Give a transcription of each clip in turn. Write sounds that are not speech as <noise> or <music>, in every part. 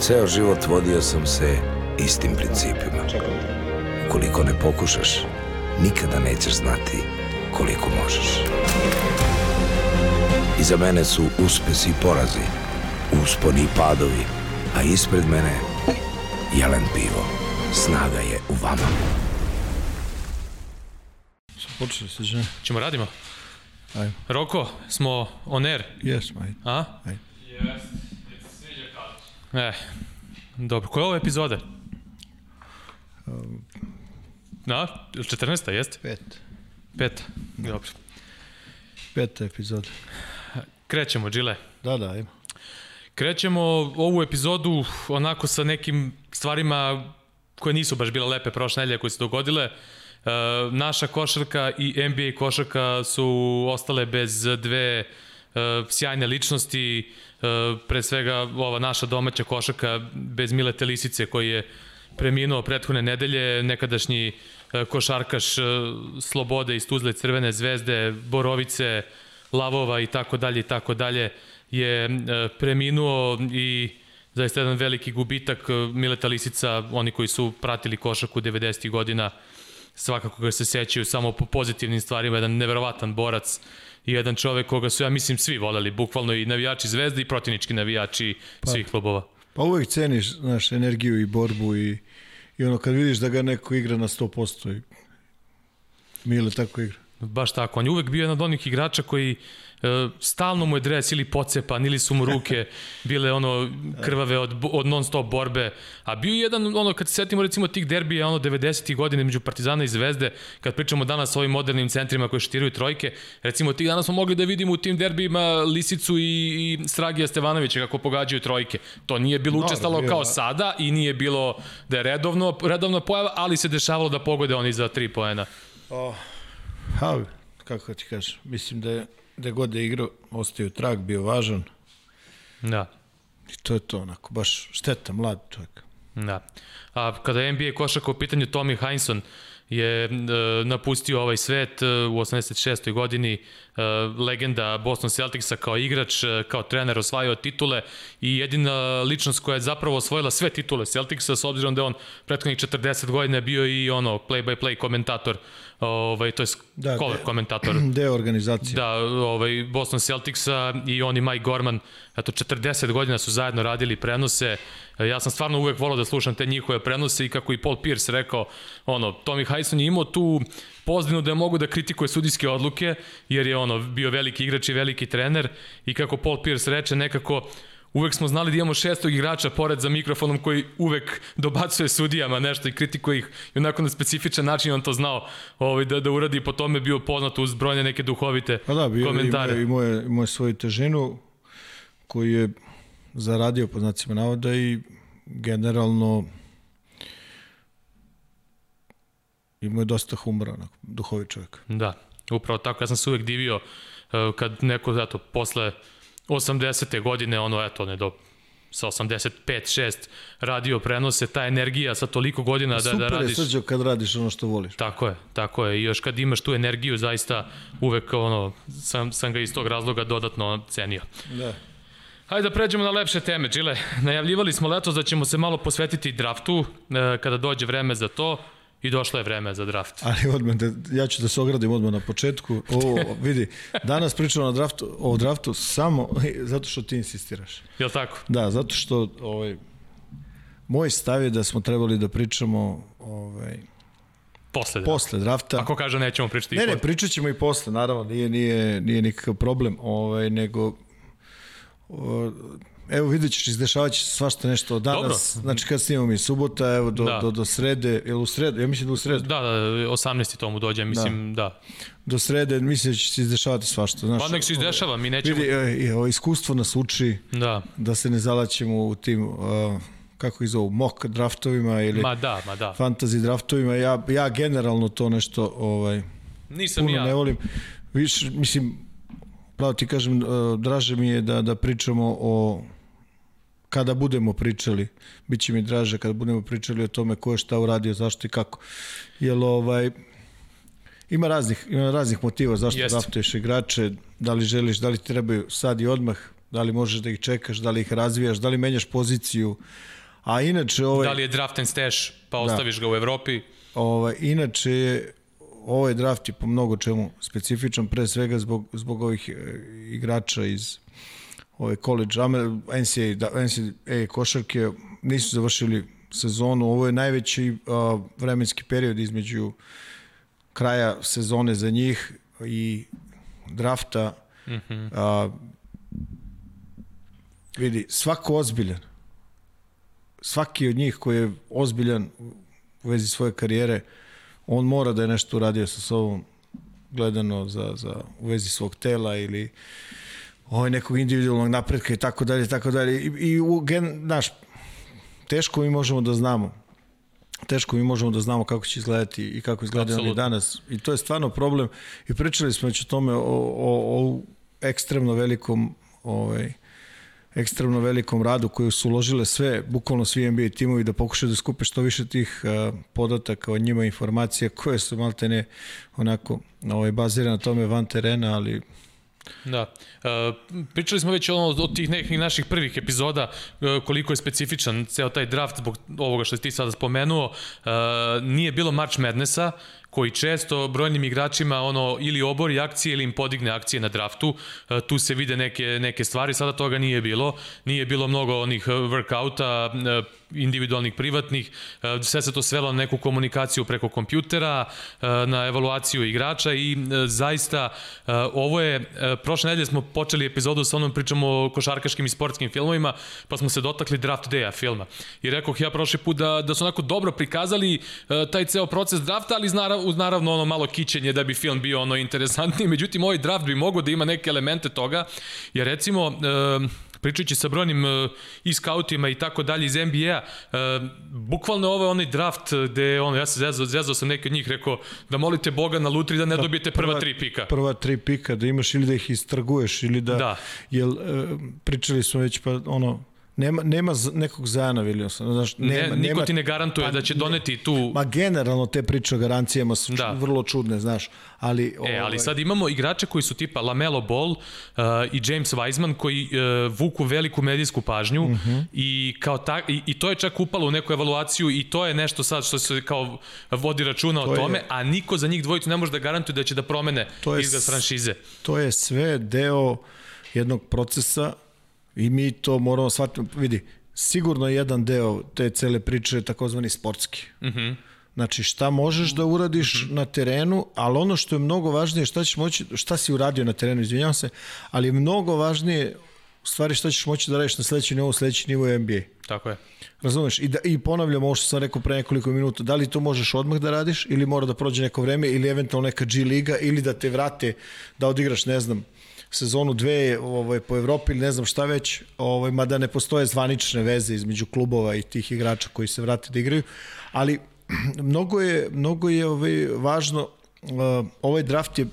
Ceo život vodio sam se istim principima. Ukoliko ne pokušaš, nikada nećeš znati koliko možeš. Iza mene su uspesi i porazi, usponi i padovi, a ispred mene jelen pivo. Snaga je u vama. Počeli se, žene? Ćemo radimo? Ajmo. Roko, smo on air, Jesmo, ajde. a? Ajde. E, dobro. Koja je ovo epizoda? Da, 14. jeste? Pet. Peta. Dobro. Peta epizoda. Krećemo, Džile. Da, da, ajmo. Krećemo ovu epizodu onako sa nekim stvarima koje nisu baš bile lepe prošle nedelje koje se dogodile. E, naša košarka i NBA košarka su ostale bez dve e, sjajne ličnosti, e, pre svega ova naša domaća košarka bez Milete Lisice koji je preminuo prethodne nedelje, nekadašnji e, košarkaš e, Slobode iz Tuzle Crvene zvezde, Borovice, Lavova i tako dalje i tako dalje je e, preminuo i zaista jedan veliki gubitak e, Mileta Lisica, oni koji su pratili košarku 90. godina svakako ga se sećaju samo po pozitivnim stvarima, jedan neverovatan borac i jedan čovek koga su, ja mislim, svi voleli, bukvalno i navijači Zvezde i protivnički navijači svih klubova. Pa uvek ceniš, znaš, energiju i borbu i, i ono kad vidiš da ga neko igra na 100% i Mile tako igra. Baš tako, on je uvek bio jedan od onih igrača koji e, stalno mu je dres ili pocepan ili su mu ruke <laughs> bile ono krvave od, od non stop borbe, a bio je jedan ono kad se setimo recimo tih derbija ono 90. godine među Partizana i Zvezde, kad pričamo danas o ovim modernim centrima koji štiraju trojke, recimo tih danas smo mogli da vidimo u tim derbijima Lisicu i, i Stragija Stevanovića kako pogađaju trojke. To nije bilo Mnogo, učestalo bio, kao da. sada i nije bilo da je redovno, redovna pojava, ali se dešavalo da pogode oni za tri poena. Ha, kako ti kažem, mislim da je da god je igrao, ostaju trag, bio važan Da. i to je to onako, baš šteta, mlad čovjek. Da. A kada je NBA košaka u pitanju, Tommy Heinsohn je e, napustio ovaj svet e, u 86. godini, e, legenda Boston Celticsa kao igrač, e, kao trener osvajao titule i jedina ličnost koja je zapravo osvojila sve titule Celticsa s obzirom da je on prethodnih 40 godina bio i ono play-by-play komentator, ovaj, to je Da, color de- komentator. <clears throat> Deo organizacije. Da, ovaj, Boston Celticsa i on i Mike Gorman, eto 40 godina su zajedno radili prenose. E, Ja sam stvarno uvek volao da slušam te njihove prenose i kako i Paul Pierce rekao, ono, Tommy Hyson je imao tu pozdinu da je mogu da kritikuje sudijske odluke, jer je ono bio veliki igrač i veliki trener i kako Paul Pierce reče, nekako uvek smo znali da imamo šestog igrača pored za mikrofonom koji uvek dobacuje sudijama nešto i kritikuje ih i onako na specifičan način on to znao ovaj, da, da uradi po tome bio poznat uz brojne neke duhovite Pa da, bio, komentare. imao, je, imao je svoju težinu koju je zaradio po znacima navoda i generalno imao je dosta humora, onako, duhovi čovjek. Da, upravo tako. Ja sam se uvek divio e, kad neko, eto, posle 80. godine, ono, eto, ne do sa 85, 6 radio prenose, ta energija sa toliko godina da, Super da je radiš. srđo kad radiš ono što voliš. Tako je, tako je. I još kad imaš tu energiju, zaista uvek ono, sam, sam ga iz tog razloga dodatno cenio. Da. Hajde da pređemo na lepše teme, Đile. Najavljivali smo letos da ćemo se malo posvetiti draftu e, kada dođe vreme za to i došlo je vreme za draft. Ali odmah, da, ja ću da se ogradim odmah na početku. O, vidi, danas pričamo na draftu, o draftu samo zato što ti insistiraš. Je li tako? Da, zato što ovaj, moj stav je da smo trebali da pričamo ovaj, Posle drafta. posle drafta. Ako kaže nećemo pričati Ne, i ne, posle. pričat ćemo i posle, naravno, nije, nije, nije nikakav problem, ovaj, nego o, evo vidjet ćeš, izdešavat će svašta nešto od danas, Dobro. znači kad snimamo mi subota, evo do, Da. do, do srede, jel u sredu, ja mislim da u sredu, Da, da, 18. tomu dođe, mislim, da. da. do srede mislim da će se izdešavati svašta, znaš. Pa nek se izdešava, mi nećemo... Vidi, e, e, ovo iskustvo nas uči Da, da se ne zalaćemo u tim, uh, kako ih zovu, mock draftovima ili ma da, ma da. fantasy draftovima, ja, ja generalno to nešto ovaj, Nisam puno ja. ne volim. više, mislim, pravo ti kažem, uh, draže mi je da, da pričamo o kada budemo pričali, bit će mi draže kada budemo pričali o tome ko je šta uradio, zašto i kako. Jer ovaj, ima raznih, ima raznih motiva zašto Jeste. draftuješ igrače, da li želiš, da li ti trebaju sad i odmah, da li možeš da ih čekaš, da li ih razvijaš, da li menjaš poziciju. A inače, ovaj, Da li je draft and stash, pa ostaviš ga u Evropi? Ovaj, inače je ovaj draft je po mnogo čemu specifičan, pre svega zbog, zbog ovih e, igrača iz ove college, Amer- NCAA, da, NCAA košarke nisu završili sezonu. Ovo je najveći a, vremenski period između kraja sezone za njih i drafta. Mm -hmm. a, vidi, svako ozbiljan, svaki od njih koji je ozbiljan u vezi svoje karijere, on mora da je nešto uradio sa sobom gledano za, za u vezi svog tela ili ovaj nekog individualnog napretka i tako dalje, tako dalje. I, i u, gen, znaš, teško mi možemo da znamo teško mi možemo da znamo kako će izgledati i kako izgledaju oni danas. I to je stvarno problem. I pričali smo već o tome, o, o, o ekstremno velikom ovaj, ekstremno velikom radu koju su uložile sve, bukvalno svi NBA timovi da pokušaju da skupe što više tih uh, podataka o njima, informacija koje su malte ne onako ovaj, bazirane na tome van terena, ali Da. E, pričali smo već ono, od tih nekih naših prvih epizoda e, koliko je specifičan ceo taj draft zbog ovoga što si ti sada spomenuo. E, nije bilo March Madnessa koji često brojnim igračima ono ili obori akcije ili im podigne akcije na draftu. E, tu se vide neke, neke stvari, sada toga nije bilo. Nije bilo mnogo onih e, workouta, individualnih, privatnih, e, sve se to svelo na neku komunikaciju preko kompjutera, e, na evaluaciju igrača i e, zaista ovo je, prošle nedelje smo počeli epizodu sa onom pričamo o košarkaškim i sportskim filmovima, pa smo se dotakli Draft Day-a filma. I rekoh ja prošli put da, da su onako dobro prikazali taj ceo proces drafta, ali uz narav, uz naravno ono malo kićenje da bi film bio ono interesantniji, <laughs> međutim ovaj draft bi mogao da ima neke elemente toga, jer recimo pričajući sa brojnim uh, i skautima i tako dalje iz NBA-a, uh, bukvalno ovo je onaj draft gde ono, ja se zezao, zezao sam neki od njih, rekao da molite Boga na lutri da ne dobijete prva tri pika. Prva tri pika, da imaš ili da ih istrguješ ili da... Da. Jel, e, pričali smo već pa ono, nema, nema nekog zajana Williamsona. Znaš, nema, Ne, niko nema, ti ne garantuje pa da će ne- doneti tu... Ma generalno te priče o garancijama su Da. vrlo čudne, znaš. Ali, E, ali ovaj, sad imamo igrače koji su tipa Lamelo Ball uh, i James Wiseman koji uh, vuku veliku medijsku pažnju uh Mhm. -huh. i, kao ta, i, i to je čak upalo u neku evaluaciju i to je nešto sad što se kao vodi računa To o je- tome, a niko za njih dvojicu ne može da garantuje da će da promene To je izgled franšize. to je sve deo jednog procesa i mi to moramo shvatiti. Vidi, sigurno je jedan deo te cele priče takozvani sportski. Uh Mhm. -huh. Znači šta možeš da uradiš uh -huh. na terenu, ali ono što je mnogo važnije šta ćeš moći, šta si uradio na terenu, izvinjavam se, ali je mnogo važnije u stvari šta ćeš moći da radiš na sledeći nivo, sledeći nivo je NBA. Tako je. Razumeš? I, da, I ponavljam ovo što sam rekao pre nekoliko minuta, da li to možeš odmah da radiš ili mora da prođe neko vreme ili eventualno neka G liga ili da te vrate da odigraš, ne znam, sezonu dve ovaj, po Evropi ili ne znam šta već, ovaj, mada ne postoje zvanične veze između klubova i tih igrača koji se vrate da igraju, ali <clears throat> mnogo je, mnogo je ovaj, važno, uh, ovaj draft je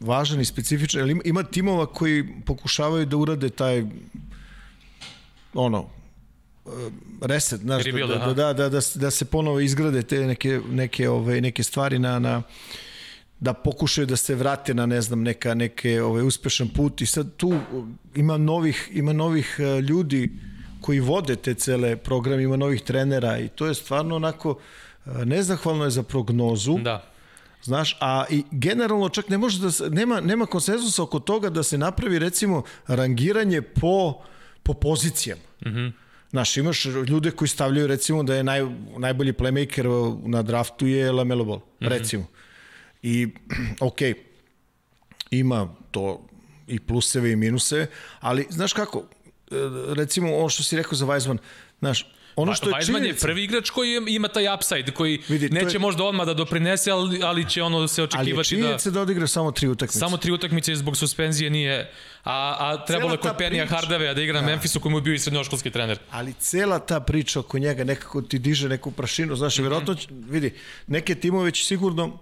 važan i specifičan, ali ima, ima timova koji pokušavaju da urade taj ono, reset, znaš, da, Rebuild, da, aha. da, da, da, da se ponovo izgrade te neke, neke, ove, neke stvari na, na da pokušaju da se vrate na ne znam neka neke ovaj uspešan put i sad tu ima novih ima novih eh, ljudi koji vode te cele programe, ima novih trenera i to je stvarno onako eh, nezahvalno je za prognozu. Da. Znaš, a i generalno čak ne može da se, nema, nema konsenzusa oko toga da se napravi recimo rangiranje po, po pozicijama. Mm -hmm. Znaš, imaš ljude koji stavljaju recimo da je naj, najbolji playmaker na draftu je Lamelo Ball, mm -hmm. recimo. I, <clears throat> ok, ima to i pluseve i minuse, ali znaš kako, e, recimo ono što si rekao za Weizmann, znaš, ono što je Weizmann je činjenica, prvi igrač koji je- ima taj upside, koji Vidi, neće je- možda odmah da doprinese, ali, ali će ono se ali je očekivati da... činjenica da... da odigra samo tri utakmice. Samo tri utakmice zbog suspenzije nije... A, a trebalo je kod priča- Hardavea da igra na Memphisu koji mu je bio i srednjoškolski trener. ali cela ta priča oko njega nekako ti diže neku prašinu, znaš, mm -hmm. vjerojatno, vidi, neke timove će sigurno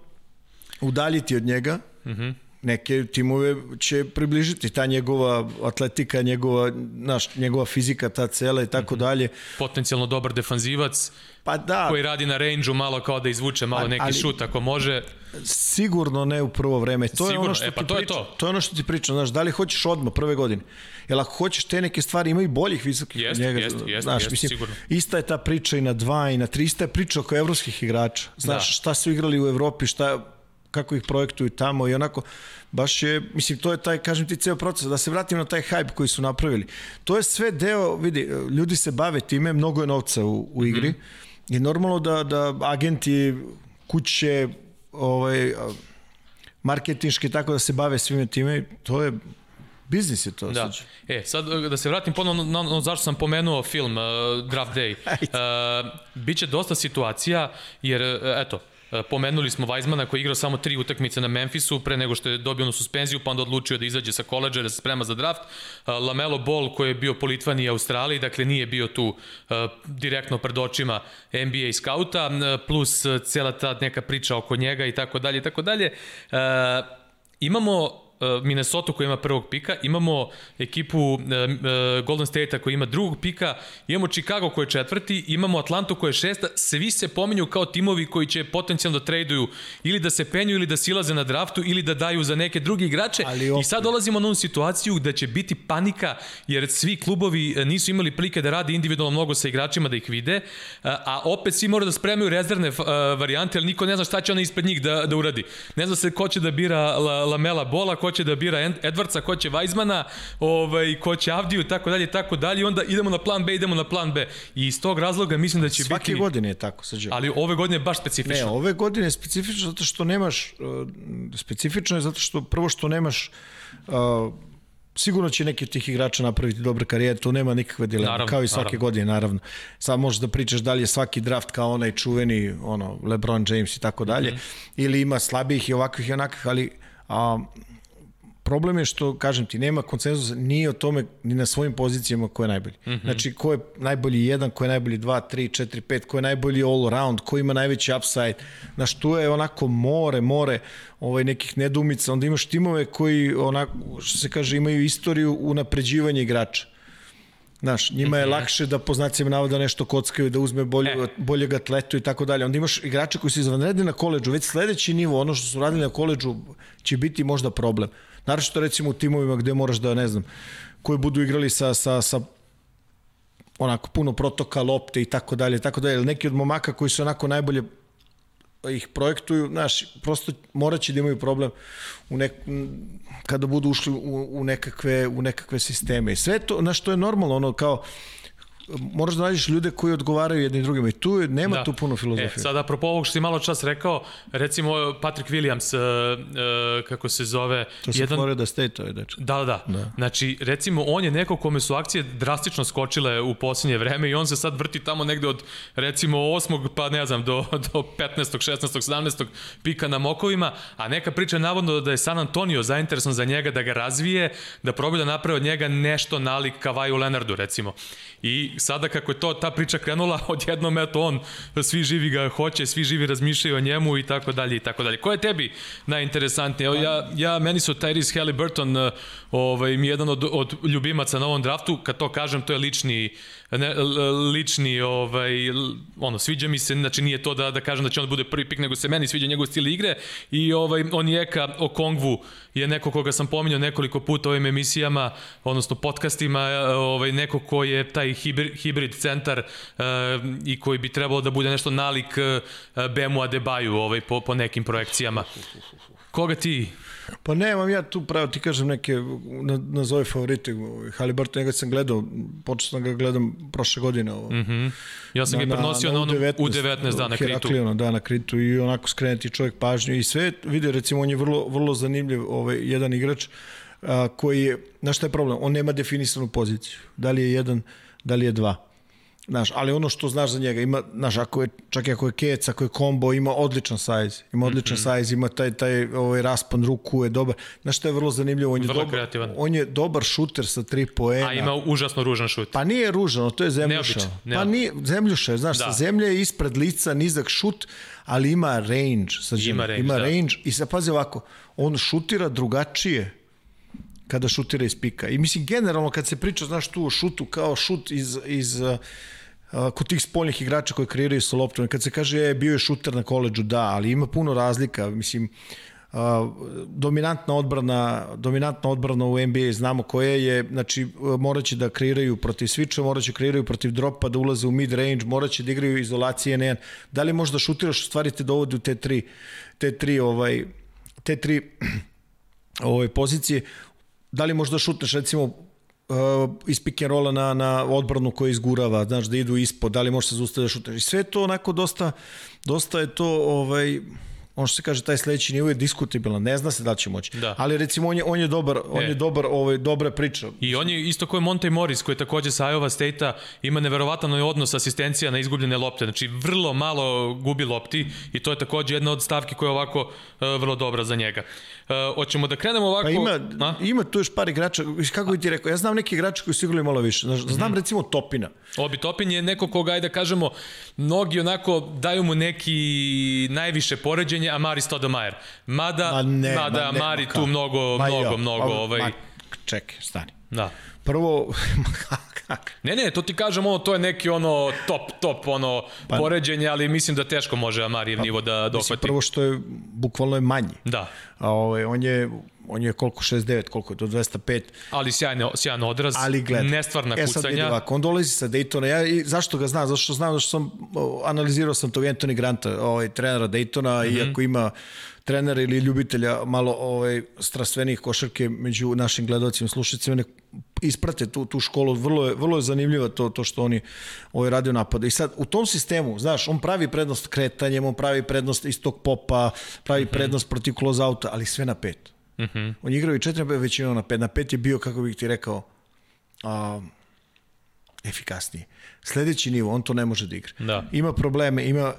udaljiti od njega, mm -hmm. neke timove će približiti ta njegova atletika, njegova, naš, njegova fizika, ta cela i tako Mhm. dalje. Potencijalno dobar defanzivac Pa da, koji radi na range-u malo kao da izvuče malo Ali- neki ali- šut ako može. sigurno ne u prvo vreme. To je Sigurno, ono što e, pa ti to je to. to je ono što ti pričam, znaš, da li hoćeš odmah prve godine? Jel ako hoćeš te neke stvari, ima i boljih visokih Jeste, od njega. jeste, jeste, znaš, jeste, mislim, sigurno. Ista je ta priča i na dva i na tri, ista je priča oko evropskih igrača. Znaš, Da. šta su igrali u Evropi, šta, kako ih projektuju tamo i onako, baš je, mislim, to je taj, kažem ti, ceo proces, da se vratim na taj hype koji su napravili. To je sve deo, vidi, ljudi se bave time, mnogo je novca u, u igri Mhm. i normalno da, da agenti, kuće, ovaj, marketinški tako da se bave svime time, to je biznis je to. Da. Sad. E, sad da se vratim ponovno na ono zašto sam pomenuo film uh, Draft Day. <laughs> Uh, biće dosta situacija, jer, uh, eto, pomenuli smo Weizmana koji je igrao samo tri utakmice na Memphisu pre nego što je dobio onu suspenziju, pa onda odlučio da izađe sa koleđa, da se sprema za draft. Uh, Lamelo Ball koji je bio po Litvani i Australiji, dakle nije bio tu uh, direktno pred očima NBA skauta, plus cela ta neka priča oko njega i tako dalje i tako dalje. Imamo Minnesota koja ima prvog pika, imamo ekipu uh, uh, Golden State-a koja ima drugog pika, imamo Chicago koji je četvrti, imamo Atlantu koja je šesta, svi se pominju kao timovi koji će potencijalno da traduju ili da se penju ili da silaze na draftu ili da daju za neke druge igrače Ali opet- i sad dolazimo na onu situaciju da će biti panika jer svi klubovi nisu imali prilike da rade individualno mnogo sa igračima da ih vide, a opet svi moraju da spremaju rezervne varijante, ali niko ne zna šta će ona ispred njih da, da uradi. Ne zna se ko će da bira La, Lamela Bola, ko će da bira Ed- Edwardsa, ko će Weizmana, ovaj, ko će Avdiju, tako dalje, tako dalje, i onda idemo na plan B, idemo na plan B. I iz tog razloga mislim da će Svake biti... godine je tako, sađe. Ali ove godine je baš Ne, specifično. ove godine je specifično zato što nemaš, uh, specifično je zato što prvo što nemaš uh, sigurno će neki od tih igrača napraviti dobre karijere, tu nema nikakve dileme, Naravno, kao i svake naravno. godine, naravno. Sad možeš da pričaš da li je svaki draft kao onaj čuveni, ono, LeBron James i tako dalje, Mhm. ili ima slabijih i ovakvih i onakvih, ali a, problem je što, kažem ti, nema konsenzusa ni o tome, ni na svojim pozicijama ko je najbolji. Mm -hmm. Znači, ko je najbolji jedan, ko je najbolji dva, tri, četiri, pet, ko je najbolji all around, ko ima najveći upside. Znaš, tu je onako more, more ovaj, nekih nedumica. Onda imaš timove koji, onako, što se kaže, imaju istoriju unapređivanja igrača. Znaš, njima je lakše da po znacima navoda nešto kockaju, da uzme bolje, E. boljeg atletu i tako dalje. Onda imaš igrače koji su izvanredni na koleđu, već sledeći nivo, ono što su radili na koleđu će biti možda problem. Naravno što recimo u timovima gde moraš da, ne znam, koji budu igrali sa, sa, sa onako puno protoka, lopte i tako dalje, tako dalje. Neki od momaka koji su onako najbolje ih projektuju, znaš, prosto moraće da imaju problem u nek, kada budu ušli u, u, nekakve, u nekakve sisteme. I sve to, znaš, to je normalno, ono, kao, moraš da nađeš ljude koji odgovaraju jedni drugima i tu nema da. tu puno filozofije. E, sad, apropo ovog što si malo čas rekao, recimo Patrick Williams, uh, uh, kako se zove... to se jedan... Florida State, je dečko. Da, da, da. Znači, recimo, on je neko kome su akcije drastično skočile u posljednje vreme i on se sad vrti tamo negde od, recimo, 8. pa ne znam, do, <laughs> do 15. 16. 17. pika na mokovima, a neka priča je navodno da je San Antonio zainteresan za njega da ga razvije, da probi da napravi od njega nešto nalik Kavaju Leonardu, recimo. I sada kako je to ta priča krenula, <laughs> odjednom eto on, svi živi ga hoće, svi živi razmišljaju o njemu i tako dalje i tako dalje. Ko je tebi najinteresantnije? Evo, ja, ja, meni su Tyrese Halliburton ovaj, mi jedan od, od ljubimaca na ovom draftu, kad to kažem, to je lični, ne, lični, ovaj, ono, sviđa mi se, znači nije to da, da kažem da će on da bude prvi pik, nego se meni sviđa njegov stil igre i ovaj, on je Eka Okongvu je neko koga sam pominjao nekoliko puta u ovim emisijama, odnosno podcastima, ovaj, neko ko je taj hibrid, hibrid centar uh, i koji bi trebalo da bude nešto nalik uh, Bemu Adebayu ovaj, po, po nekim projekcijama. Koga ti Pa nemam ja tu pravo, ti kažem neke, na, nazove favorite, Haliburton, njega sam gledao, počeo sam ga gledam prošle godine. Ovo. Mm -hmm. Ja sam na, ga prenosio na, na, na U19, U19 da, na Kritu. Da, na Kritu i onako skrenuti čovjek pažnju i sve, vidio recimo, on je vrlo, vrlo zanimljiv ovaj, jedan igrač a, koji je, znaš šta je problem, on nema definisanu poziciju, da li je jedan, da li je dva. Znaš, ali ono što znaš za njega, ima, znaš, ako je, čak i ako je kec, ako je kombo, ima odličan sajz. Ima odličan mm -hmm. sajz, ima taj, taj ovaj raspon ruku, je dobar. Znaš što je vrlo zanimljivo? On je, Vrlo dobar, kreativan. on je dobar šuter sa tri poena. A ima užasno ružan šut. Pa nije ružano, to je zemljuša. Neobičan, Pa neobičan. nije, zemljuša znaš, Da. sa zemlje je ispred lica, nizak šut, ali ima range. Sa Ima range, ima da. range i sad pazi ovako, on šutira drugačije kada šutira iz pika. I mislim, generalno kad se priča, znaš, tu o šutu kao šut iz, iz kod tih spoljnih igrača koji kreiraju sa loptom, kad se kaže e, bio je šuter na koleđu, da, ali ima puno razlika, mislim, dominantna odbrana dominantna odbrana u NBA znamo koja je znači moraće da kreiraju protiv switcha moraće da kreiraju protiv dropa da ulaze u mid range moraće da igraju izolacije n da li možda šutiraš stvari te dovodi u te tri te tri ovaj te tri <clears throat> ove pozicije, da li možda šutneš recimo uh, iz pick and rolla na, na odbranu koja izgurava, znaš, da idu ispod, da li možeš se zaustaviti da šutneš. I sve to onako dosta, dosta je to, ovaj, ono što se kaže, taj sledeći nivo je diskutabilan, ne zna se da će moći. Da. Ali recimo on je, on je dobar, on E. je dobar, ovaj, dobra priča. I on je isto kao Monte Morris, koji je takođe sa Iowa State-a ima neverovatan odnos asistencija na izgubljene lopte. Znači, vrlo malo gubi lopti i to je takođe jedna od stavki koja je ovako uh, vrlo dobra za njega. Uh, hoćemo da krenemo ovako... Pa ima, A? ima tu još par igrača, kako bi ti rekao, ja znam neki igrači koji su igrali malo više. Znaš, znam recimo Topina. Obi Topin je neko koga, ajde da kažemo, mnogi onako daju mu neki najviše poređenje, a Mari Stoudemire. Mada, Ma ne, mada ma ne, Mari ma tu mnogo, Ma mnogo, jo, mnogo, ma- ovaj, Ma, čekaj, stani. Da. Prvo? <laughs> Ne, ne, to ti kažem, ono, to je neki ono top, top, ono, pa, poređenje, ali mislim da teško može Amarijev nivo da Mislim, dohvati. prvo što je, bukvalno je manji. Da, A ovaj, on je on je koliko 69, koliko je to 205, ali sjajno, sjajan odraz, ali gled. nestvarna e, sad kucanja. ovako, on dolazi sa Daytona, ja i zašto ga znam, zato što znam, zato što sam analizirao sam tog Anthony Granta, ovaj trenera Daytona, mm. -hmm. iako ima trenera ili ljubitelja malo ovaj strastvenih košarke među našim gledalcima i slušateljima nek isprate tu tu školu vrlo je vrlo je zanimljivo to to što oni ovaj radio napad i sad u tom sistemu znaš on pravi prednost kretanjem on pravi prednost iz tog popa pravi mm -hmm. prednost protiv close outa ali sve na pet Mm -hmm. On igrao i četiri većinom na pet. Na pet je bio, kako bih ti rekao, a, efikasniji. Sledeći nivo, on to ne može da igra. Da. Ima probleme, ima a,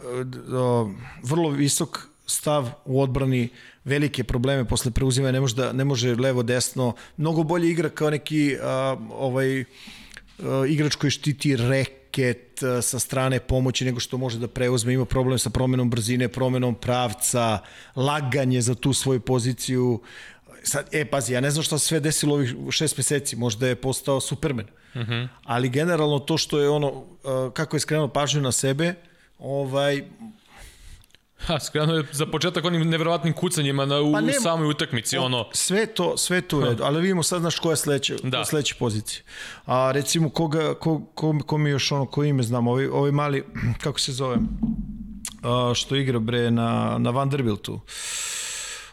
a, vrlo visok stav u odbrani, velike probleme posle preuzimanja, ne može, da, ne može levo, desno, mnogo bolje igra kao neki a, ovaj, a, igrač koji štiti reket a, sa strane pomoći nego što može da preuzme, ima problem sa promenom brzine, promenom pravca, laganje za tu svoju poziciju. Sad, e, pazi, ja ne znam šta se sve desilo ovih šest meseci, možda je postao Superman. Uh -huh. Ali generalno to što je ono, kako je skrenuo pažnju na sebe, ovaj, Ha, skrenuo je za početak onim neverovatnim kucanjima na, u Pa nema- samoj utakmici, ono... Sve to, sve to u redu, ali vidimo sad znaš koja je sledeća, Da. da. sledeća pozicija. A recimo koga, ko, ko, ko mi još ono, ko ime znam, ovaj, ovaj mali, <clears throat> kako se zove, a, što igra bre na, na Vanderbiltu.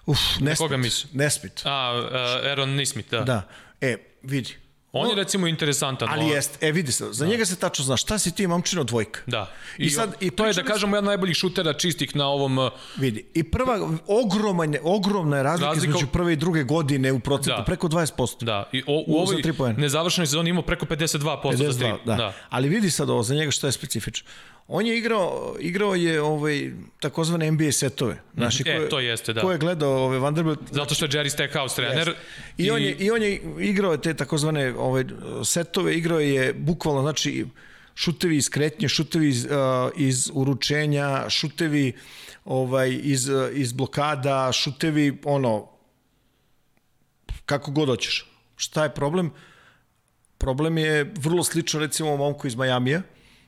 Uf, Nesmith. koga misliš? Nesmith. A, uh, Aaron Nismith, da. da. Da. E, vidi. On je recimo interesantan. Ali jest, e vidi se, za njega se tačno zna šta si ti momčino dvojka. Da. I, I sad, i to je da kažemo jedan najboljih šutera čistih na ovom uh, Vidi, i prva, ogromna, ogromna je razlika, Razlika- između prve i druge godine u procentu, Da. preko 20%. Da, i o, u, U- za ovoj nezavršenoj sezoni imao preko 52% za 52, tri. da. da. da. Ali vidi sad ovo, za njega što je specifično. On je igrao, igrao je ovaj, takozvane NBA setove. Znaš, i ko E, je- to jeste, da. Ko je gledao ove Vanderbilt, Zato što je Jerry Stackhouse trener. I, on je, I on je igrao te takozvane ovaj, setove, igrao je bukvalno, znači, šutevi iz kretnje, šutevi iz, uh, iz uručenja, šutevi ovaj, iz, uh, iz blokada, šutevi, ono, kako god hoćeš. Šta je problem? Problem je vrlo slično recimo momku iz Majamija,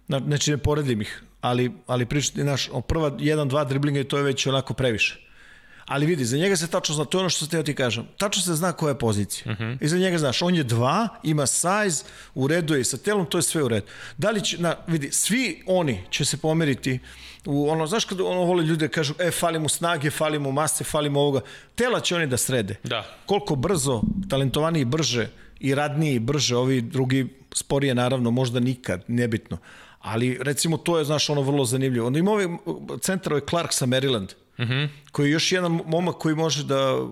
znači ne poredim ih, ali, ali pričati, naš, o prva jedan, dva driblinga i to je već onako previše. Ali vidi, za njega se tačno zna, to je ono što te ti kažem. Tačno se zna koja je pozicija. Uh -huh. I za njega znaš, on je dva, ima size, u redu je i sa telom, to je sve u redu. Da li će, na, vidi, svi oni će se pomeriti u ono, znaš kada ono vole ljude kažu, e, fali mu snage, fali mu mase, fali mu ovoga. Tela će oni da srede. Da. Koliko brzo, talentovaniji brže i radniji brže, ovi drugi sporije naravno, možda nikad, nebitno. Ali recimo to je, znaš, ono vrlo zanimljivo. Onda ima ovaj centar, ovaj Clark sa Maryland, uh -huh. koji je još jedan momak koji može da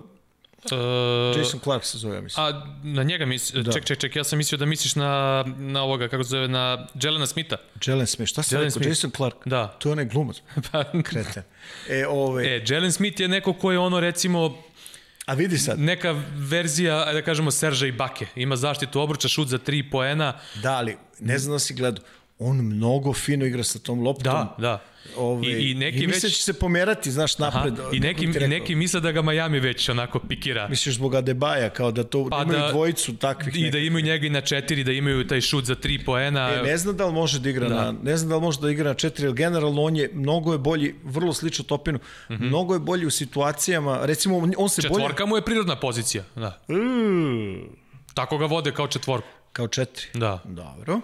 Uh, Jason Clark se zove, ja mislim. A na njega misliš, da. ček, ček, ček, ja sam mislio da misliš na, na ovoga, kako se zove, na Jelena Smitha. Jalen Smith, šta se Jalen rekao? Smith. Jason Clark? Da. To je onaj glumac. <laughs> Pa, Kreten. E, ove, e, Jelen Smith je neko ko je ono, recimo, a vidi sad, neka verzija, da kažemo, Serža i Bake. Ima zaštitu obruča, šut za tri poena. da, ali ne znam da si gledao, on mnogo fino igra sa tom loptom. Da, da. Ove, I, i neki I misle već... će se pomerati, znaš, napred. Aha, I neki, neki misle da ga Miami već onako pikira. Misliš zbog Adebaja, kao da to Pa imaju da- dvojicu takvih I da nekih. imaju njega i na četiri, da imaju taj šut za tri poena. E, ne znam da li može da igra da. na ne znam da li može da igra na četiri, ali generalno on je mnogo je bolji, vrlo slično Topinu. Mm -hmm. Mnogo je bolji u situacijama, recimo on- se bolje Četvorka mu je prirodna pozicija. Da. Tako ga vode kao četvorku. kao četiri. Da. Dobro.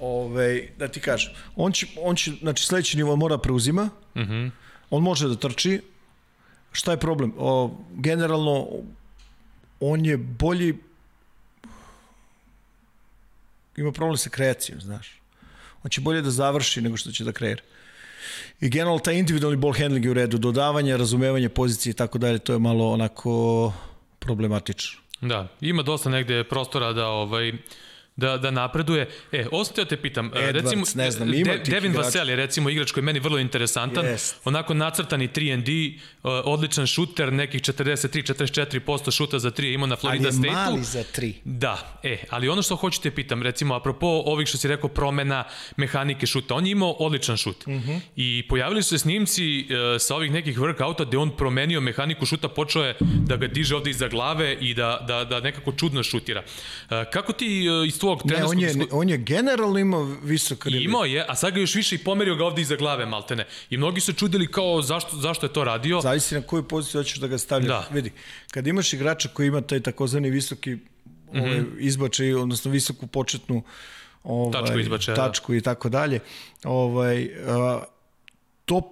Ove, da ti kažem, on će, on će, znači sledeći nivo mora preuzima, mm -hmm. on može da trči, šta je problem? O, generalno, on je bolji, ima problem sa kreacijom, znaš. On će bolje da završi nego što će da kreira. I generalno taj individualni ball handling je u redu, dodavanje, razumevanje pozicije i tako dalje, to je malo onako problematično. Da, ima dosta negde prostora da ovaj da, da napreduje. E, ostao te pitam, Edwards, recimo, ne znam, ima De, Devin igrača. Vassell je recimo igrač koji je meni vrlo interesantan, Jest. onako nacrtani 3 and odličan šuter, nekih 43-44% šuta za 3 je imao na Ali Florida je State-u. mali za tri. Da, e, ali ono što hoću te pitam, recimo, apropo ovih što si rekao promena mehanike šuta, on je imao odličan šut. Mhm. -huh. I pojavili su se snimci e, sa ovih nekih workouta gde on promenio mehaniku šuta, počeo je da ga diže ovde iza glave i da, da, da nekako čudno šutira. E, kako ti e, iz tvog Ne, trenerskog on je, on je generalno imao visok I rilim. imao je, a sad ga još više i pomerio ga ovde iza glave, maltene. I mnogi su čudili kao zašto, zašto je to radio. Zavisi na koju poziciju hoćeš da ga stavljaš. Da. Vidi, kad imaš igrača koji ima taj takozvani visoki mm -hmm. ovaj, izbačaj, odnosno visoku početnu ovaj, Tačku izbačaja, da. tačku i tako dalje, ovaj, a, to,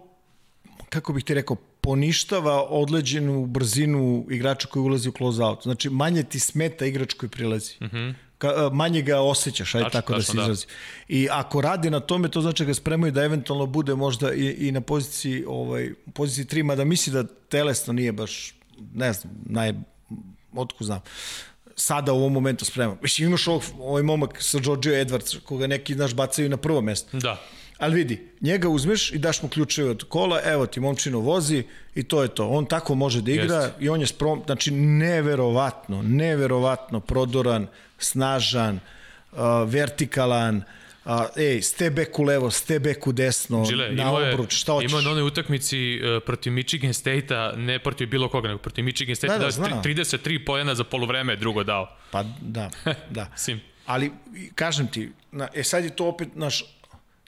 kako bih ti rekao, poništava odleđenu brzinu igrača koji ulazi u close out. Znači, manje ti smeta igrač koji prilazi. Mm -hmm. Ka, a, manje ga osjećaš, ajde Tačno, tako da se tačno, da. izrazi. I ako radi na tome, to znači da ga spremaju da eventualno bude možda i, i na poziciji, ovaj, poziciji 3, mada misli da telesno nije baš, ne znam, naj, otku znam, sada u ovom momentu spreman. Mislim, imaš ovog, ovaj momak sa Giorgio Edwards, koga neki, znaš, bacaju na prvo mesto. Da. Ali vidi, njega uzmeš i daš mu ključeve od kola, evo ti momčino vozi i to je to. On tako može da igra Jeste. i on je sprom, znači neverovatno, neverovatno prodoran, snažan, uh, vertikalan, uh, ej, stebek u levo, stebek u desno, Žile, na obruč, šta hoćeš? imao na onoj utakmici uh, protiv Michigan State-a, ne protiv bilo koga, nego protiv Michigan State-a, Da, da, tri- 33 pojena za poluvreme je drugo dao. Pa da, <laughs> da. Sim. Ali, kažem ti, na, e sad je to opet, naš,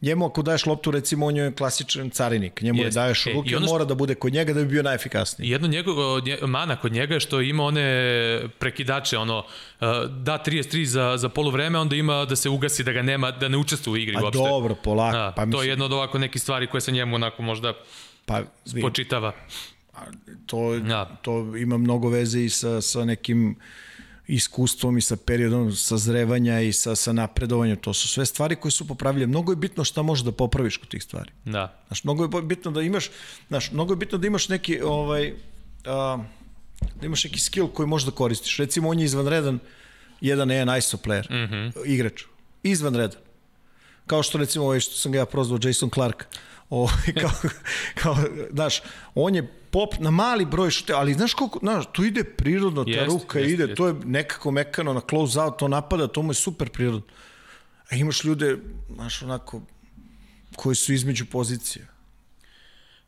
njemu ako daješ loptu, recimo, on je klasičan carinik, njemu je Jeste. daješ u E, ruke, ono što- mora da bude kod njega da bi bio najefikasniji. Jedno njegov, nje, mana kod njega je što ima one prekidače, ono, uh, da 33 za, za poluvreme, onda ima da se ugasi, da ga nema, da ne učestvuje u igri Pa uopšte. dobro, polako, Da, pa to mislim- je jedno od ovako neke stvari koje se njemu onako možda Pa, vi, počitava. to, Da. to ima mnogo veze i sa, sa nekim iskustvom i sa periodom sazrevanja i sa, sa napredovanjem. To su sve stvari koje su popravljene. Mnogo je bitno šta možeš da popraviš kod tih stvari. Da. Znaš, mnogo je bitno da imaš, znaš, mnogo je bitno da imaš neki, ovaj, a, da imaš neki skill koji možeš da koristiš. Recimo, on je izvanredan jedan jedan ISO player, mm -hmm. igrač. Izvanredan. Kao što recimo ovaj što sam ga ja prozvao Jason Clark. O, kao, kao, znaš, on je pop na mali broj šute, ali znaš koliko, znaš, tu ide prirodno, ta Jest, ruka jest, ide, jest. to je nekako mekano na close out, to napada, to mu je super prirodno. A imaš ljude, znaš, onako, koji su između pozicija.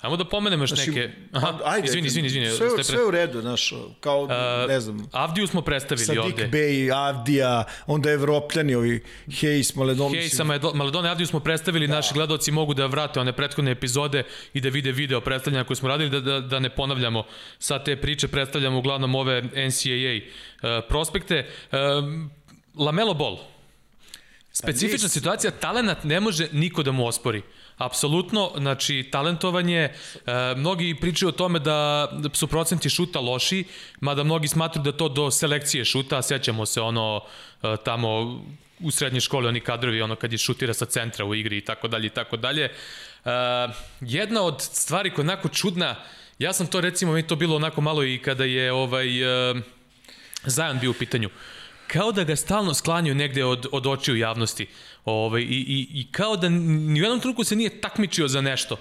Ajmo da pomenemo još Znači, neke... Aha, pa, ajde, izvini, izvini, izvini. Sve, ste pre- sve u redu, znaš, kao, ne znam, Avdiju smo predstavili Sadik ovde. Bey, Avdija, onda Evropljani, ovi Hayes, Maledon. Sa Maledon- Avdiju smo predstavili, da. naši gledalci mogu da vrate one prethodne epizode i da vide video predstavljanja koje smo radili, da, da, da ne ponavljamo sa te priče, predstavljamo uglavnom ove NCAA uh, prospekte. Um, Lamelo Ball, Specifična nis- situacija, talenat ne može niko da mu ospori. Apsolutno, znači, talentovanje, e, mnogi pričaju o tome da su procenti šuta loši, mada mnogi smatruju da to do selekcije šuta, sećamo se ono e, tamo u srednjoj školi, oni kadrovi, ono kad je šutira sa centra u igri i tako dalje i tako dalje. E, jedna od stvari koja je onako čudna Ja sam to recimo, mi to bilo onako malo i kada je ovaj, uh, Zajan bio u pitanju. Kao da ga stalno sklanjaju negde od, od očiju javnosti. Ovaj, i, i, I kao da ni u jednom trenutku se nije takmičio za nešto.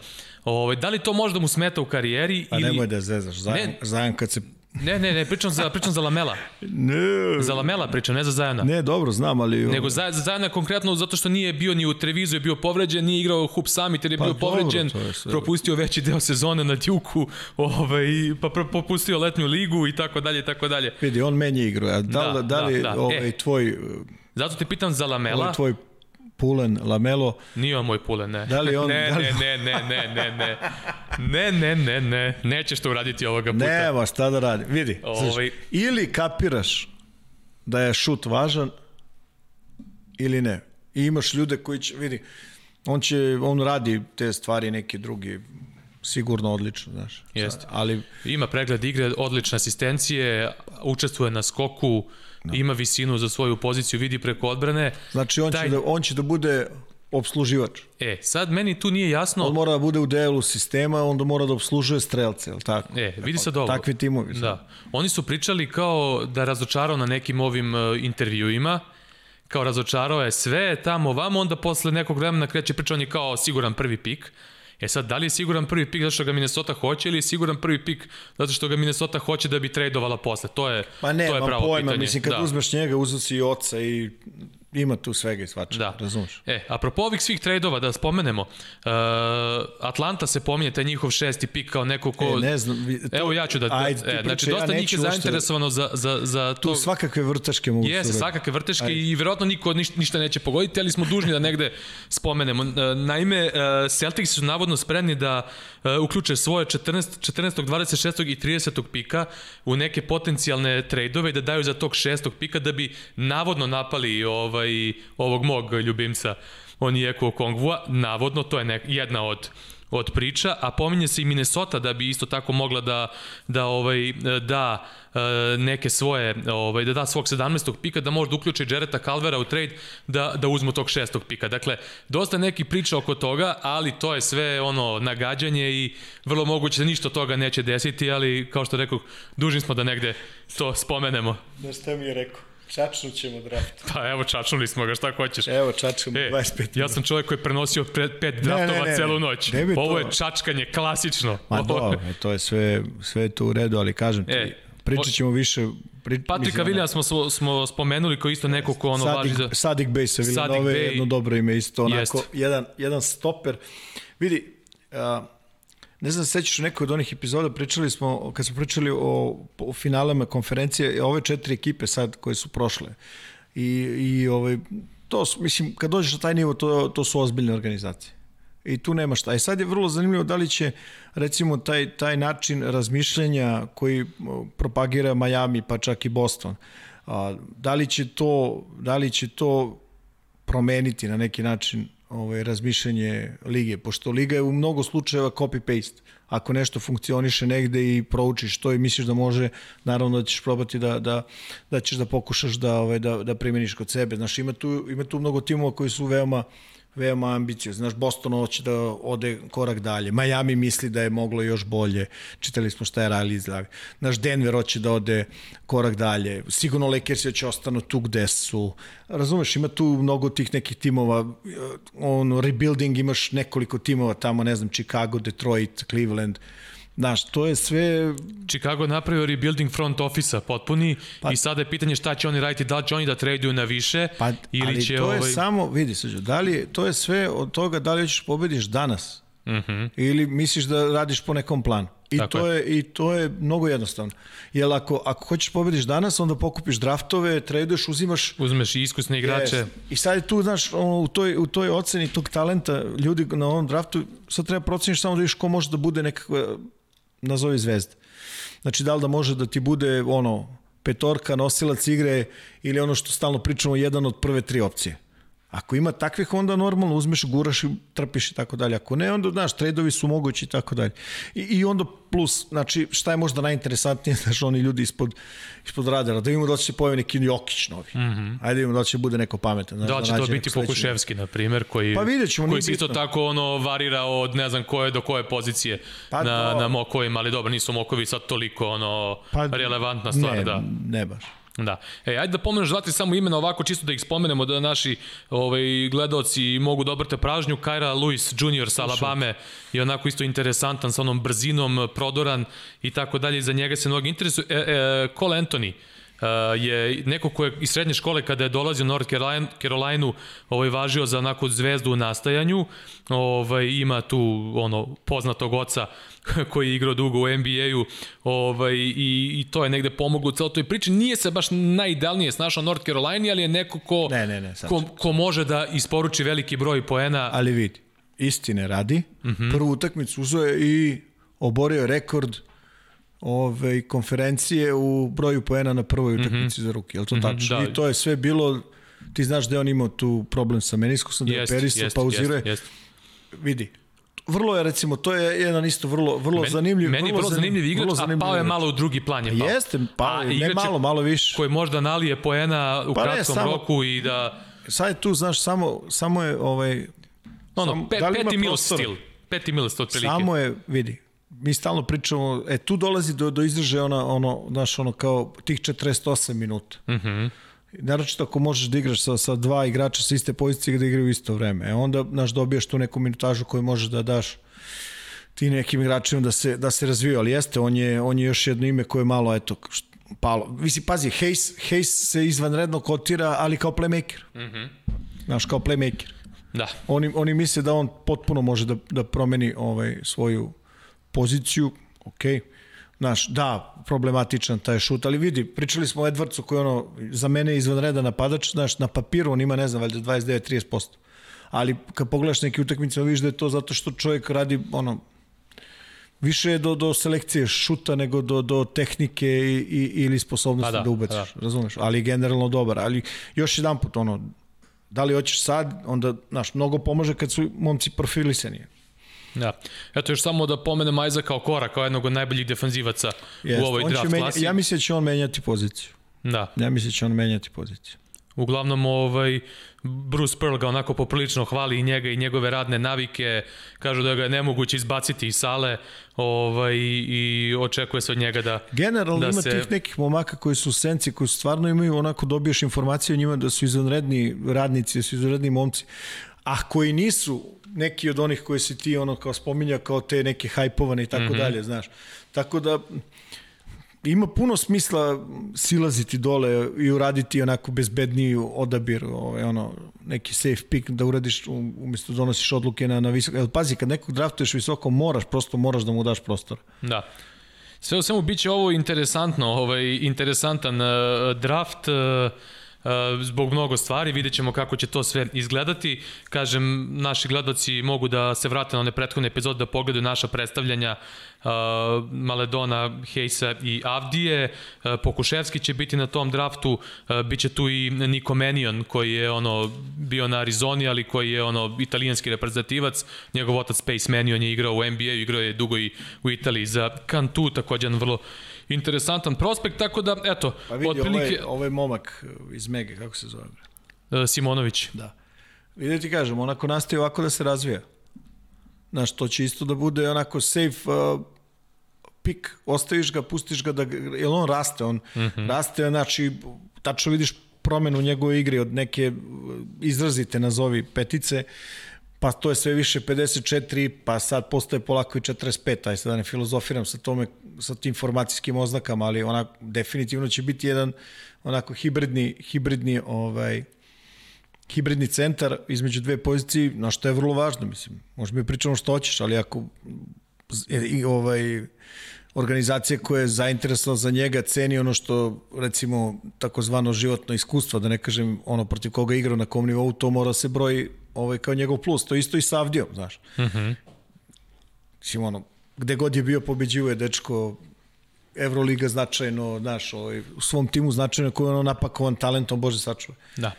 Ovaj, da li to možda mu smeta u karijeri? Pa ili... nemoj da zezaš. Zajan, Ne. Zajan kad se... Ne, ne, ne, pričam za, pričam za Lamela. Ne, Za Lamela pričam, ne za Zajana. ne dobro, znam, ali... Nego za, za Zajana konkretno zato što nije bio ni u Trevizu, je bio povređen, nije igrao Hup Summit jer je Pa bio dobro, povređen, je propustio veći deo sezone na Djuku, ovaj, pa pro- propustio letnju ligu i tako dalje i tako dalje. Vidi, on menja igru. A da, Da, da, da li da, da. ovaj E. tvoj, Zato te pitam za Lamela. ovaj tvoj Pulen, Lamelo, Nije on moj pulen, ne. Da li on- <laughs> Ne, da li- ne, ne, ne, ne, ne, ne. Ne, ne, ne, ne. Nećeš to uraditi ovoga puta. nema šta da radi. Vidi, Ovaj- ili kapiraš da je šut važan ili ne. I imaš ljude koji će, vidi, on će, on radi te stvari neki drugi sigurno odlično, znaš. Jeste. Ali Ima pregled igre, odlične asistencije, učestvuje na skoku, ima visinu za svoju poziciju, vidi preko odbrane. znači on, Taj- će da, on će da bude obsluživač. E, sad meni tu nije jasno... On mora da bude u delu sistema, onda mora da obslužuje strelce, je tako? E, vidi sad ovo. Takvi timovi. sad. Da. Oni su pričali kao da razočarao na nekim ovim uh, intervjuima, kao razočarao je sve tamo vamo, onda posle nekog vremena kreće priča, on je kao siguran prvi pik. E sad, da li je siguran prvi pik zato što ga Minnesota hoće ili je siguran prvi pik zato što ga Minnesota hoće da bi tradovala posle? To je, Pa ne, to je pravo pojma, pitanje. mislim kad da. uzmeš njega, si i oca i ima tu svega i svačega, Da. razumeš? E, apropo ovih svih trejdova, da spomenemo, uh, Atlanta se pominje, taj njihov šesti pik kao neko ko... E, ne znam, to- Evo ja ću da... Ajde, e, znači, pričaj, ja dosta njih neću je zainteresovano za, za, za to... Tu svakakve vrtaške mogu Jeste, svakakve vrteške Ajde. i verovatno niko ništa, ništa neće pogoditi, ali smo dužni da negde spomenemo. E, Naime, e, Celtics su navodno spremni da uključe svoje 14, 14. 26. i 30. pika u neke potencijalne trejdove i da daju za tog šestog pika da bi navodno napali ovaj, ovog mog ljubimca Onijeku Kongvua. Navodno, to je nek, jedna od od priča, a pominje se i Minnesota da bi isto tako mogla da da ovaj da e, neke svoje ovaj da da svog 17. pika da možda uključi Jareta Calvera u trade da da uzmu tog šestog pika. Dakle, dosta neki priča oko toga, ali to je sve ono nagađanje i vrlo moguće da ništa toga neće desiti, ali kao što rekao, dužni smo da negde to spomenemo. Znaš šta mi je rekao? Čačnut ćemo draft. Pa evo, čačnuli smo ga, šta hoćeš. Evo, čačkamo E, 25 ja sam čovjek koji je prenosio pred, pet draftova ne, ne. celu noć. Ne Ovo je čačkanje klasično. Ma je- dobro, <laughs> to je sve, sve je to u redu, ali kažem ti, E, pričat ćemo više... Pri, Patrika Vilja smo, smo, smo spomenuli koji isto neko ko ono važi Sadik, za... Sadik Bey sa Villanove, Bey. jedno dobro ime isto, onako, Jeste. jedan, jedan stoper. Vidi, a, ne znam, sećaš u nekoj od onih epizoda, pričali smo, kad smo pričali o, o finalama konferencije, ove četiri ekipe sad koje su prošle. I, i ovaj, to, mislim, kad dođeš na taj nivo, to, to su ozbiljne organizacije. I tu nema šta. I sad je vrlo zanimljivo da li će, recimo, taj, taj način razmišljanja koji o, propagira Miami, pa čak i Boston, a, da li će to, da li će to promeniti na neki način ovaj, razmišljanje lige, pošto liga je u mnogo slučajeva copy-paste. Ako nešto funkcioniše negde i proučiš to i misliš da može, naravno da ćeš probati da, da, da ćeš da pokušaš da, ovaj, da, da primeniš kod sebe. Znaš, ima tu, ima tu mnogo timova koji su veoma veoma ambiciozni. Znaš, Boston hoće da ode korak dalje. Miami misli da je moglo još bolje. Čitali smo šta je Riley izlavi. Znaš, Denver hoće da ode korak dalje. Sigurno Lakersi će ostanu tu gde su. Razumeš, ima tu mnogo tih nekih timova. On, rebuilding imaš nekoliko timova tamo, ne znam, Chicago, Detroit, Cleveland. Znaš, to je sve Chicago je napravio rebuilding front office-a potpuni pa, i sada je pitanje šta će oni raditi, da li će oni da traduju na više Pa, ili ali će to ovaj... je samo, vidi se, da li je, to je sve od toga da li ćeš pobediš danas uh Mhm. -huh. ili misliš da radiš po nekom planu. I Tako to je. i to je mnogo jednostavno. Jer ako, ako hoćeš pobediš danas, onda pokupiš draftove, traduješ, uzimaš Uzmeš i iskusne igrače. Yes. I sad je tu, znaš, u, toj, u toj oceni tog talenta ljudi na ovom draftu, sad treba proceniš samo da viš ko može da bude nekakva, nazovi zvezda. Znači, da li da može da ti bude, ono, petorka, nosilac igre ili ono što stalno pričamo, jedan od prve tri opcije. Ako ima takvih, onda normalno uzmeš, guraš i trpiš i tako dalje. Ako ne, onda, znaš, tradovi su mogući i tako dalje. I, I onda plus, znači, šta je možda najinteresantnije, <laughs> znaš, oni ljudi ispod, ispod radara, da vidimo da će se pojavi neki Jokić novi. Mm -hmm. Ajde da vidimo da će bude neko pametan. Znaš, da će da to biti Pokuševski, na primjer, koji, pa vidjet ćemo, koji se isto tako ono, varira od ne znam koje do koje pozicije pa na, do... na mokovima, ali dobro, nisu mokovi sad toliko ono, pa, relevantna stvar. Ne, da. ne baš. Da. E, ajde da pomeneš zvati samo imena ovako čisto da ih spomenemo da naši ovaj, gledoci mogu da obrte pražnju. Kaira Lewis Jr. sa Alabame je onako isto interesantan sa onom brzinom, prodoran i tako dalje. Za njega se mnogi interesuju. E, e, Cole Anthony, je neko ko je iz srednje škole kada je dolazio u North Carolina, Carolina ovaj, važio za onako zvezdu u nastajanju. Ovaj, ima tu ono poznatog oca <laughs> koji je igrao dugo u NBA-u ovaj, i, i to je negde pomoglo u celoj toj priči. Nije se baš najidealnije snašao North Carolina, ali je neko ko, ne, ne, ne, ko, ko može da isporuči veliki broj poena. Ali vidi, istine radi, uh mhm. -huh. prvu utakmicu uzeo je i oborio rekord ove, konferencije u broju poena na prvoj mhm. utakmici mm -hmm. za ruke. Je li to mm -hmm, tačno? Da. I to je sve bilo, ti znaš da je on imao tu problem sa meniskusom, da je pauziruje. Jest, jest. Vidi, vrlo je recimo to je jedan isto vrlo vrlo Men, zanimljiv meni vrlo, vrlo zanimljiv igrač vrlo zanimljiv a pao je malo u drugi plan je pao. Jeste, pa ne malo, malo više. Koji možda nalije poena u pa kratkom ne, samo, roku i da sad je tu znaš samo samo je ovaj no, no, pe, da peti mil stil. Peti mil stil otprilike. Samo je, vidi, mi stalno pričamo, e tu dolazi do, do izražaja ona, ono, znaš, ono kao tih 48 minuta. Mhm. Mm Naročito ako možeš da igraš sa, sa dva igrača sa iste pozicije da igraju isto vreme. E onda, znaš, dobijaš tu neku minutažu koju možeš da daš ti nekim igračima da se, da se razviju, ali jeste, on je, on je još jedno ime koje je malo, eto, palo. Visi, pazi, Hayes, Hayes se izvanredno kotira, ali kao playmaker. Mm -hmm. Znaš, kao playmaker. Da. Oni, oni misle da on potpuno može da, da promeni ovaj, svoju poziciju, ok, Znaš, da, problematičan taj šut, ali vidi, pričali smo o Edwardsu koji ono, za mene je izvanredan napadač, znaš, na papiru on ima, ne znam, valjda 29-30%. Ali kad pogledaš neke utakmice, vidiš da je to zato što čovjek radi, ono, više je do, do selekcije šuta nego do, do tehnike i, i, ili sposobnosti pa da, da ubaciš, da. razumeš? Ali generalno dobar, ali još jedan put, ono, da li hoćeš sad, onda, znaš, mnogo pomaže kad su momci profilisani. Da. Eto još samo da pomenem Ajza kao Kora, kao jednog od najboljih defanzivaca Jest, u ovoj draft menja, klasi. Ja mislim da će on menjati poziciju. Da. Ja mislim da će on menjati poziciju. Uglavnom, ovaj, Bruce Pearl ga onako poprilično hvali i njega i njegove radne navike, kažu da ga je nemoguće izbaciti iz sale ovaj, i očekuje se od njega da Generalno da ima se... tih nekih momaka koji su senci, koji stvarno imaju onako dobiješ informacije o njima da su izvanredni radnici, da su izvanredni momci, a koji nisu neki od onih koji si ti ono kao spominja kao te neke hajpovane i tako mm -hmm. dalje, znaš. Tako da ima puno smisla silaziti dole i uraditi onako bezbedniji odabir, ovaj, ono, neki safe pick da uradiš umjesto donosiš odluke na, na visoko. Jel, pazi, kad nekog draftuješ visoko, moraš, prosto moraš da mu daš prostor. Da. Sve u svemu biće ovo interesantno, ovaj, interesantan uh, draft, uh, zbog mnogo stvari, vidjet ćemo kako će to sve izgledati. Kažem, naši gledoci mogu da se vrate na one prethodne epizode da pogledaju naša predstavljanja uh, Maledona, Hejsa i Avdije. Uh, Pokuševski će biti na tom draftu, uh, biće tu i Niko Menion koji je ono bio na Arizoni, ali koji je ono italijanski reprezentativac. Njegov otac Space Menion je igrao u NBA, igrao je dugo i u Italiji za Cantu, također vrlo interesantan prospekt, tako da, eto, pa vidi, otprilike... Ovaj, ovaj momak iz Mege, kako se zove? E, Simonović. Da. Vidi da ti kažem, onako nastaje ovako da se razvija. Znaš, to će isto da bude onako safe uh, pik, ostaviš ga, pustiš ga, da, jer on raste, on mm -hmm. raste, znači, tačno vidiš promenu u njegovoj igri od neke izrazite, nazovi, petice, pa to je sve više 54, pa sad postaje polako i 45, aj sad da ne filozofiram sa tome, sa tim informacijskim oznakama, ali ona definitivno će biti jedan onako hibridni, hibridni ovaj, hibridni centar između dve pozicije, na što je vrlo važno, mislim. Možda mi pričamo što hoćeš, ali ako i ovaj organizacija koja je zainteresovana za njega ceni ono što recimo takozvano životno iskustvo, da ne kažem ono protiv koga igra na kom nivou, to mora se broji ovaj, kao njegov plus. To isto i sa Avdijom, znaš. Mm -hmm. Mislim, ono, gde god je bio pobeđivo je dečko Evroliga značajno, znaš, ovaj, u svom timu značajno koji je ono napakovan talentom, Bože sačuva. Da.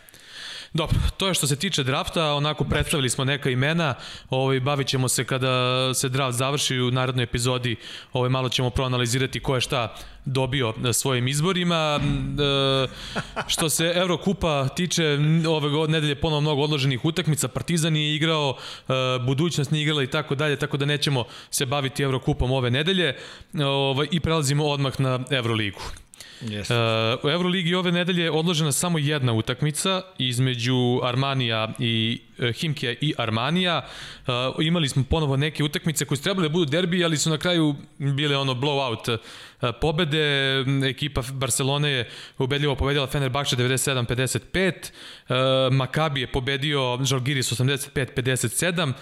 Dobro, to je što se tiče drafta, onako predstavili smo neka imena, ovaj, bavit ćemo se kada se draft završi u narodnoj epizodi, ovaj, malo ćemo proanalizirati ko je šta dobio svojim izborima. E, što se Evrokupa tiče, ove nedelje ponovo mnogo odloženih utakmica, Partizan je igrao, e, budućnost nije igrala i tako dalje, tako da nećemo se baviti Evrokupom ove nedelje ovaj, i prelazimo odmah na Evroligu. Uh, u Euroligi ove nedelje odložena samo jedna utakmica između Armanija i uh, Himkija i Armanija. Uh, imali smo ponovo neke utakmice koje su trebali da budu derbi, ali su na kraju bile ono blowout pobede. Ekipa Barcelone je ubedljivo pobedila Fenerbahče 97-55. Makabi je pobedio Žalgiris 85-57.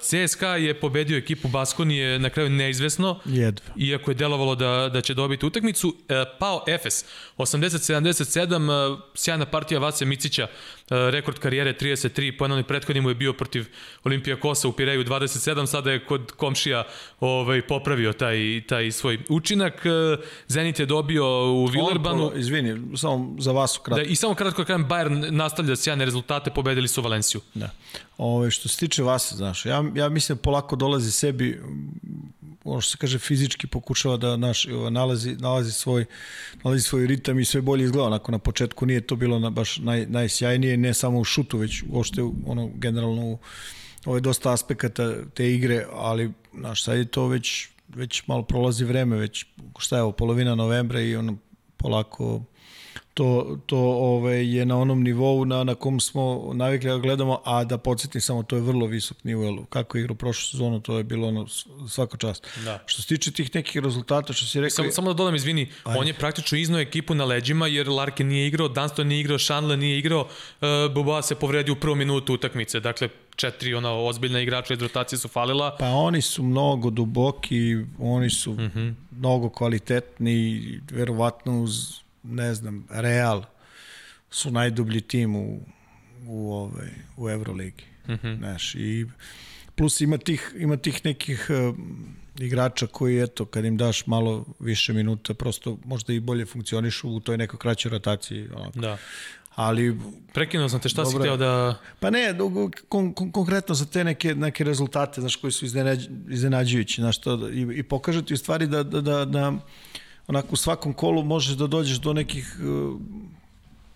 CSKA je pobedio ekipu Baskonije na kraju neizvesno. Jedva. Iako je delovalo da, da će dobiti utakmicu. Pao Efes 80-77. Sjajna partija Vase Micića rekord karijere 33, pojednani prethodni mu je bio protiv Olimpija Kosa u Pireju 27, sada je kod komšija ovaj, popravio taj, taj svoj učinak. Zenit je dobio u Villerbanu. Izvini, samo za vas kratko. Da, I samo kratko kažem, Bayern nastavlja sjajne rezultate, pobedili su Valenciju. Da. Ove, što se tiče vas, znaš, ja, ja mislim da polako dolazi sebi ono što se kaže fizički pokušava da naš nalazi nalazi svoj nalazi svoj ritam i sve bolje izgleda onako na početku nije to bilo na baš naj najsjajnije ne samo u šutu već uopšte ono generalno u ovo je dosta aspekata te igre ali naš sad je to već već malo prolazi vreme već šta je ovo polovina novembra i ono polako to, to ove, je na onom nivou na, na kom smo navikli da gledamo, a da podsjetim samo, to je vrlo visok nivo, kako je igrao prošlu sezonu, to je bilo ono svako čast. Da. Što se tiče tih nekih rezultata, što si rekao... Samo, samo da dodam, izvini, Ajde. on je praktično iznao ekipu na leđima, jer Larkin nije igrao, Dunston nije igrao, Shanle nije igrao, uh, Boba se povredio u prvom minutu utakmice, dakle, četiri ona ozbiljna igrača iz rotacije su falila. Pa oni su mnogo duboki, oni su mm -hmm. mnogo kvalitetni, verovatno uz ne znam, Real su najdublji tim u, u, ovaj, u Euroligi. Mm -hmm. Znaš, i plus ima tih, ima tih nekih uh, igrača koji, eto, kad im daš malo više minuta, prosto možda i bolje funkcionišu u toj nekoj kraćoj rotaciji. Onako. Da. Ali... Prekinuo sam te, šta dobra, si htio da... Pa ne, kon, kon, konkretno za te neke, neke rezultate, znaš, koji su iznenađujući, znaš, to, i, i pokažu ti u stvari da, da, da, da onako u svakom kolu možeš da dođeš do nekih uh,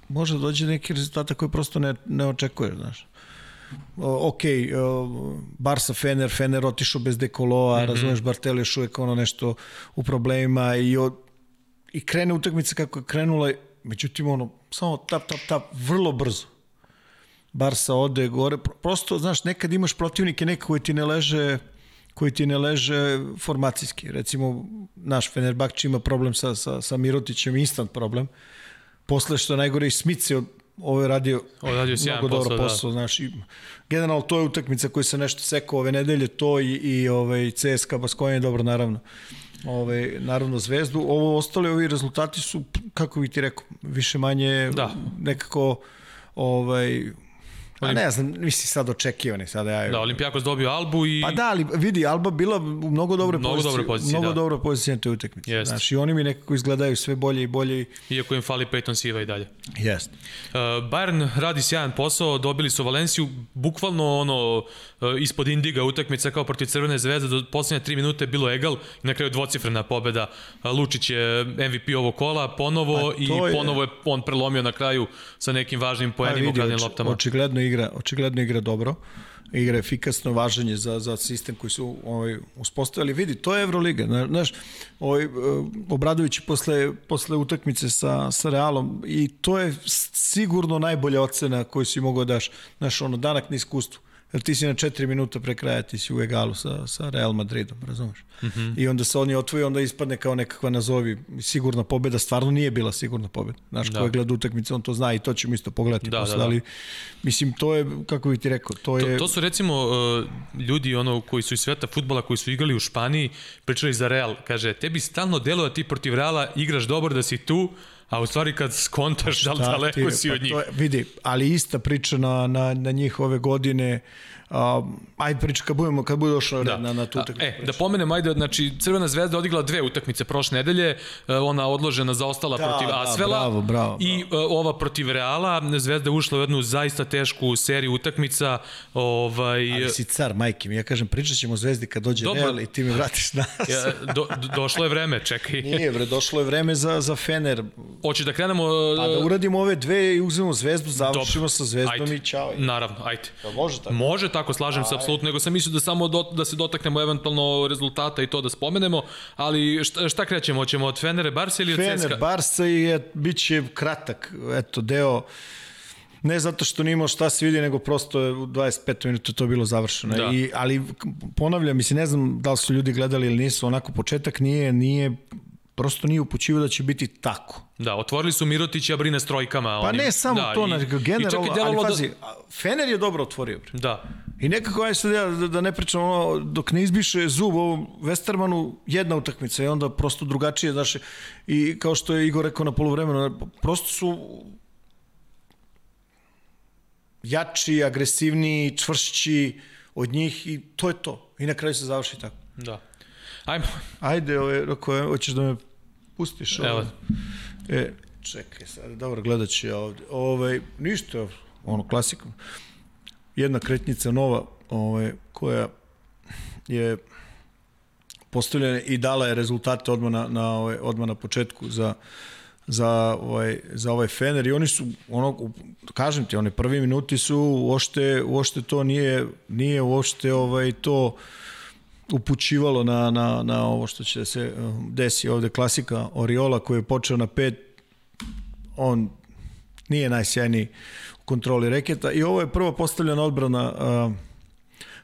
može da dođe do nekih rezultata koje prosto ne, ne očekuješ, znaš. Ok, uh, Barsa Fener, Fener otišao bez dekoloa, mm -hmm. razumeš, Bartel još uvek ono nešto u problemima i, od, i krene utakmica kako je krenula, međutim ono, samo tap, tap, tap, vrlo brzo. Barsa ode gore, prosto, znaš, nekad imaš protivnike neka koji ti ne leže koji ti ne leže formacijski. Recimo, naš Fenerbahče ima problem sa, sa, sa Mirotićem, instant problem. Posle što je najgore i Smice ovo je radio, ovo je radio mnogo dobro posao, da. znaš, i generalno to je utakmica koja se nešto sekao ove nedelje, to i, i ovaj, CSKA Baskonje, dobro, naravno, ovaj, naravno Zvezdu. Ovo ostale ovi rezultati su, kako bih ti rekao, više manje da. nekako ovaj, Pa ne znam, mislim sad očekivani sada ja. Da, Olimpijakos dobio Albu i Pa da, ali vidi Alba bila u mnogo dobre mnogo pozicije, dobre pozicije, mnogo da. dobro pozicije na toj utakmici. Jest. Znaš, i oni mi nekako izgledaju sve bolje i bolje. Iako im fali Peyton Siva i dalje. Jest. Uh, Bayern radi sjajan posao, dobili su Valenciju bukvalno ono uh, ispod indiga utakmica kao protiv Crvene zvezde do poslednje 3 minute bilo egal i na kraju dvocifrena pobeda. Uh, Lučić je MVP ovog kola ponovo pa, i je... ponovo je on prelomio na kraju sa nekim važnim poenima pa, u loptama. Očigledno igra, očigledno igra dobro igra efikasno, važanje za, za sistem koji su ovaj, uspostavili. Vidi, to je Euroliga. Znaš, ovaj, eh, Obradović posle, posle utakmice sa, sa Realom i to je sigurno najbolja ocena koju si mogao da daš. Znaš, ono, danak na iskustvu jer ti si na 4 minuta pre kraja, ti si u egalu sa, sa Real Madridom, razumeš? Mm -hmm. I onda se oni otvoje, onda ispadne kao nekakva nazovi sigurna pobeda, stvarno nije bila sigurna pobeda. Znaš, da. ko je gleda utakmice, on to zna i to ćemo isto pogledati da, posle, da, da. ali mislim, to je, kako bih ti rekao, to je... To, to su recimo uh, ljudi ono, koji su iz sveta futbola, koji su igrali u Španiji, pričali za Real, kaže, tebi stalno delo da ti protiv Reala igraš dobro da si tu, A u stvari kad skontaš da li daleko ti, si od njih. Pa to je, vidi, ali ista priča na, na, na njih ove godine, A, ajde priča kad budemo, kad bude došao Da. na, na tu utakmicu. E, da pomenem, ajde, znači, Crvena zvezda odigrala dve utakmice prošle nedelje, e, ona odložena zaostala Da, protiv da, Asvela bravo, bravo, i e, ova protiv Reala. Zvezda ušla u jednu zaista tešku seriju utakmica. Ovaj, Ali si car, majke mi. Ja kažem, pričat ćemo o Zvezdi kad dođe Dobro. Real i ti mi vratiš nas. <laughs> ja, do, do, došlo je vreme, čekaj. Nije, bre, došlo je vreme za, za Fener. Hoćeš da krenemo... Pa da uradimo ove dve i uzmemo Zvezdu, završimo sa Zvezdom ajde. i čao. Naravno, ajde. Pa može tako. Može tako, slažem se apsolutno, nego sam mislio da samo do, da se dotaknemo eventualno rezultata i to da spomenemo, ali šta, šta krećemo? Hoćemo od Fenere Barsa ili od Fener, CSKA? Barsa i je, bit će kratak, eto, deo, ne zato što nije imao šta se vidi, nego prosto je u 25 minuta to bilo završeno. Da. I, ali ponavljam, mislim, ne znam da li su ljudi gledali ili nisu, onako početak nije, nije prosto nije upućivo da će biti tako. Da, otvorili su Mirotić i Abrine s trojkama. Pa oni- ne samo da, to, i- generalno, ali delovalo da- pazi, Fener je dobro otvorio. Bre. Da, I nekako, aj sad ja da, da ne pričam ono, dok ne izbiše zub ovom Westermanu, jedna utakmica i onda prosto drugačije, znaš, i kao što je Igor rekao na polovremenu, prosto su jači, agresivniji, čvršći od njih i to je to. I na kraju se završi tako. da. Ajmo. Ajde, ove, ako hoćeš da me pustiš? Evo. E, čekaj sad, dobro, gledat ću ja ovde. Ove, ništa, ono, klasikom. Jedna kretnica nova, ove, koja je postavljena i dala je rezultate odmah na, na, ove, odmah na početku za, za, ovaj, za ovaj Fener i oni su, ono, kažem ti, one prvi minuti su uošte, uošte to nije, nije uošte ovaj, to upućivalo na, na, na ovo što će se uh, desi ovde klasika Oriola koji je počeo na pet on nije najsjajniji kontroli reketa i ovo je prva postavljena odbrana uh,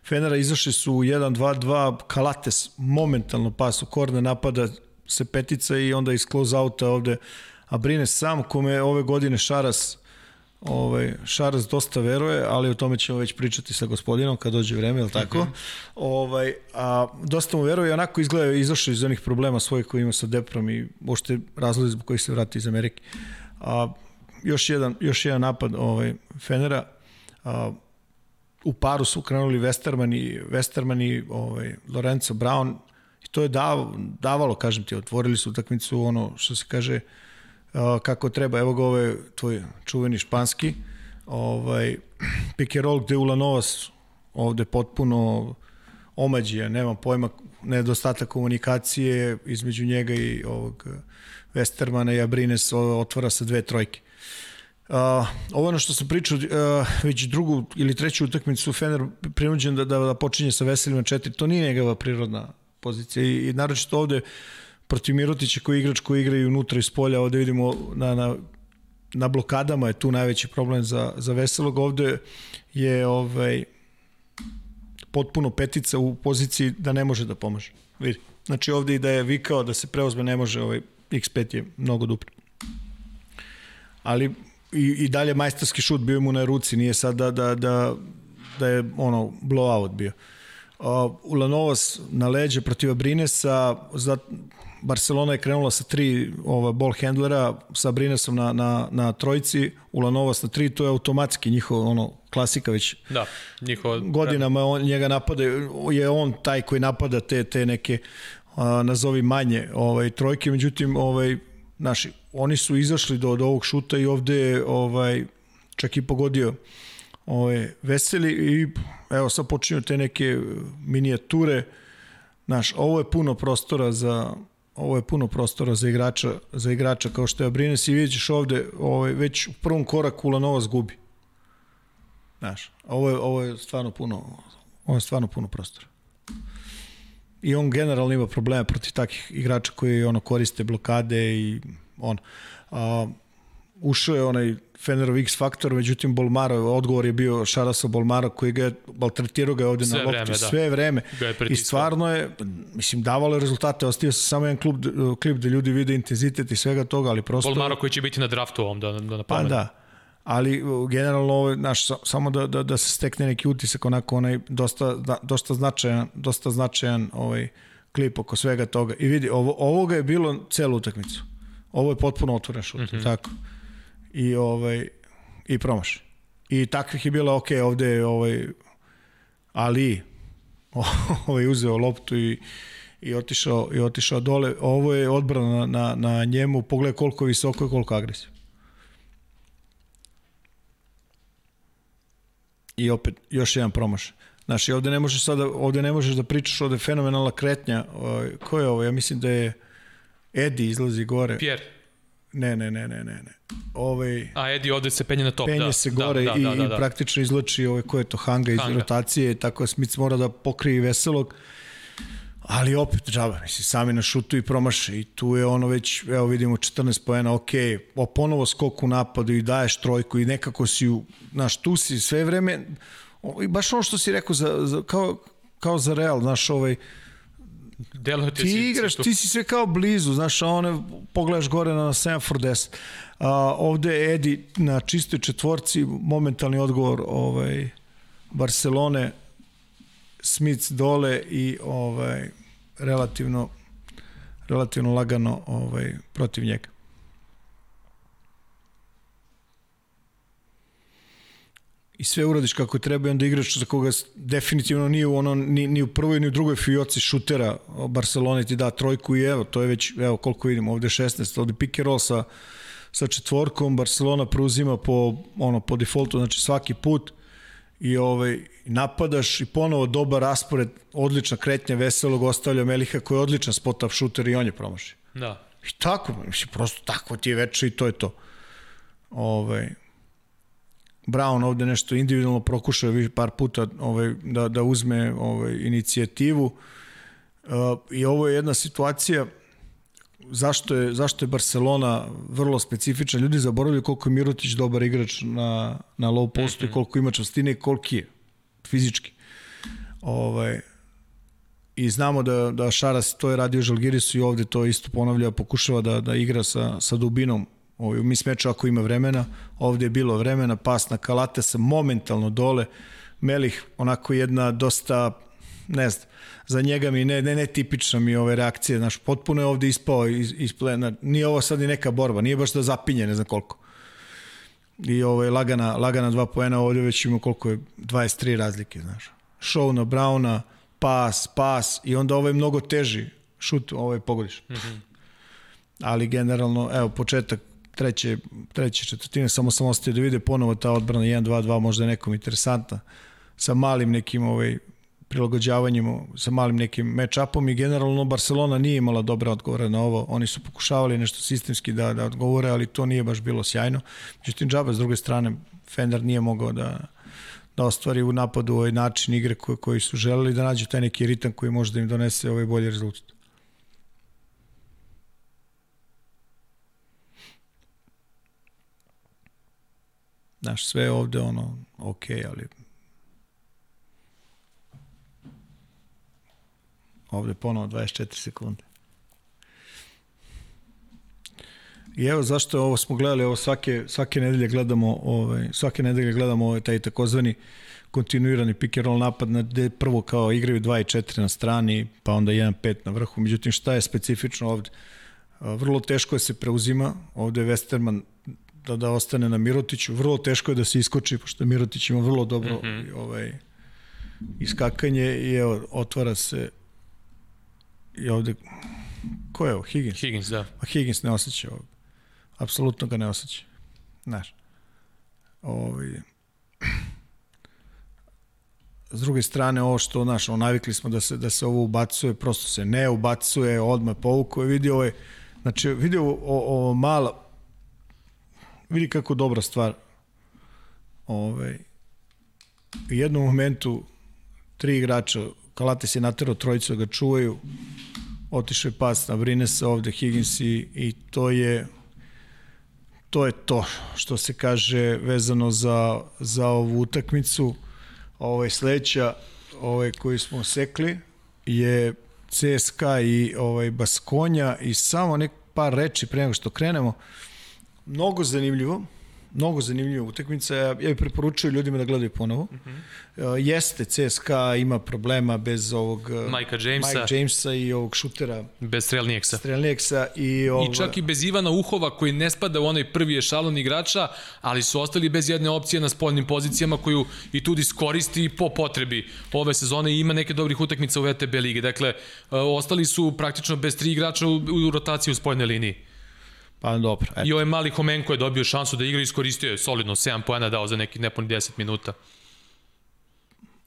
Fenera izašli su 1-2-2 Kalates momentalno pas u korne napada se petica i onda iz close outa ovde a brine sam kome ove godine Šaras ovaj, Šaras dosta veruje, ali o tome ćemo već pričati sa gospodinom kad dođe vreme, je li tako? Mm -hmm. ovaj, a, dosta mu veruje onako izgleda izašao iz onih problema svojih koji ima sa Deprom i uopšte razlozi zbog kojih se vrati iz Amerike. A, još, jedan, još jedan napad ovaj, Fenera, a, u paru su krenuli Westerman i, Westerman i ovaj, Lorenzo Brown. I to je dav, davalo, kažem ti, otvorili su utakmicu ono što se kaže uh, kako treba, evo ga ovaj tvoj čuveni španski ovaj, pick and roll gde Ulanovas ovde potpuno omađija, nema pojma nedostatak komunikacije između njega i ovog Westermana i Abrines otvara sa dve trojke. Uh, ovo ono što sam pričao, uh, već drugu ili treću utakmicu Fener prinuđen da, da, da počinje sa veselima četiri, to nije njegova prirodna pozicija i, i naročito ovde protiv Mirotića koji igrač koji igra i unutra i s polja, ovde vidimo na, na, na blokadama je tu najveći problem za, za Veselog, ovde je ovaj, potpuno petica u poziciji da ne može da pomaže. Vidi. Znači ovde i da je vikao da se preozme ne može, ovaj X5 je mnogo duplji. Ali i, i dalje majstorski šut bio mu na ruci, nije sad da, da, da, da je ono blowout bio. Uh, Ulanovas na leđe protiv Abrinesa, za, Barcelona je krenula sa tri ova, ball handlera, sa Abrinesom na, na, na trojci, Ulanovas na tri, to je automatski njihov ono, klasika već Da, njihova... godinama on, njega napada, je on taj koji napada te, te neke a, nazovi manje ovaj, trojke, međutim ovaj, naši, oni su izašli do, do ovog šuta i ovde ovaj, čak i pogodio ovaj, veseli i evo sad počinju te neke minijature Znaš, ovo je puno prostora za ovo je puno prostora za igrača, za igrača kao što je Abrines i ćeš ovde ovaj, već u prvom koraku Lanova zgubi. Znaš, ovo je, ovo je stvarno puno ovo je stvarno puno prostora. I on generalno ima problema protiv takih igrača koji ono koriste blokade i on a, ušao je onaj Fenerov X faktor, međutim Bolmaro, odgovor je bio Šaraso Bolmaro koji ga je, baltretirao ga je ovde Sve na lopti vreme, da. sve vreme. I stvarno je, mislim, davalo je rezultate, ostavio se samo jedan klub, klip da ljudi vide intenzitet i svega toga, ali prosto... Bolmaro koji će biti na draftu ovom, da, da Pa napomenem. da, ali uh, generalno sa- samo da, da, da se stekne neki utisak onako onaj dosta, da, dosta značajan, dosta značajan ovaj klip oko svega toga. I vidi, ovo, ovoga je bilo celu utakmicu. Ovo je potpuno otvoren šut, mm -hmm. tako. I ovaj i promaš. I takvih je bilo, ok, ovde je ovaj Ali, <laughs> ovaj uzeo loptu i i otišao, i otišao dole. Ovo je odbrana na, na, njemu, pogledaj koliko visoko i koliko agresivno. I opet, još jedan promaš. Znaš, i ovde ne možeš sada, ovde ne možeš da pričaš, ovde je fenomenalna kretnja. Ovaj, ko je ovo? Ja mislim da je Edi izlazi gore. Pierre. Ne, ne, ne, ne, ne. ne. Ovaj, A Edi ovde se penje na top, penje da. se gore da, da, i, da, da, da. i praktično izlači ovaj, ko je to Hanga iz Hanga. rotacije, tako da Smith mora da pokrije veselog. Ali opet džaba, mislim, sami na šutu i promaše i tu je ono već, evo vidimo 14 poena, ok, o, ponovo skok u napadu i daješ trojku i nekako si, u, znaš, tu si sve vreme, i baš ono što si rekao, za, za, kao, kao za Real, znaš, ovaj, Deluje ti, ti igraš, ti si sve kao blizu, znaš, a one pogledaš gore na Sanford 10. A, ovde je Edi na čistoj četvorci, momentalni odgovor ovaj, Barcelone, Smith dole i ovaj, relativno relativno lagano ovaj, protiv njega. I sve uradiš kako treba i onda igrač za koga definitivno nije u ono, ni, ni u prvoj ni u drugoj fioci šutera Barcelona ti da trojku i evo, to je već, evo koliko vidimo, ovde je 16, ovde pick and roll sa, sa četvorkom, Barcelona preuzima po, ono, po defaultu, znači svaki put i ovaj, napadaš i ponovo dobar raspored, odlična kretnja veselog ostavlja Meliha koji je odličan spot up šuter i on je promašio. Da. I tako, mislim, prosto tako ti je veče i to je to. Ovaj, Brown ovde nešto individualno prokušao par puta ovaj, da, da uzme ovaj, inicijativu uh, i ovo je jedna situacija zašto je, zašto je Barcelona vrlo specifična. Ljudi zaboravljaju koliko je Mirotić dobar igrač na, na low postu mm -hmm. i koliko ima častine i koliki je fizički. Ovaj, I znamo da, da Šaras to je radio Žalgirisu i ovde to isto ponavlja, pokušava da, da igra sa, sa dubinom ovaj, mi smeču ako ima vremena, ovde je bilo vremena, pas na Kalate sa momentalno dole, Melih onako jedna dosta, ne znam, za njega mi ne, ne, ne tipična mi ove reakcije, znaš, potpuno je ovde ispao iz, iz plena, nije ovo sad ni neka borba, nije baš da zapinje, ne znam koliko. I ovo je lagana, lagana dva poena, ovde već ima koliko je, 23 razlike, znaš. Show na Brauna, pas, pas, i onda ovo je mnogo teži šut, ovo je pogodiš. Mm -hmm. Ali generalno, evo, početak treće, treće četvrtine, samo sam ostavio da vide ponovo ta odbrana 1-2-2, možda je nekom interesantna, sa malim nekim ovaj, prilagođavanjem, sa malim nekim match-upom i generalno Barcelona nije imala dobre odgovore na ovo. Oni su pokušavali nešto sistemski da, da odgovore, ali to nije baš bilo sjajno. Međutim, džaba, s druge strane, Fender nije mogao da, da ostvari u napadu ovaj način igre koji, koji su želeli da nađu taj neki ritam koji može da im donese ovaj bolji rezultat. Znaš, sve je ovde ono, ok, ali ovde ponovo 24 sekunde. I evo zašto ovo smo gledali, ovo svake, svake nedelje gledamo, ovaj, svake nedelje gledamo ovaj, taj takozvani kontinuirani pick and roll napad na gde prvo kao igraju 2 i 4 na strani, pa onda 1-5 na vrhu. Međutim, šta je specifično ovde? Vrlo teško je se preuzima, ovde je Westerman da, da ostane na Mirotiću. Vrlo teško je da se iskoči, pošto Mirotić ima vrlo dobro mm -hmm. ovaj, iskakanje i evo, otvara se i ovde ko je ovo? Higgins? Higgins, da. Pa Higgins ne osjeća ovo. Apsolutno ga ne osjeća. Znaš. Ovaj, s druge strane, ovo što, znaš, ono, navikli smo da se, da se ovo ubacuje, prosto se ne ubacuje, odmah povuku, vidi ovaj, znači, vidi ovo, ovo mala, vidi kako dobra stvar. Ovaj, u jednom momentu tri igrača, Kalates je naterao trojicu da ga čuvaju, otišao je pas na Brinesa ovde Higgins i, i to je to je to što se kaže vezano za, za ovu utakmicu. Ovaj sledeća ovaj koji smo sekli je CSKA i ovaj Baskonja i samo nek par reči pre nego što krenemo. Mnogo zanimljivo, mnogo zanimljiva utakmica. Ja, bih preporučio ljudima da gledaju ponovo. Uh -huh. uh, jeste, CSKA ima problema bez ovog uh, Majka Jamesa. Mike Jamesa i ovog šutera Bez Strelnijeksa. Strelnijeksa i, ovog, I čak i bez Ivana Uhova koji ne spada u onaj prvi ešalon igrača, ali su ostali bez jedne opcije na spoljnim pozicijama koju i tu iskoristi po potrebi ove sezone i ima neke dobrih utakmica u VTB ligi. Dakle, uh, ostali su praktično bez tri igrača u, u rotaciji u spoljnoj liniji. Pa dobro. Eto. I ovaj mali Homenko je dobio šansu da igra i iskoristio je solidno 7 poena dao za nekih nepuni 10 minuta.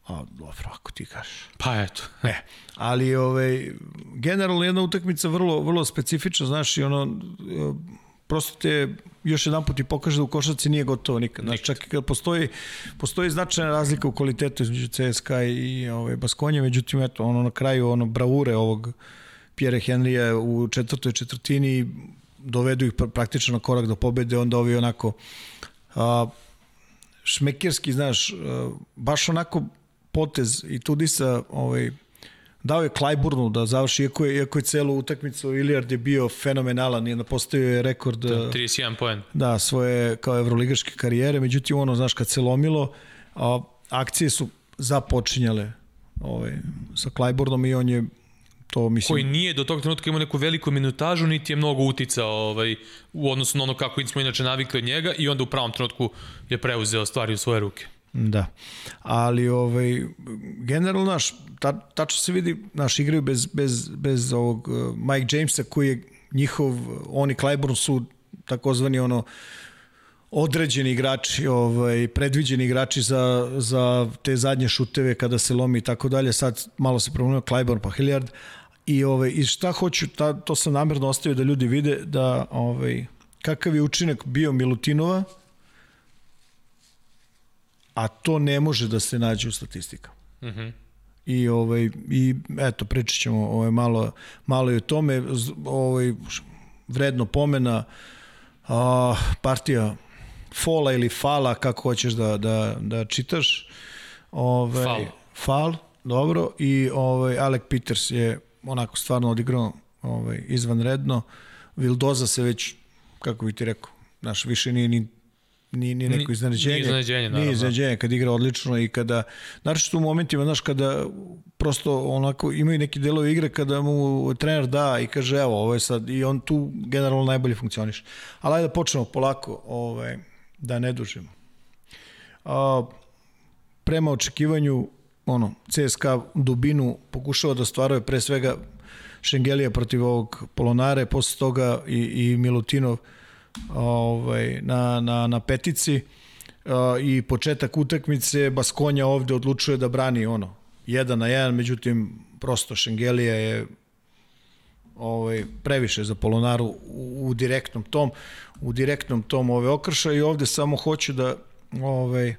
A, dobro, ako ti kažeš. Pa eto. Ne, ali ovaj, generalno jedna utakmica vrlo, vrlo specifična, znaš, i ono, e, prosto te još jedan put i pokaže da u košarci nije gotovo nikad. Znači, čak i kad postoji, postoji značajna razlika u kvalitetu između CSKA i ovaj, Baskonje, međutim, eto, ono na kraju, ono, bravure ovog Pierre Henrya u četvrtoj četvrtini dovedu ih praktično na korak do pobede, onda ovi onako a, šmekirski, znaš, a, baš onako potez i Tudisa ovaj, dao je Klajburnu da završi, iako je, iako je celu utakmicu Iliard je bio fenomenalan i postavio je rekord Da, 31 poen. da, svoje kao evroligaške karijere, međutim ono, znaš, kad se lomilo, a, akcije su započinjale ovaj, sa Klajburnom i on je to mislim... Koji nije do tog trenutka imao neku veliku minutažu, niti je mnogo uticao ovaj, u odnosu na ono kako smo inače navikli od njega i onda u pravom trenutku je preuzeo stvari u svoje ruke. Da. Ali ovaj generalno naš ta, tačno se vidi naš igraju bez bez bez ovog uh, Mike Jamesa koji je njihov oni Clyburn su takozvani ono određeni igrači, ovaj predviđeni igrači za, za te zadnje šuteve kada se lomi i tako dalje. Sad malo se promenio Clyburn pa Hilliard i ovaj i šta hoću ta, to sam namerno ostavio da ljudi vide da ovaj kakav je učinak bio Milutinova a to ne može da se nađe u statistikama. Mhm. Mm -hmm. I ovaj i eto pričat ćemo ovaj malo malo i o tome ovaj vredno pomena a, partija fola ili fala kako hoćeš da da da čitaš. Ovaj Fal. Fal, dobro i ovaj Alec Peters je onako stvarno odigrao ovaj izvanredno. Vildoza se već kako bih ti rekao, naš više nije ni ni, ni neko iznenađenje. Nije iznenađenje, naravno. Nije iznenađenje kad igra odlično i kada, naravno u momentima, znaš, kada prosto onako imaju neki delovi igre kada mu trener da i kaže evo, ovo je sad, i on tu generalno najbolje funkcioniš. Ali ajde da počnemo polako, ovaj, da ne dužimo. A, prema očekivanju, ono, CSKA dubinu pokušava da stvaruje pre svega Šengelija protiv ovog Polonare, posle toga i, i Milutinov ovaj, na, na, na petici i početak utakmice Baskonja ovde odlučuje da brani ono, jedan na jedan, međutim prosto Šengelija je ovaj, previše za Polonaru u, u direktnom tom u direktnom tom ove okrša i ovde samo hoću da ovaj,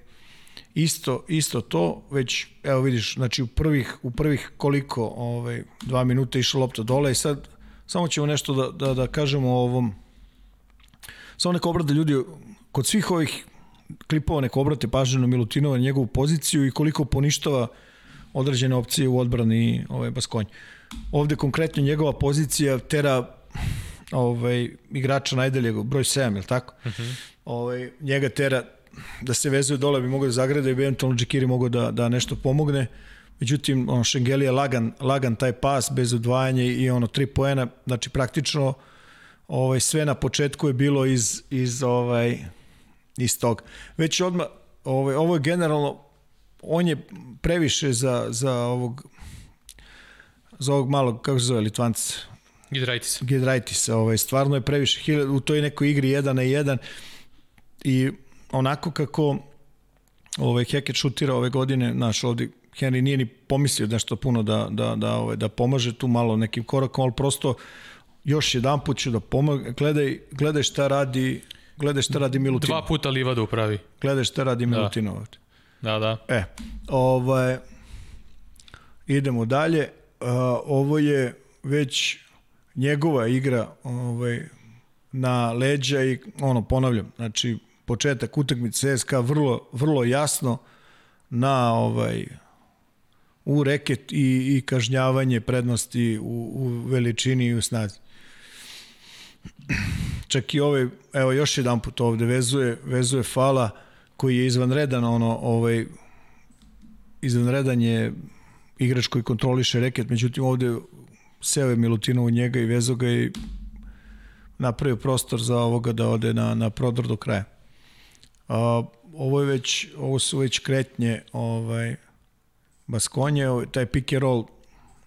isto isto to već evo vidiš znači u prvih u prvih koliko ovaj 2 minuta išla lopta dole i sad samo ćemo nešto da da da kažemo o ovom samo neko obrade ljudi kod svih ovih klipova neko obrate pažnju na Milutinova njegovu poziciju i koliko poništava određene opcije u odbrani ovaj Baskonj. Ovde konkretno njegova pozicija tera ovaj igrača najdelje broj 7, je l' tako? Uh -huh. ovaj, njega tera da se vezuje dole bi mogao da zagrade i bi eventualno Džekiri mogao da, da nešto pomogne. Međutim, on Šengeli je lagan, lagan taj pas bez odvajanja i ono tri poena, znači praktično ovaj sve na početku je bilo iz iz ovaj iz tog. Već odma ovaj ovo je generalno on je previše za za ovog za ovog malog kako se zove Litvanca Gidraitis. Gidraitis, ovaj stvarno je previše u toj nekoj igri 1 na 1 i onako kako ovaj Heket šutira ove godine, naš ovde Henry nije ni pomislio nešto puno da, da, da, ovaj, da pomaže tu malo nekim korakom, ali prosto još jedan put ću da pomag, gledaj, gledaj šta radi gledaj šta radi Milutin. Dva puta livada upravi. Gledaj šta radi Milutinov. Da, da. E, ovaj, idemo dalje. Uh, ovo je već njegova igra ovaj, na leđa i ono, ponavljam, znači početak utakmice CSKA vrlo, vrlo jasno na ovaj u reket i, i kažnjavanje prednosti u, u veličini i u snazi. čak i ovaj, evo još jedan put ovde, vezuje, vezuje Fala koji je izvanredan, ono, ovaj, izvanredan je igrač koji kontroliše reket, međutim ovde seo je Milutinovo njega i vezo ga i napravio prostor za ovoga da ode na, na prodor do kraja. A, ovo je već, ovo su već kretnje ovaj, Baskonje, taj pick and roll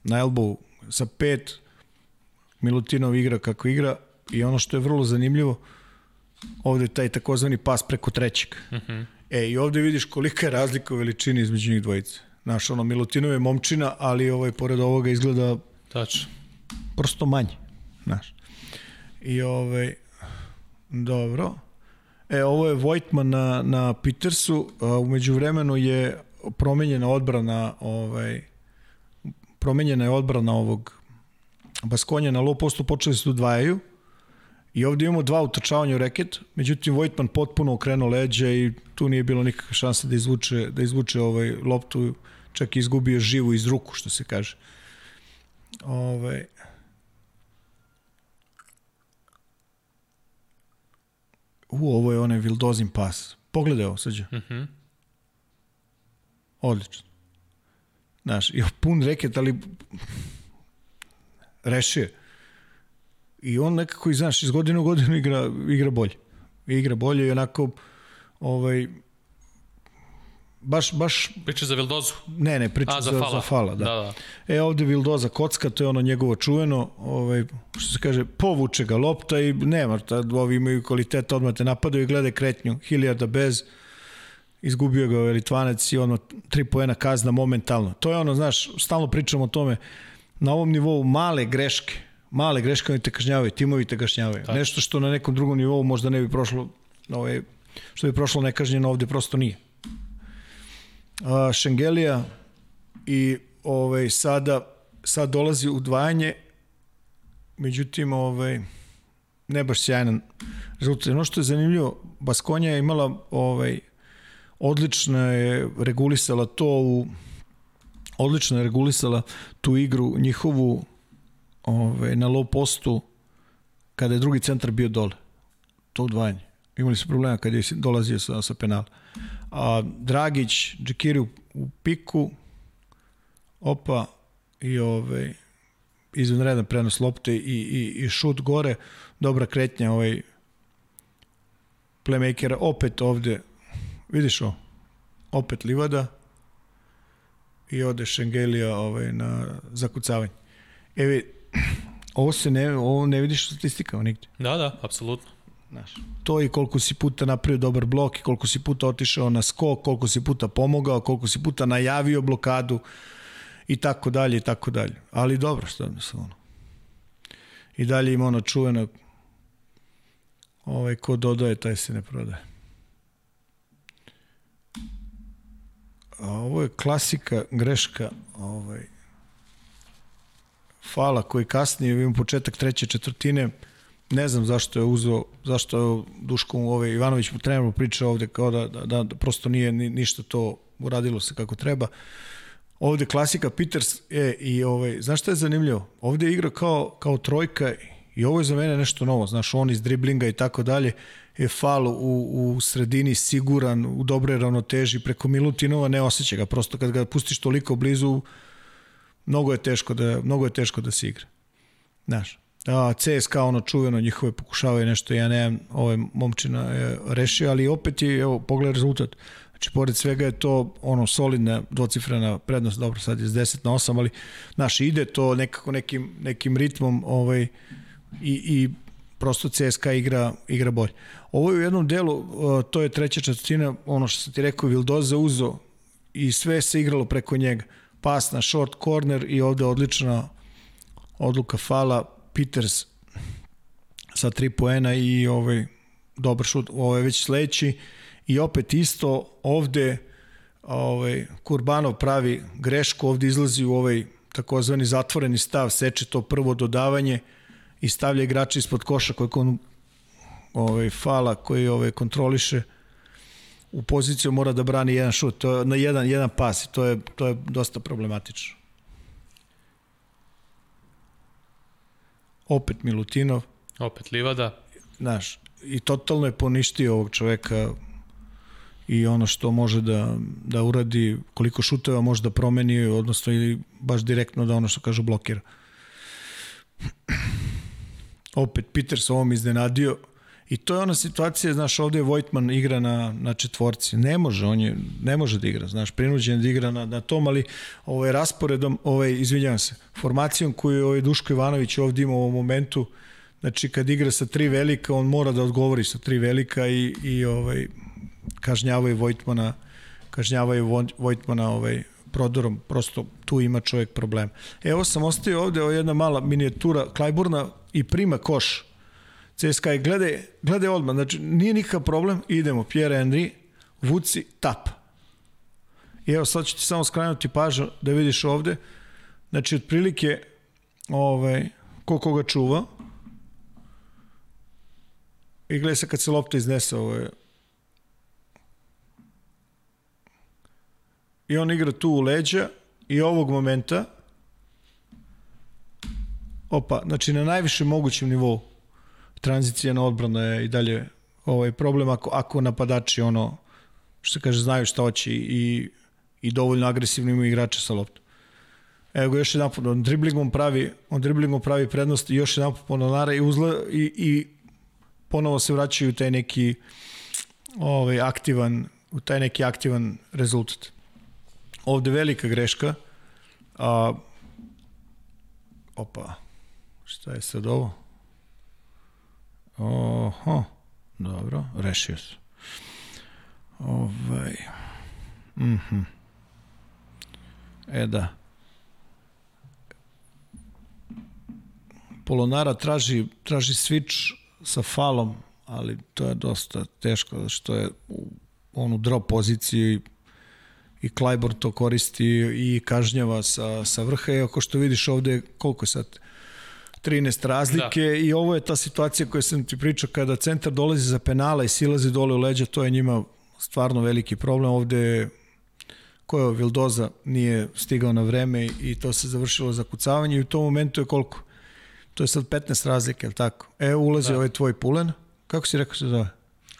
na elbow sa pet, Milutinov igra kako igra i ono što je vrlo zanimljivo, ovde je taj takozvani pas preko trećeg. Uh Mhm. -huh. E, i ovde vidiš kolika je razlika u veličini između njih dvojice. Znaš, ono, Milutinov je momčina, ali ovaj, pored ovoga izgleda Tačno. prosto manje. Znaš. I ovaj, dobro. E, ovo je Vojtman na, na Petersu, a umeđu vremenu je promenjena odbrana ovaj, promenjena je odbrana ovog Baskonja na low postu počeli se da udvajaju i ovde imamo dva utrčavanja u reket, međutim Vojtman potpuno okrenuo leđa i tu nije bilo nikakve šanse da izvuče, da izvuče ovaj loptu, čak i izgubio živu iz ruku, što se kaže. Ovaj, U, ovo je onaj Vildozin pas. Pogledaj ovo, sađa. Uh -huh. Odlično. Znaš, i pun reket, ali rešio je. I on nekako, znaš, iz godine u godinu igra, igra bolje. Igra bolje i onako, ovaj, baš, baš, Priča za Vildozu. ne, ne, priča A, za za, Fala. za fala, da. Da, da. E, ovde Vildoza kocka, to je ono njegovo čuveno, ovaj, što se kaže, povuče ga lopta i nema, tad, ovi imaju kvalitet, odmah te napadaju i glede kretnju, Hiljarda bez, izgubio ga ovaj Litvanac i ono, tri poena kazna momentalno. To je ono, znaš, stalno pričamo o tome, na ovom nivou male greške, male greške oni te kažnjavaju, timovi te kažnjavaju. Tako. Nešto što na nekom drugom nivou možda ne bi prošlo, ovaj, što bi prošlo nekažnjeno, ovde prosto nije. A, Šengelija i ovaj, sada, sad dolazi udvajanje, međutim, ovaj, ne baš sjajan rezultat. Ono što je zanimljivo, Baskonja je imala ovaj, odlično je regulisala to u odlično je regulisala tu igru njihovu ovaj, na low postu kada je drugi centar bio dole. To udvajanje. Imali su problema kada je dolazio sa, sa penala. A Dragić, Džekiri u, u piku, opa, i ovaj, izvanredan prenos lopte i, i, i šut gore, dobra kretnja ovaj playmakera, opet ovde, vidiš ovo, opet Livada i ode Šengelija ovaj, na zakucavanje. Evi, <clears throat> ovo se ne, ovo ne vidiš u statistikama nigde. Da, da, apsolutno. Znaš, to i koliko si puta napravio dobar blok i koliko si puta otišao na skok, koliko si puta pomogao, koliko si puta najavio blokadu i tako dalje i tako dalje. Ali dobro, stavno se ono. I dalje ima ono čuveno ovaj, ko dodaje, taj se ne prodaje. A ovo je klasika, greška ovaj, Fala koji kasnije, imam početak treće četvrtine, ne znam zašto je uzeo, zašto je Duško ovaj, Ivanović mu trener mu priča ovde kao da, da, da, da prosto nije ni, ništa to uradilo se kako treba. Ovde klasika Peters je i ovaj, znaš šta je zanimljivo? Ovde je igra kao, kao trojka i ovo je za mene nešto novo, znaš, on iz driblinga i tako dalje, je fal u, u sredini siguran, u dobre ravnoteži, preko Milutinova ne osjeća ga, prosto kad ga pustiš toliko blizu, mnogo je teško da, mnogo je teško da se igra. Znaš, a, CSKA ono čuveno, njihove pokušavaju nešto, ja nemam, ovaj momčina je rešio, ali opet je, evo, pogledaj rezultat. Znači, pored svega je to ono solidna dvocifrena prednost, dobro, sad je s 10 na 8, ali naš ide to nekako nekim, nekim ritmom ovaj, i, i prosto CSKA igra, igra bolje. Ovo je u jednom delu, uh, to je treća četvrtina, ono što sam ti rekao, Vildoza uzo i sve se igralo preko njega. Pas na short corner i ovde odlična odluka fala, Peters sa tri poena i ovaj dobar šut, ovo je već sledeći i opet isto ovde ovaj Kurbanov pravi grešku, ovde izlazi u ovaj takozvani zatvoreni stav, seče to prvo dodavanje i stavlja igrača ispod koša koji kon, ovaj fala koji ovaj kontroliše u poziciju mora da brani jedan šut, to je na jedan jedan pas, i to je to je dosta problematično. Opet Milutinov, Opet Livada. znaš, i totalno je poništio ovog čoveka i ono što može da, da uradi, koliko šuteva može da promeni, odnosno i baš direktno da ono što kažu blokira. <clears throat> Opet Peter ovom iznenadio i to je ona situacija, znaš, ovde je Vojtman igra na, na četvorci. Ne može, on je, ne može da igra, znaš, prinuđen da igra na, na tom, ali ovaj rasporedom, ovaj, izvinjavam se, formacijom koju je ovaj Duško Ivanović ovde ima u ovom momentu, znači kad igra sa tri velika, on mora da odgovori sa tri velika i, i ovaj, kažnjavaju Vojtmana kažnjavaju Vojtmana ovaj, prodorom, prosto tu ima čovjek problem. Evo sam ostavio ovde ovo jedna mala minijatura Klajburna i prima koš CSKA i glede, glede odmah, znači nije nikakav problem, idemo, Pierre Henry, Vuci, tap. I evo sad ću ti samo skrenuti pažnju da vidiš ovde, znači otprilike ovaj, ko koga čuva, i gledaj se kad se lopta iznese, ovo je i on igra tu u leđa i ovog momenta opa, znači na najvišem mogućem nivou tranzicija na odbranu je i dalje ovaj problem ako, ako napadači ono što kaže znaju šta hoće i, i dovoljno agresivno imaju igrače sa loptom. Evo još jedan put, on driblingom pravi, on driblingom pravi prednost i još jedan put pononara i, uzla, i, i ponovo se vraćaju u taj neki ovaj, aktivan, u taj neki aktivan rezultat ovde velika greška. A, opa, šta je sad ovo? Oho, dobro, rešio se. Ovaj, mhm. E da. Polonara traži, traži switch sa falom, ali to je dosta teško, što je u onu drop poziciji i Klajbor to koristi i kažnjava sa, sa vrha i ako što vidiš ovde koliko je sad 13 razlike da. i ovo je ta situacija koja sam ti pričao kada centar dolazi za penala i silazi dole u leđa, to je njima stvarno veliki problem. Ovde ko je Vildoza nije stigao na vreme i to se završilo za kucavanje i u tom momentu je koliko? To je sad 15 razlike, je tako? E, ulazi da. ovaj tvoj pulen. Kako si rekao se zove?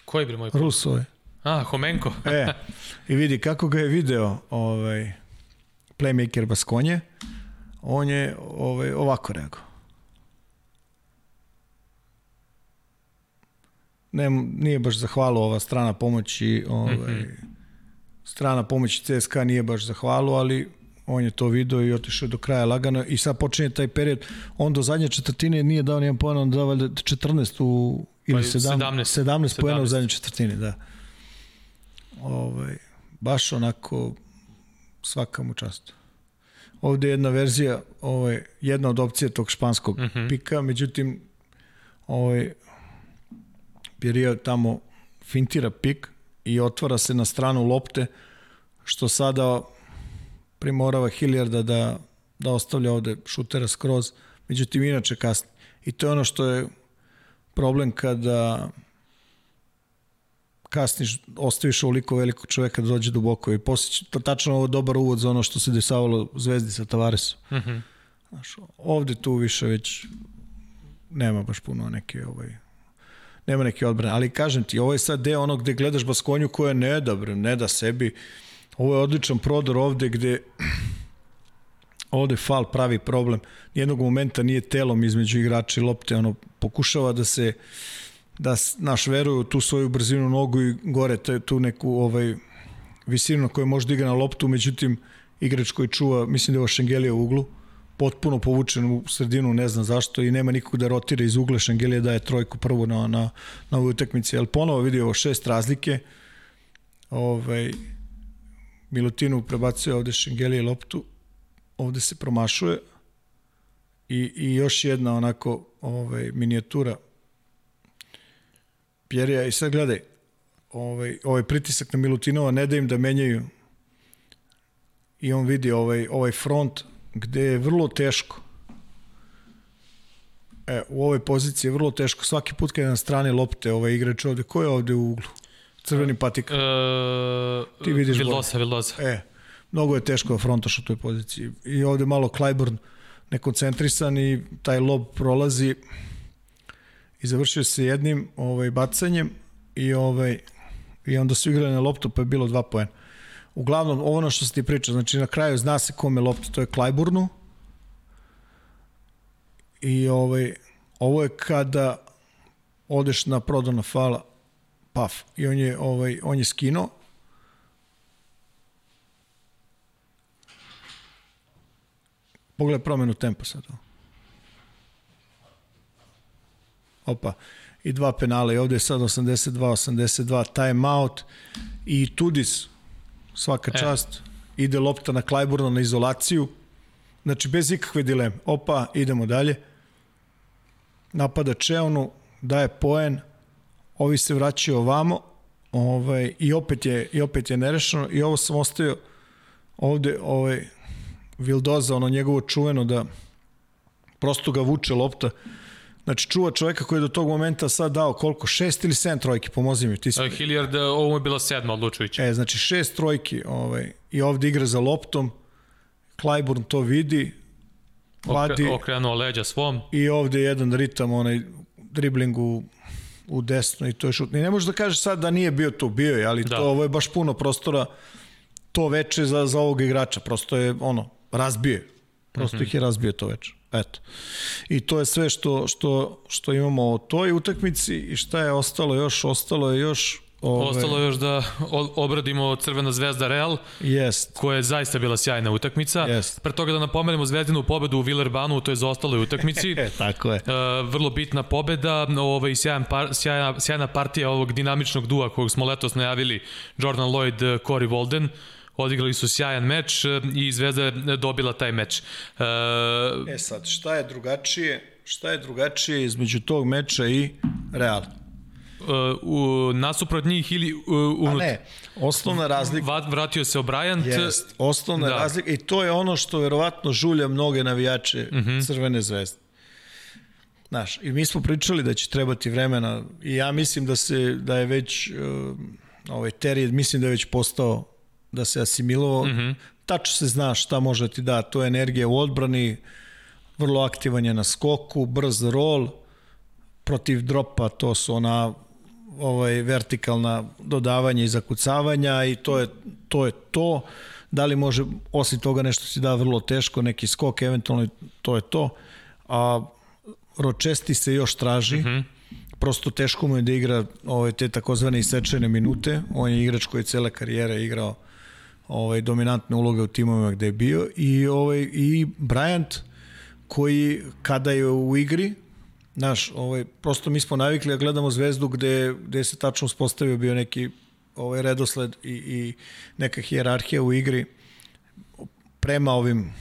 Koji bi moj pulen? Rus ovaj. A, Homenko. e, <laughs> i vidi kako ga je video ovaj, playmaker Baskonje, on je ovaj, ovako rekao. Ne, nije baš zahvalu ova strana pomoći, ovaj, mm -hmm. strana pomoći CSKA nije baš zahvalu, ali on je to video i otišao do kraja lagano i sad počinje taj period, on do zadnje četvrtine nije dao nijedan poen, on dao 14 u, ili 17, 17, 17 poena u zadnje četvrtini, da ovaj, baš onako svaka mu čast. Ovde je jedna verzija, ovaj, jedna od opcija tog španskog mm -hmm. pika, međutim, ovaj, Pirija tamo fintira pik i otvara se na stranu lopte, što sada primorava Hiljarda da, da ostavlja ovde šutera skroz, međutim inače kasni. I to je ono što je problem kada kasniš, ostaviš ovoliko velikog čoveka da dođe duboko i posle to tačno ovo dobar uvod za ono što se desavalo Zvezdi sa Tavaresom. Mm -hmm. Znaš, ovde tu više već nema baš puno neke ovaj, nema neke odbrane, ali kažem ti, ovo je sad deo onog gde gledaš Baskonju koja ne da, bre, ne da sebi. Ovo je odličan prodor ovde gde ovde fal pravi problem. Nijednog momenta nije telom između igrača i lopte, ono pokušava da se da naš veruju tu svoju brzinu nogu i gore tu neku ovaj visinu na kojoj može da igra na loptu, međutim igrač koji čuva, mislim da je ovo Šengelija u uglu, potpuno povučen u sredinu, ne znam zašto i nema nikog da rotira iz ugla, Šengelija daje trojku prvu na, na, na ovoj utakmici, ali ponovo vidi ovo šest razlike, ovaj, Milutinu prebacuje ovde Šengelija loptu, ovde se promašuje i, i još jedna onako ovaj, minijatura Pjerija. I sad gledaj, ovaj, ovaj pritisak na Milutinova ne da im da menjaju i on vidi ovaj, ovaj front gde je vrlo teško e, u ovoj poziciji je vrlo teško svaki put kada je na strani lopte ovaj igrač ovde, ko je ovde u uglu? Crveni patik. E, Ti vidiš Vildosa, Vildosa. E, mnogo je teško da frontaš u toj poziciji. I ovde malo Clyburn nekoncentrisan i taj lob prolazi i završio se jednim ovaj, bacanjem i, ovaj, i onda su igrali na loptu pa je bilo dva poena. Uglavnom, ovo ono što se ti priča, znači na kraju zna se kome lopta, to je Klajburnu. I ovaj, ovo je kada odeš na prodana fala, paf, i on je, ovaj, on je skinuo. Pogledaj promenu tempa sad. Opa, i dva penala i ovde je sad 82-82, time out i Tudis, svaka e. čast, ide lopta na Klajburna na izolaciju, znači bez ikakve dileme. Opa, idemo dalje. Napada Čeonu, daje poen, ovi se vraćaju ovamo, ovaj, i opet je, i opet je nerešeno i ovo sam ostavio ovde, ovaj, Vildoza, ono njegovo čuveno da prosto ga vuče lopta, Znači, čuva čoveka koji je do tog momenta sad dao koliko? Šest ili sedam trojki, pomozi mi. Ti si... Uh, Hilliard, ovo je bila sedma odlučujuća. E, znači šest trojki ovaj, i ovde igra za loptom. Clyburn to vidi. Vadi, okrenuo leđa svom. I ovde jedan ritam, onaj dribling u, u desno i to je šut. I ne možeš da kažeš sad da nije bio to, bio je, ali da. to ovo je baš puno prostora to veče za, za ovog igrača. Prosto je, ono, razbije. Prosto mm -hmm. ih je razbio to veče. Eto. I to je sve što, što, što imamo o toj utakmici i šta je ostalo još? Ostalo je još Ove... Ostalo je još da obradimo Crvena zvezda Real, jest. koja je zaista bila sjajna utakmica. Jest. Pre toga da napomenemo zvezdinu pobedu u Villerbanu u toj zaostaloj utakmici. <laughs> Tako je. Uh, vrlo bitna pobeda, ovaj, sjajan par, sjajna, sjajna partija ovog dinamičnog dua kojeg smo letos najavili, Jordan Lloyd, Corey Walden. Odigrali su sjajan meč e, i Zvezda je dobila taj meč. E, e sad, šta je drugačije? Šta je drugačije između tog meča i Real? Uh, u, nasuprot njih ili unut... A ne, osnovna razlika... Vratio se O'Brien. Jest, osnovna da. razlika i to je ono što verovatno žulja mnoge navijače uh mhm. -huh. Crvene zvezde. Znaš, i mi smo pričali da će trebati vremena i ja mislim da se da je već uh, ovaj Terry mislim da je već postao da se asimilovao. Mm -hmm. Tačno se zna šta može ti da. To je energija u odbrani, vrlo aktivan je na skoku, brz rol, protiv dropa to su ona ovaj vertikalna dodavanja i zakucavanja i to je to je to da li može osim toga nešto se da vrlo teško neki skok eventualno to je to a Ročesti se još traži mm -hmm. prosto teško mu je da igra ove te takozvane isečene minute on je igrač koji je cele karijere igrao ovaj, dominantne uloge u timovima gde je bio i, ovaj, i Bryant koji kada je u igri Znaš, ovaj, prosto mi smo navikli da gledamo zvezdu gde, gde se tačno uspostavio bio neki ovaj redosled i, i neka hijerarhija u igri prema ovim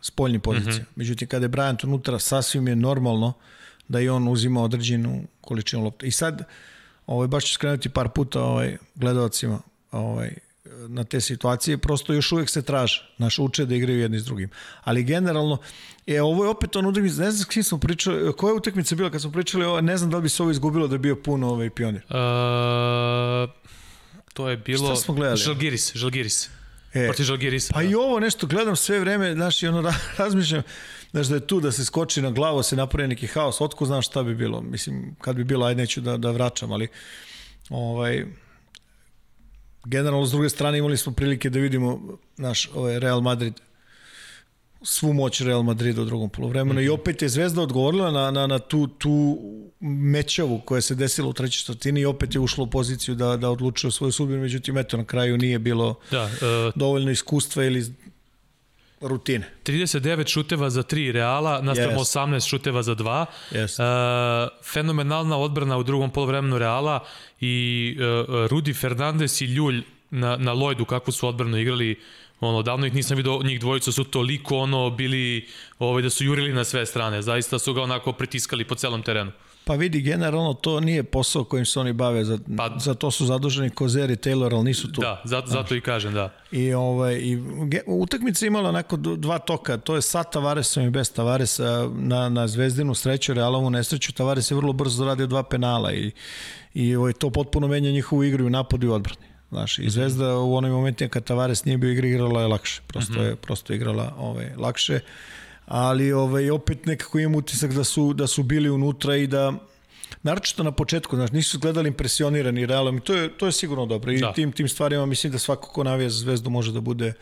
spoljnim pozicijama. Mm -hmm. Međutim, kada je Bryant unutra, sasvim je normalno da i on uzima određenu količinu lopta. I sad, ovaj, baš ću skrenuti par puta ovaj, gledalcima ovaj, na te situacije, prosto još uvek se traže. Naš uče da igraju jedni s drugim. Ali generalno, je, ovo je opet on utakmica, ne znam s kim smo pričali, koja je utakmica bila kad smo pričali, ne znam da li bi se ovo izgubilo da je bio puno ovaj pionir. Uh, to je bilo... Šta smo gledali? Žalgiris, Žalgiris. E, Proti Žalgirisa. Pa da. i ovo nešto gledam sve vreme, znaš, i ono <laughs> razmišljam, znaš, da je tu da se skoči na glavu, se napravi neki haos, otko znaš šta bi bilo. Mislim, kad bi bilo, ajde neću da, da vraćam, ali ovaj, generalno s druge strane imali smo prilike da vidimo naš ovaj Real Madrid svu moć Real Madrida u drugom polovremenu mm -hmm. i opet je Zvezda odgovorila na, na, na tu, tu mečavu koja se desila u trećoj četvrtini i opet je ušla u poziciju da, da odlučuje svoju sudbinu, međutim eto na kraju nije bilo da, uh, dovoljno iskustva ili rutine. 39 šuteva za 3 Reala, nastavimo yes. 18 šuteva za 2. Yes. Uh, fenomenalna odbrana u drugom polovremenu Reala i uh, Rudi Fernandez i Ljulj na, na Lloydu kako su odbranu igrali ono, davno ih nisam vidio, njih dvojica su toliko ono bili, ovaj, da su jurili na sve strane, zaista su ga onako pritiskali po celom terenu. Pa vidi, generalno to nije posao kojim se oni bave, za, pa, za to su zaduženi Kozeri, Taylor, ali nisu tu. Da, zato, zato i kažem, da. I, ovaj, i utakmica imala onako dva toka, to je sa Tavaresom i bez Tavaresa na, na Zvezdinu sreću, Realovu nesreću, Tavares je vrlo brzo zaradio dva penala i, i ovaj, to potpuno menja njihovu igru u napadu i odbrani. Znaš, i Zvezda u onim momentima kad Tavares nije bio igri, igrala je lakše. Prosto mhm. je, prosto igrala ovaj, lakše ali ovaj, opet nekako imam utisak da su, da su bili unutra i da naročito na početku, znaš, nisu gledali impresionirani realom i to je, to je sigurno dobro. I Da. tim, tim stvarima mislim da svako ko navija za zvezdu može da bude,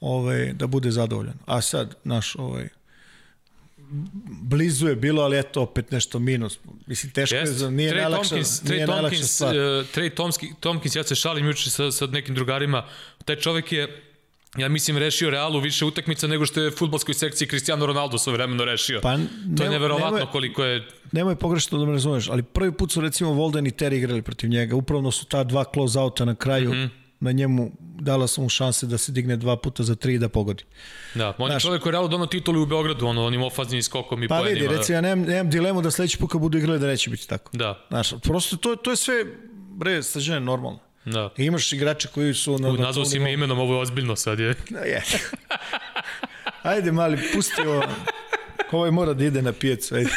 ovaj, da bude zadovoljan. A sad, naš, ovaj, blizu je bilo, ali eto, opet nešto minus. Mislim, teško je, Jest. za, nije Trey najlakša, Tompkins, nije Trey najlakša Tompkins, stvar. uh, Trey Tomski, Tompkins, ja se šalim juče sa, sa nekim drugarima, taj čovek je ja mislim rešio Realu više utakmica nego što je futbolskoj sekciji Cristiano Ronaldo svoje vremeno rešio. Pa, to je neverovatno nemoj- koliko je Nemoj pogrešno da me razumeš, ali prvi put su recimo Volden i Terry igrali protiv njega. Upravno su ta dva close outa na kraju mm. -hmm. na njemu dala sam mu šanse da se digne dva puta za tri i da pogodi. Da, on je čovjek koji je Realu donao titulu u Beogradu, ono, onim ofaznim skokom i Pa poenima. vidi, recimo ja nemam, nemam dilemu da sledeći put kad budu igrali da neće biti tako. Da, Znaš, prosto to, to je sve, bre, sađene normalno. Da. I imaš igrače koji su na, na Nazvao si me imenom, ovo je ozbiljno sad je. <laughs> Da, je. Ajde, mali, pusti ovo. Ovaj mora da ide na pijecu, ajde.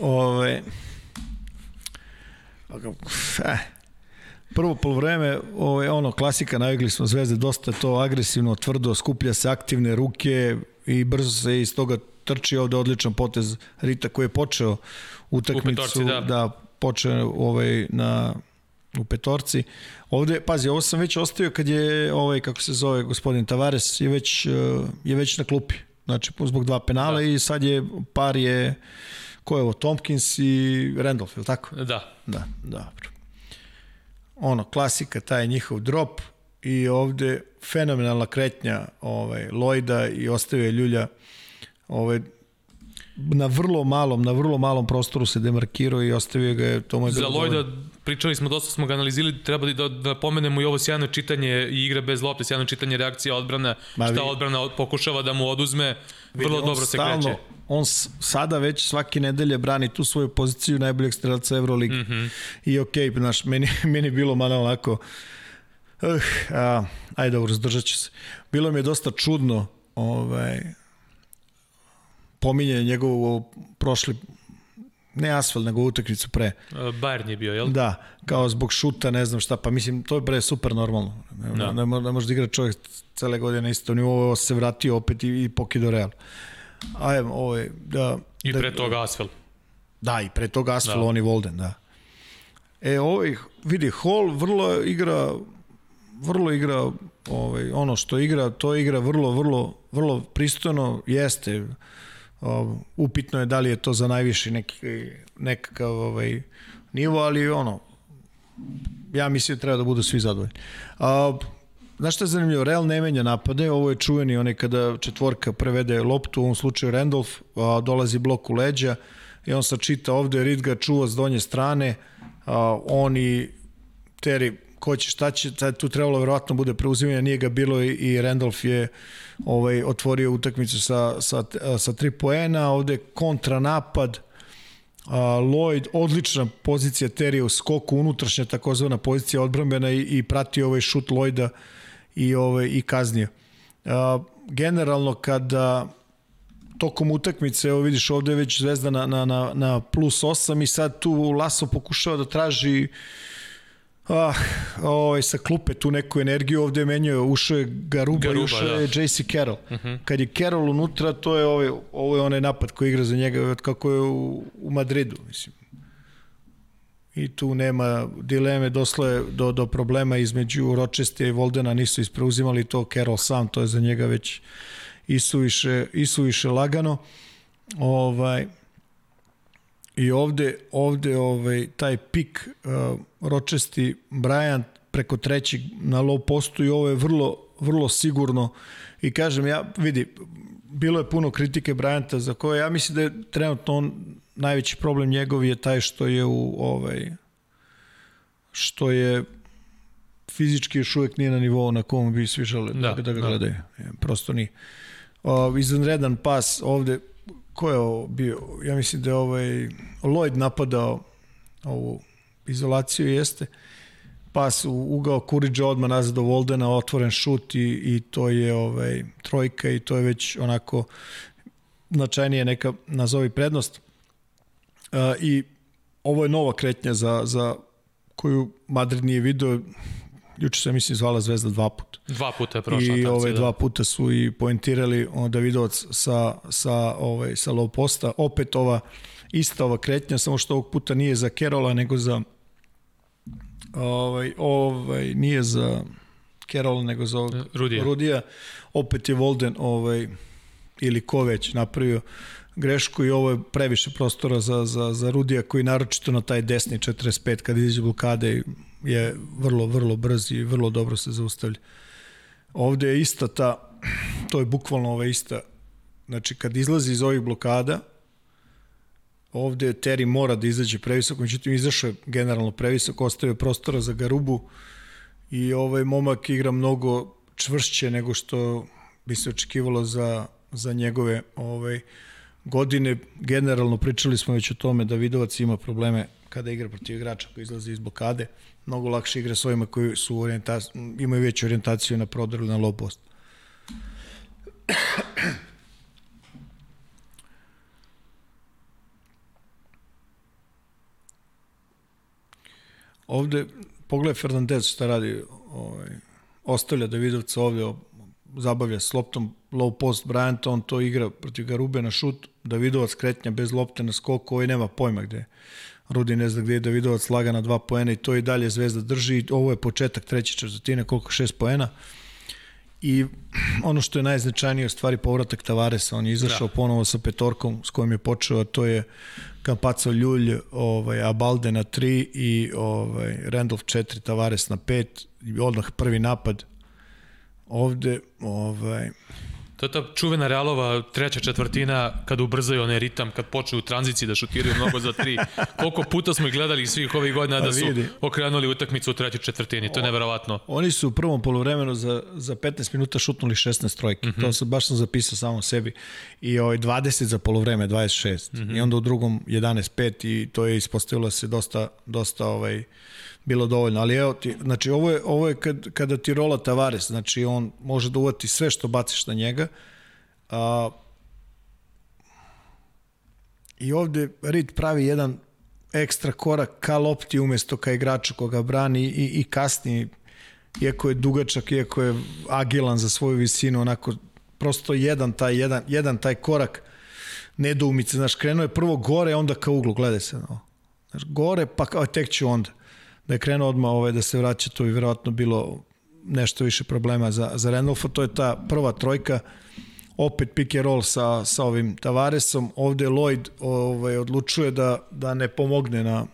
Ove... Eh. Prvo polovreme, ovaj, ono, klasika, navikli smo zvezde, dosta to agresivno, tvrdo, skuplja se aktivne ruke i brzo se iz toga trči ovde odličan potez Rita koji je počeo utakmicu, U petorci, da. da počeo ovaj, na u petorci. Ovde, pazi, ovo sam već ostavio kad je, ovaj, kako se zove, gospodin Tavares, je već, eh, je već na klupi. Znači, zbog dva penala da. i sad je, par je, ko je ovo, Tompkins i Randolph, je li tako? Da, Da, dobro. Ono, klasika, taj njihov drop i ovde fenomenalna kretnja ovaj, Lojda i ostavio je Ljulja ovaj, na vrlo malom, na vrlo malom prostoru se demarkirao i ostavio ga je, to Za. Lojda pričali smo, dosta smo ga analizili, treba da, da pomenemo i ovo sjajno čitanje i igra bez lopte, sjajno čitanje reakcija odbrana, Ma šta vi- odbrana od- pokušava da mu oduzme, vrlo on dobro se stalno- kreće. On sada već svake nedelje brani tu svoju poziciju najboljeg strelca Euroligi. Mm. -hmm. I okej, okay, znaš, meni, <laughs> meni je bilo malo onako, uh, a, ajde dobro, zdržat ću se. Bilo mi je dosta čudno ovaj, pominjanje njegovo prošli ne asfalt, nego utakmicu pre. Uh, Bayern je bio, jel? Da, kao zbog šuta, ne znam šta, pa mislim, to je bre super normalno. Ne, Da. da. ne, ne može da igra čovjek cele godine na isto nivou, ovo se vratio opet i, i pokido Real. Ajmo, ovo je, da... I da, pre toga Asfel. Da, i pre toga Asfel, Da. da. on i Volden, da. E, ovaj, vidi, Hall vrlo igra, vrlo igra, ovaj, ono što igra, to igra vrlo, vrlo, vrlo pristojno, jeste, upitno je da li je to za najviši neki, nekakav ovaj, nivo, ali ono, ja mislim da treba da budu svi zadovoljni. A, Znaš šta je zanimljivo? Real ne menja napade, ovo je čuveni onaj kada četvorka prevede loptu, u ovom slučaju Randolph, a, dolazi blok u leđa i on sad čita ovde, Reed ga čuva s donje strane, a, on i Terry, ko će, šta će, sad tu trebalo verovatno bude preuzimanje, nije ga bilo i, i Randolph je ovaj, otvorio utakmicu sa, sa, sa tri poena, ovde kontranapad, a, Lloyd, odlična pozicija Terija u skoku, unutrašnja takozvana pozicija odbrambena i, i pratio ovaj šut Lloyda i, ovaj, i kaznio. A, generalno kada tokom utakmice, evo vidiš ovde je već Zvezda na, na, na, na plus 8 i sad tu Laso pokušava da traži Ah, ovaj, sa klupe tu neku energiju ovde je menjao, ušao je Garuba, Garuba, i ušao da. je JC Carroll. Uh -huh. Kad je Carroll unutra, to je ovaj, ovo je onaj napad koji igra za njega od kako je u, u Madridu, mislim. I tu nema dileme, doslo je do, do problema između Ročeste i Voldena, nisu ispreuzimali to Carroll sam, to je za njega već isuviše, isuviše lagano. Ovaj, I ovde, ovde ovaj, taj pik uh, Ročesti Bryant preko trećeg na low postu i ovo je vrlo, vrlo sigurno i kažem ja, vidi, bilo je puno kritike Bryanta za koje ja mislim da je trenutno on najveći problem njegov je taj što je u ovaj što je fizički još uvek nije na nivou na kom bi svi žele da, Da, da ga da. gledaju. Da. Prosto nije. O, izvanredan pas ovde ko je ovo bio? Ja mislim da je ovaj Lloyd napadao ovu izolaciju jeste pas u ugao Kuriđa odmah nazad do Voldena, otvoren šut i, i to je ovaj trojka i to je već onako značajnije neka nazovi prednost. Uh, I ovo je nova kretnja za, za koju Madrid nije video. Juče se mislim zvala Zvezda dva puta. Dva puta je prošla. I ove da. dva puta su i poentirali on Davidovac sa, sa, ovaj, sa low posta. Opet ova ista ova kretnja, samo što ovog puta nije za Kerola, nego za ovaj, ovaj, nije za Kerola, nego za ovog Rudija. Rudija. Opet je Volden ovaj, ili ko već napravio grešku i ovo je previše prostora za, za, za Rudija koji naročito na taj desni 45 kad izađe blokade je vrlo, vrlo brz i vrlo dobro se zaustavlja. Ovde je ista ta, to je bukvalno ova ista, znači kad izlazi iz ovih blokada, ovde Terry mora da izađe previsoko, međutim izašao je generalno previsoko, ostavio prostora za Garubu i ovaj momak igra mnogo čvršće nego što bi se očekivalo za, za njegove ovaj, godine. Generalno pričali smo već o tome da Vidovac ima probleme kada igra protiv igrača koji izlazi iz blokade. Mnogo lakše igra s ovima koji su orijentac, imaju veću orijentaciju na prodor ili na low post. Ovde, pogledaj Fernandez šta radi, ovaj, ostavlja Davidovca ovde, zabavlja s loptom, low post Bryant, on to igra protiv Garube na šut, Davidovac kretnja bez lopte na skoku, ovaj nema pojma gde Rudi ne zna gde je Davidovac laga na dva poena i to i dalje Zvezda drži, ovo je početak treće četvrtine, koliko šest poena, I ono što je najznačajnije u stvari povratak Tavaresa, on je izašao da. ponovo sa petorkom s kojim je počeo, a to je Kampaco Ljulj, ovaj, Abalde na 3 i ovaj, Randolph 4, Tavares na 5 i odmah prvi napad. Ovde ovaj, To je ta čuvena Realova treća četvrtina kada ubrzaju onaj ritam, kad počnu u tranziciji da šutiraju mnogo za tri. <laughs> Koliko puta smo ih gledali svih ovih godina da su okrenuli utakmicu u trećoj četvrtini, to je neverovatno. Oni su u prvom polovremenu za, za 15 minuta šutnuli 16 trojki, mm -hmm. to sam baš sam zapisao samo sebi. I ovaj 20 za polovreme, 26. Mm -hmm. I onda u drugom 11-5 i to je ispostavilo se dosta, dosta ovaj, bilo dovoljno, ali evo ti, znači ovo je, ovo je kad, kada ti rola Tavares, znači on može da uvati sve što baciš na njega, a, i ovde Reed pravi jedan ekstra korak ka lopti umesto ka igraču koga brani i, i kasni, iako je dugačak, iako je agilan za svoju visinu, onako prosto jedan taj, jedan, jedan taj korak nedoumice, znaš, krenuo je prvo gore, onda ka uglu, gledaj se, no. Znaš, gore, pa kao, tek ću onda da je krenuo odmah ovaj, da se vraća, to bi verovatno bilo nešto više problema za, za Randolfa. To je ta prva trojka, opet pick and roll sa, sa ovim Tavaresom. Ovde Lloyd ovaj, odlučuje da, da ne pomogne na,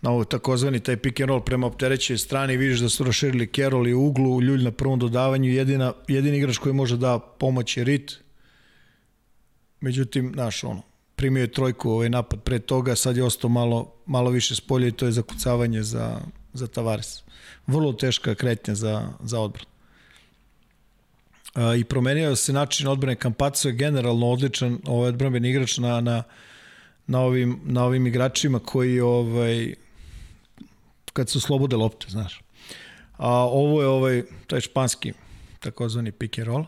na ovo takozvani taj pick and roll prema opterećoj strani, vidiš da su raširili Kerol i uglu, Ljulj na prvom dodavanju, jedina, jedini igrač koji može da pomoć je Rit, međutim, znaš, ono, primio je trojku ovaj napad pre toga, sad je ostao malo, malo više spolje i to je zakucavanje za, za Tavares. Vrlo teška kretnja za, za odbran. I promenio se način odbrane Kampaco je generalno odličan ovaj odbranbeni igrač na, na, na, ovim, na ovim igračima koji ovaj, kad su slobode lopte, znaš. A ovo je ovaj, taj španski takozvani pick and roll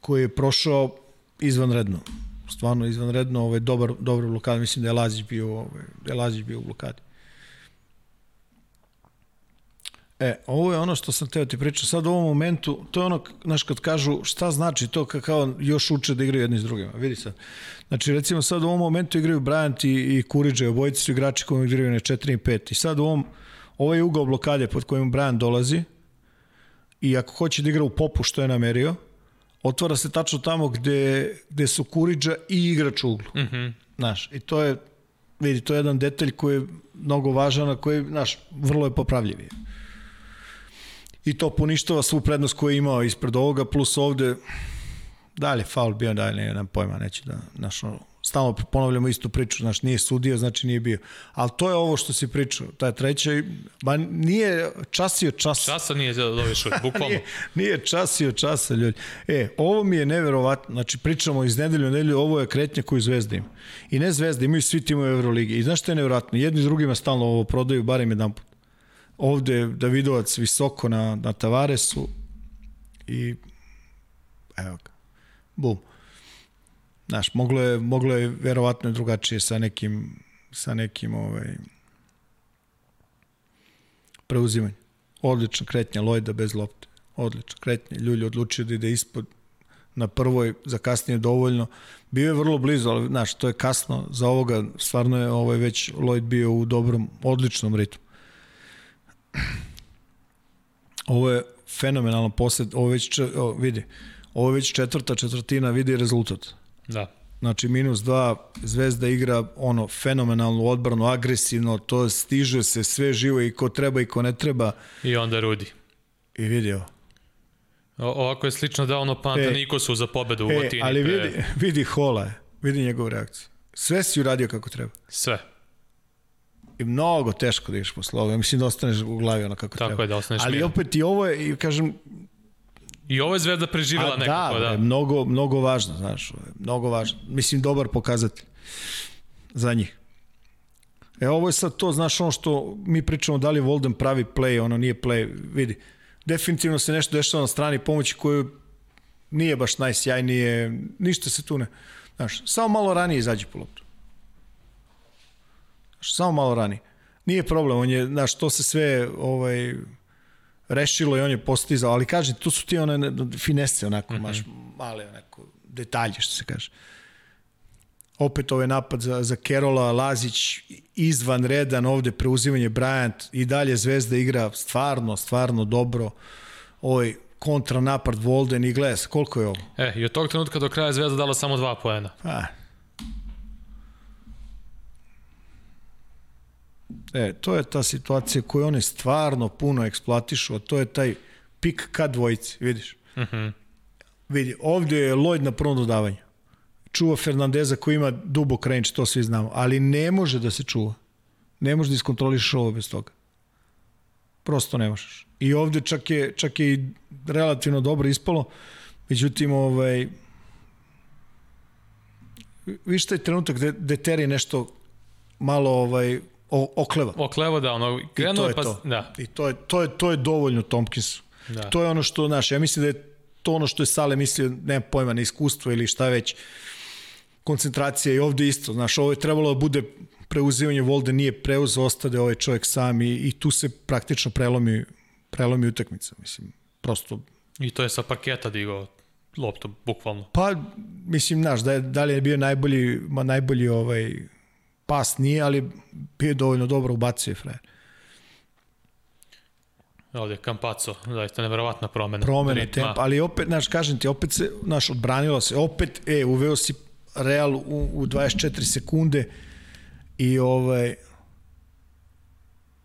koji je prošao izvanredno stvarno izvanredno, ovaj, dobar, dobar blokad, mislim da je Lazić bio, ovaj, da je Lazić bio u blokadi. E, ovo je ono što sam teo ti pričati. Sad u ovom momentu, to je ono, znaš, kad kažu šta znači to kao još uče da igraju jedni s drugima. Vidi sad. Znači, recimo sad u ovom momentu igraju Bryant i, i Kuriđe, obojice su igrači koji igraju na 4 i 5. I sad u ovom, ovaj ugao blokade pod kojim Bryant dolazi i ako hoće da igra u popu što je namerio, otvara se tačno tamo gde, gde su Kuriđa i igrač u uglu. Mm -hmm. Znaš, i to je, vidi, to je jedan detalj koji je mnogo važan, a koji, znaš, vrlo je popravljivi. I to poništava svu prednost koju je imao ispred ovoga, plus ovde, dalje faul bio, dalje, ne, nemam pojma, neće da, znaš, ono, stalno ponavljamo istu priču, znaš, nije sudio, znači nije bio. Ali to je ovo što si pričao, taj treća, ba nije časio čas. Časa nije dobio šut, <laughs> bukvalno. nije, nije časio časa, ljudi. E, ovo mi je neverovatno, znači pričamo iz nedelju u nedelju, ovo je kretnja koju Zvezda ima. I ne Zvezda, imaju svi timovi Euroligi. I znaš što je neverovatno? Jedni drugima stalno ovo prodaju, barem jedan put. Ovde Davidovac visoko na, na Tavaresu i evo ga, bum. Znaš, moglo je, moglo je verovatno drugačije sa nekim, sa nekim ovaj, preuzimanje. Odlična kretnja Lojda bez lopte. Odlična kretnja. Ljulj odlučio da ide ispod na prvoj, za kasnije dovoljno. Bio je vrlo blizu, ali znaš, to je kasno za ovoga, stvarno je ovaj već Lloyd bio u dobrom, odličnom ritmu. <clears throat> Ovo je fenomenalno posled, ovo već, o, vidi, ovo je već četvrta četvrtina, vidi rezultat. Da. Znači minus dva, Zvezda igra ono fenomenalnu odbranu, agresivno, to stiže se sve živo i ko treba i ko ne treba. I onda Rudi. I vidi ovo. O, ovako je slično da ono Panta E, Nikosu za pobedu u E, Votini. ali pre- vidi, vidi Hola je, vidi njegovu reakciju. Sve si uradio kako treba. Sve. I mnogo teško da ideš posle ovoga. Mislim da ostaneš u glavi ono kako Tako treba. je, da ostaneš Ali miran. opet i ovo je, kažem, I ovo je Zvezda preživjela a, nekako, da, da. mnogo, mnogo važno, znaš, mnogo važno. Mislim, dobar pokazatelj za njih. E, ovo je sad to, znaš, ono što mi pričamo da li Volden pravi play, ono nije play, vidi. Definitivno se nešto dešava na strani pomoći koju nije baš najsjajnije, ništa se tu ne, znaš, samo malo ranije izađe po loptu. Znaš, samo malo ranije. Nije problem, on je, znaš, to se sve, ovaj, rešilo i on je postizao, ali kaže, tu su ti one ne- finese, onako, mm -hmm. maš male, onako, detalje, što se kaže. Opet ovaj napad za, za Kerola, Lazić izvanredan, ovde preuzimanje Bryant i dalje Zvezda igra stvarno, stvarno dobro. Ovaj kontranapad Volden i Gles, koliko je ovo? E, i od tog trenutka do kraja Zvezda dala samo dva poena. A. E, to je ta situacija koju oni stvarno puno eksploatišu, a to je taj pik ka dvojici, vidiš? Uh -huh. Vidi, ovde je Lloyd na prvom dodavanju. Čuva Fernandeza koji ima dubok range, to svi znamo, ali ne može da se čuva. Ne može da iskontrolišeš ovo bez toga. Prosto ne možeš. I ovde čak je, čak je i relativno dobro ispalo, međutim, ovaj, viš taj trenutak gde, gde Terry nešto malo ovaj, o, okleva. Oklevo da, ono, krenuo je pa... to. Da, I to je, to je, to je dovoljno Tompkinsu. Da. To je ono što, znaš, ja mislim da je to ono što je Sale mislio, nema pojma, na iskustvo ili šta već, koncentracija i ovde isto, znaš, ovo je trebalo da bude preuzivanje Volde, nije preuzeo, ostade ovaj čovjek sam i, i tu se praktično prelomi, prelomi utakmica, mislim, prosto I to je sa parketa digao loptu, bukvalno. Pa, mislim, znaš, da, je, da li je bio najbolji, ma najbolji ovaj, pas nije, ali bio je dovoljno dobro ubacio je frajer. Ovdje je Campazzo, zaista neverovatna promena. Promena ritma. tempa, ali opet, znaš, kažem ti, opet se, znaš, odbranilo se, opet, e, uveo si Real u, u 24 sekunde i ovaj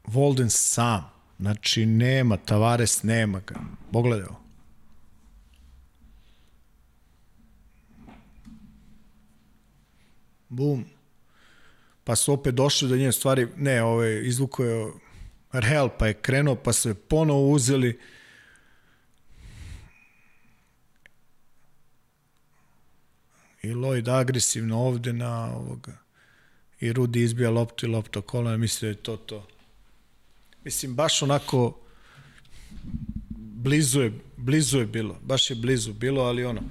Volden sam, znači nema, Tavares nema ga, pogledaj ovo. Bum. Pa su opet došli do nje stvari, ne, ovaj, izvuko je Real, pa je krenuo, pa su je ponovo uzeli. I Lloyd agresivno ovde na ovoga. I Rudi izbija loptu i lopta kolena, misli da je to to. Mislim, baš onako blizu je, blizu je bilo, baš je blizu bilo, ali ono,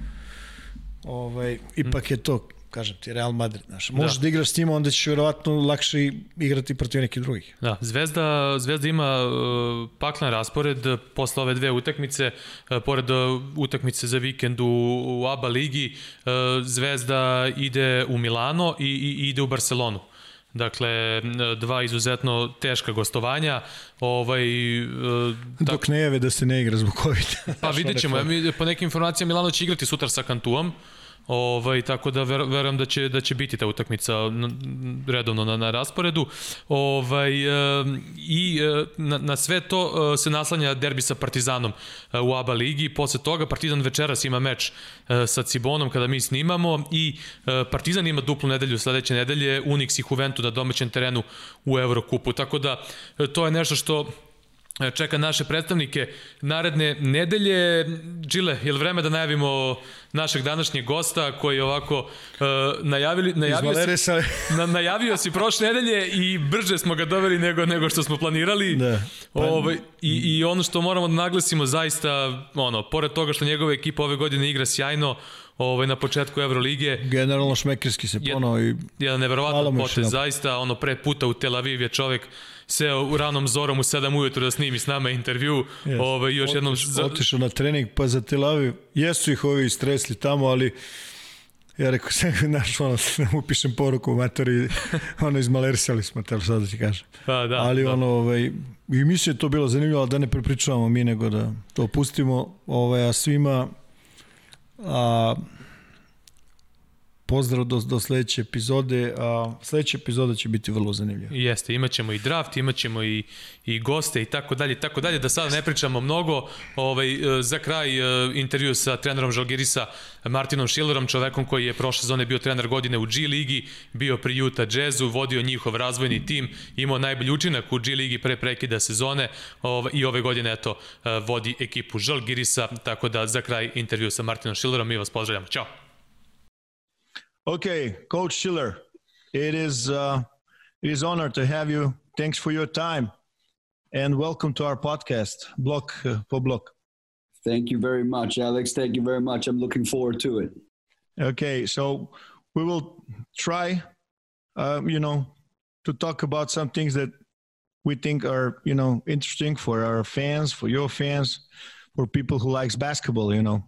ovaj, ipak je to, kažem ti, Real Madrid, znaš. Možeš da. da igraš s njima, onda ćeš verovatno lakše igrati protiv nekih drugih. Da, Zvezda, Zvezda ima uh, paklan raspored posle ove dve utakmice, uh, pored uh, utakmice za vikend u, u ABA ligi, uh, Zvezda ide u Milano i, i ide u Barcelonu. Dakle, dva izuzetno teška gostovanja. Ovaj, uh, Dok ne jave da se ne igra zbog COVID. Pa vidjet ćemo. Po nekim informacijama Milano će igrati sutra sa Kantuom. Ovaj tako da ver, verujem da će da će biti ta utakmica redovno na, na rasporedu. Ovaj i na, na sve to e, se naslanja derbi sa Partizanom u ABA ligi. Posle toga Partizan večeras ima meč sa Cibonom kada mi snimamo i Partizan ima duplu nedelju sledeće nedelje Unix i Juventus na domaćem terenu u Evrokupu. Tako da to je nešto što čeka naše predstavnike naredne nedelje. Džile, je li vreme da najavimo našeg današnjeg gosta koji je ovako uh, najavili, najavio, si, na, najavio si prošle nedelje i brže smo ga doveli nego, nego što smo planirali. Da. Pa... Ovaj, i, I ono što moramo da naglasimo zaista, ono, pored toga što njegova ekipa ove godine igra sjajno, ovaj, na početku Evrolige. Generalno šmekerski se ponao i... Jedan neverovatan potez, zaista, ono, pre puta u Tel Aviv je čovek seo u ranom zorom u 7 ujutru da snimi s nama intervju. Yes. Ovaj, još jednom... Otišao na trening pa za Tel Aviv. Jesu ih ovi stresli tamo, ali Ja rekao, sve, <laughs> znaš, ono, <laughs> da mu pišem poruku u matori, <laughs> ono, izmalersali smo, te sad da ti kažem. Pa, da, Ali da. ono, ovaj, i mislim je to bilo zanimljivo, da ne prepričavamo mi, nego da to pustimo, ovaj, a svima, a, pozdrav do, do sledeće epizode. A, sledeća epizoda će biti vrlo zanimljiva. Jeste, imaćemo i draft, imaćemo i, i goste i tako dalje, tako dalje, da sada ne pričamo mnogo. Ovaj, e, za kraj e, intervju sa trenerom Žalgirisa Martinom Schillerom, čovekom koji je prošle sezone bio trener godine u G ligi, bio pri Utah Jazzu, vodio njihov razvojni tim, imao najbolji učinak u G ligi pre prekida sezone ovaj, i ove godine eto, e, vodi ekipu Žalgirisa, tako da za kraj intervju sa Martinom Schillerom mi vas pozdravljamo. Ćao! Okay, Coach Schiller, it is uh, it is honor to have you. Thanks for your time, and welcome to our podcast, Block uh, for Block. Thank you very much, Alex. Thank you very much. I'm looking forward to it. Okay, so we will try, uh, you know, to talk about some things that we think are, you know, interesting for our fans, for your fans, for people who likes basketball, you know,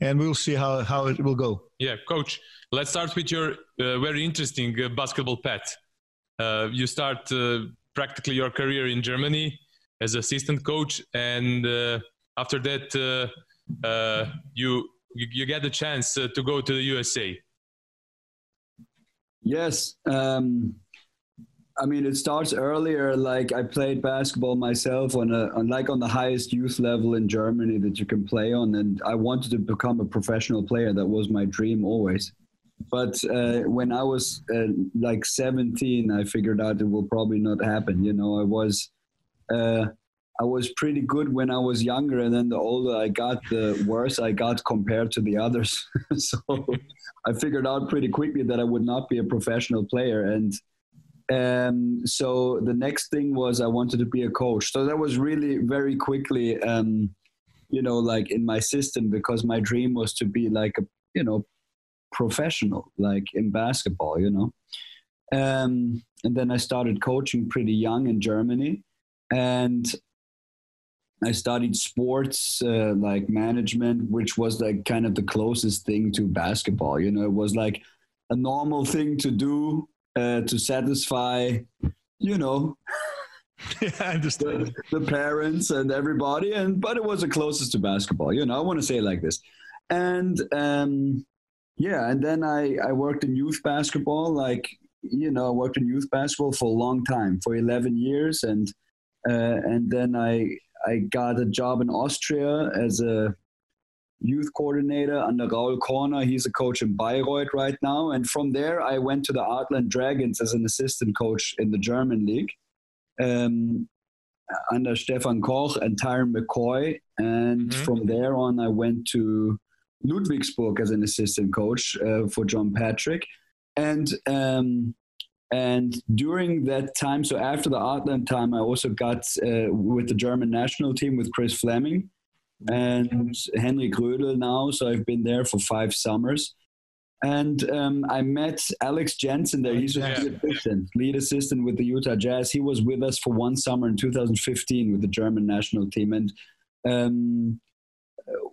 and we'll see how how it will go. Yeah, coach. Let's start with your uh, very interesting uh, basketball path. Uh, you start uh, practically your career in Germany as assistant coach, and uh, after that, uh, you, you, you get the chance to go to the USA. Yes, um, I mean it starts earlier. Like I played basketball myself on a on like on the highest youth level in Germany that you can play on, and I wanted to become a professional player. That was my dream always. But uh, when I was uh, like 17, I figured out it will probably not happen. You know, I was uh, I was pretty good when I was younger, and then the older I got, the worse I got compared to the others. <laughs> so I figured out pretty quickly that I would not be a professional player, and um, so the next thing was I wanted to be a coach. So that was really very quickly, um, you know, like in my system because my dream was to be like a you know professional, like in basketball, you know. Um, and then I started coaching pretty young in Germany, and I studied sports uh, like management, which was like kind of the closest thing to basketball. You know, it was like a normal thing to do uh, to satisfy, you know. <laughs> yeah, I understand. The, the parents and everybody, and but it was the closest to basketball. You know, I want to say it like this, and um, yeah, and then I I worked in youth basketball. Like you know, I worked in youth basketball for a long time, for eleven years, and uh, and then I I got a job in Austria as a youth coordinator under Raul Korner. He's a coach in Bayreuth right now. And from there, I went to the Artland Dragons as an assistant coach in the German league um, under Stefan Koch and Tyron McCoy. And mm-hmm. from there on, I went to Ludwigsburg as an assistant coach uh, for John Patrick. And um, and during that time, so after the Artland time, I also got uh, with the German national team with Chris Fleming and Henry Grödel now. So I've been there for five summers. And um, I met Alex Jensen there. He's a yeah. lead assistant, lead assistant with the Utah Jazz. He was with us for one summer in 2015 with the German national team. And um,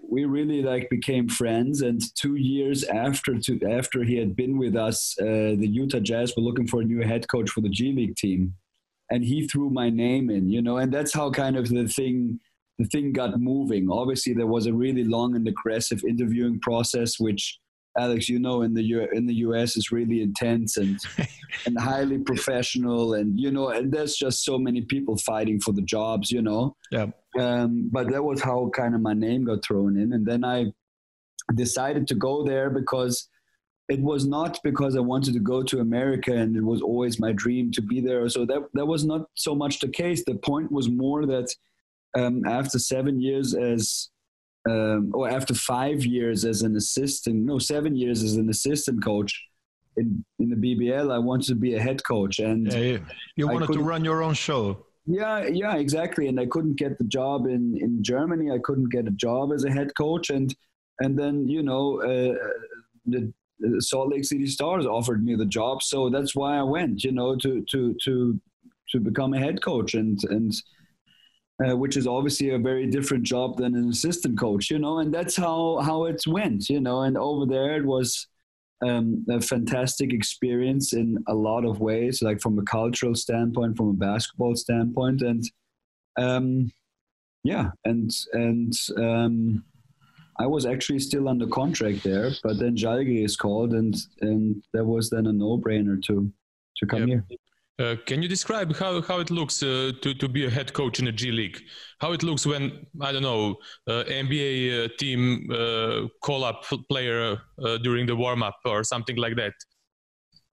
we really like became friends and two years after to, after he had been with us uh, the utah jazz were looking for a new head coach for the g league team and he threw my name in you know and that's how kind of the thing the thing got moving obviously there was a really long and aggressive interviewing process which Alex, you know, in the U- in the US is really intense and <laughs> and highly professional, and you know, and there's just so many people fighting for the jobs, you know. Yeah. Um, but that was how kind of my name got thrown in, and then I decided to go there because it was not because I wanted to go to America and it was always my dream to be there. So that that was not so much the case. The point was more that um, after seven years as um, or after five years as an assistant, no, seven years as an assistant coach in, in the BBL, I wanted to be a head coach. And yeah, you, you wanted to run your own show. Yeah, yeah, exactly. And I couldn't get the job in, in Germany. I couldn't get a job as a head coach. And and then you know uh, the, the Salt Lake City Stars offered me the job, so that's why I went. You know, to to to to become a head coach and and. Uh, which is obviously a very different job than an assistant coach, you know, and that's how how it went, you know. And over there, it was um, a fantastic experience in a lot of ways, like from a cultural standpoint, from a basketball standpoint, and um, yeah, and and um, I was actually still under contract there, but then Jalgi is called, and and there was then a no-brainer to to come yep. here. Uh, can you describe how, how it looks uh, to, to be a head coach in a G League? How it looks when, I don't know, uh, NBA uh, team uh, call up player during the warm up or something like that?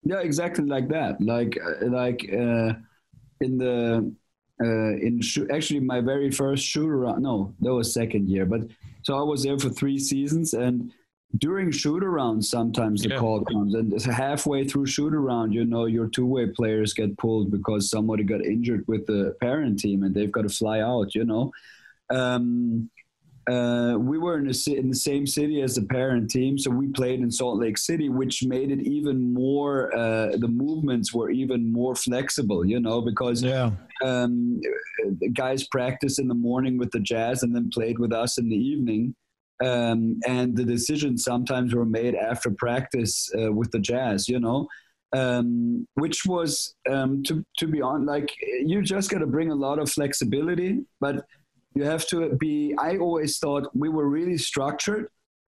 Yeah, exactly like that. Like, like in the, in actually my very first shoot around, no, that was second year, but so I was there for three seasons and during shoot around sometimes the yeah. call comes and it's halfway through shoot around you know your two-way players get pulled because somebody got injured with the parent team and they've got to fly out you know um, uh, we were in, a, in, the same city as the parent team so we played in salt lake city which made it even more uh, the movements were even more flexible you know because yeah. um, the guys practiced in the morning with the jazz and then played with us in the evening um, and the decisions sometimes were made after practice uh, with the Jazz, you know, um, which was um, to to be on like you just got to bring a lot of flexibility, but you have to be. I always thought we were really structured,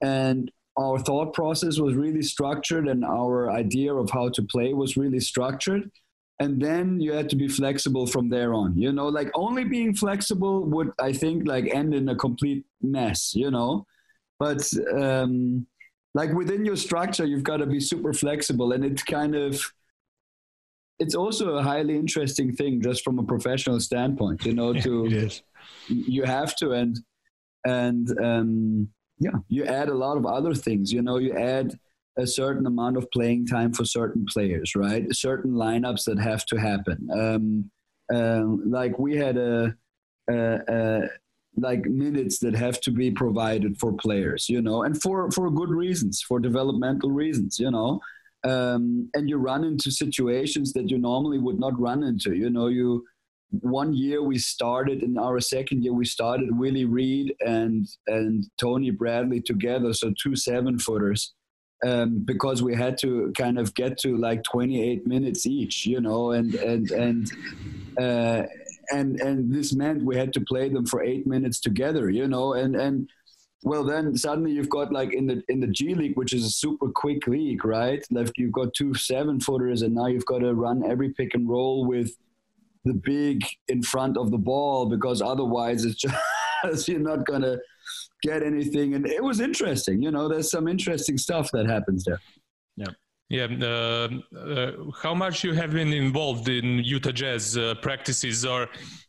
and our thought process was really structured, and our idea of how to play was really structured. And then you had to be flexible from there on. You know, like only being flexible would, I think, like end in a complete mess. You know, but um, like within your structure you've got to be super flexible and it's kind of it's also a highly interesting thing just from a professional standpoint you know <laughs> to you have to and and um, yeah you add a lot of other things you know you add a certain amount of playing time for certain players right? Certain lineups that have to happen. Um, um, like we had a, a, a like minutes that have to be provided for players, you know, and for for good reasons, for developmental reasons, you know. Um, and you run into situations that you normally would not run into. You know, you one year we started in our second year we started Willie Reed and and Tony Bradley together, so two seven footers. Um, because we had to kind of get to like 28 minutes each, you know, and and and uh, and and this meant we had to play them for eight minutes together, you know, and and well then suddenly you've got like in the in the G League, which is a super quick league, right? Like you've got two seven footers, and now you've got to run every pick and roll with the big in front of the ball because otherwise it's <laughs> just you're not gonna get anything. And it was interesting, you know. There's some interesting stuff that happens there. Yeah. Uh, uh, how much you have been involved in Utah Jazz uh, practices, or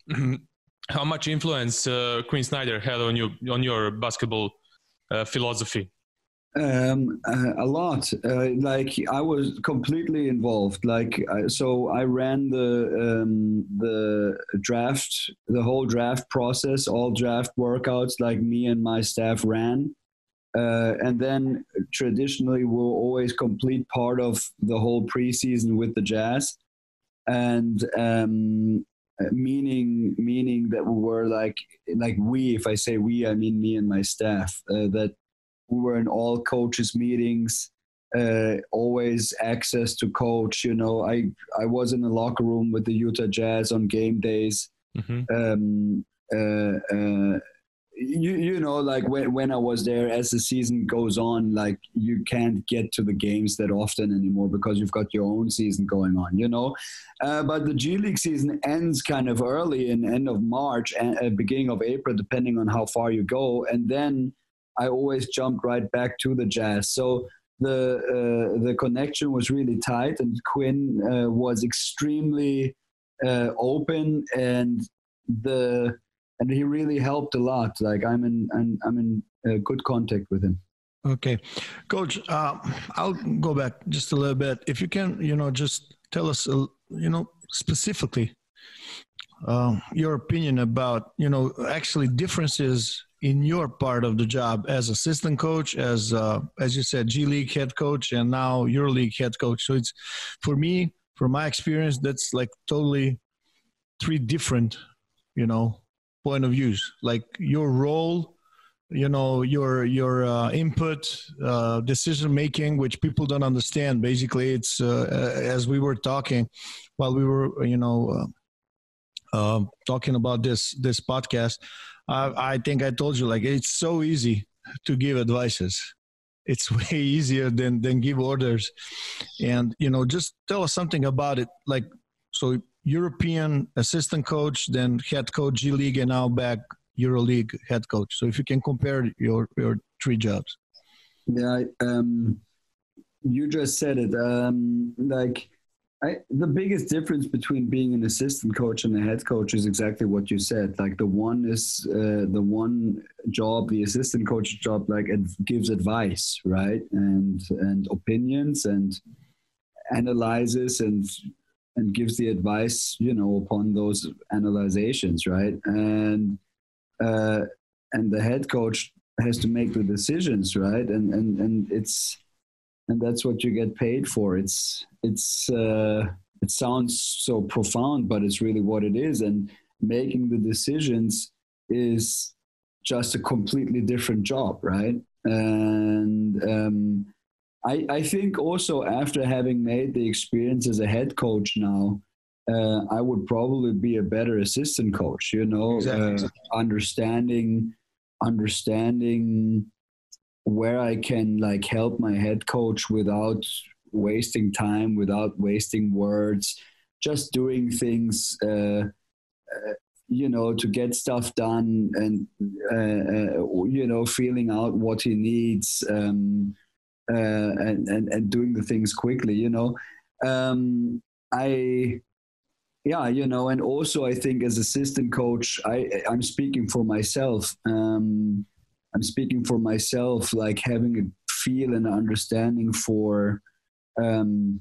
<clears throat> how much influence uh, Quin Snyder had on you on your basketball uh, philosophy? Um, uh, a lot. like I was completely involved. Like so, I ran the um, the draft, the whole draft process, all draft workouts. Like me and my staff ran. Uh, and then traditionally, we'll always complete part of the whole preseason with the Jazz, and um, meaning meaning that we were like like we. If I say we, I mean me and my staff. Uh, that we were in all coaches meetings. Uh, always access to coach. You know, I I was in the locker room with the Utah Jazz on game days. Mm-hmm. Um, uh, uh, you you know like when when I was there as the season goes on like you can't get to the games that often anymore because you've got your own season going on you know? Uh, but the G League season ends kind of early in end of March and uh, beginning of April depending on how far you go. And then I always jumped right back to the Jazz. So the uh, the connection was really tight and Quinn uh, was extremely uh, open and the and he really helped a lot. Like I'm in, I'm, I'm in uh, good contact with him. Okay, coach. Uh, I'll go back just a little bit. If you can, you know, just tell us, uh, you know, specifically uh, your opinion about, you know, actually differences in your part of the job as assistant coach, as uh, as you said, G League head coach, and now your league head coach. So it's for me, from my experience, that's like totally three different, you know, point of views. Like your role, you know, your your uh, input, uh, decision making, which people don't understand. Basically, it's uh, as we were talking while we were, you know. Uh, uh, talking about this this podcast, I think I told you like it's so easy to give advices. It's <laughs> way easier than than give orders, and you know just tell us something about it. Like so, European assistant coach, then head coach G League, and now back EuroLeague head coach. So if you can compare your your three jobs. Yeah, um, you just said it. Um, like I, the biggest difference between being an assistant coach and a head coach is exactly what you said. Like the one is uh, the one job, the assistant coach job, like it gives advice, right, and and opinions and analyzes and and gives the advice, you know, upon those analyzations, right, and uh, and the head coach has to make the decisions, right, and and and it's and that's what you get paid for. It's it's uh, it sounds so profound, but it's really what it is. And making the decisions is just a completely different job, right? And um, I I think also after having made the experience as a head coach now. Uh, I would probably be a better assistant coach, you know, exactly. uh, understanding, understanding where I can like help my head coach without wasting time, without wasting words, just doing things, uh, uh, you know, to get stuff done and, uh, uh you know, feeling out what he needs um, uh, and, and, and doing the things quickly, you know. Um, I, yeah, you know, and also I think as assistant coach, I, I'm speaking for myself. Um, I'm speaking for myself, like having a feel and understanding for, um,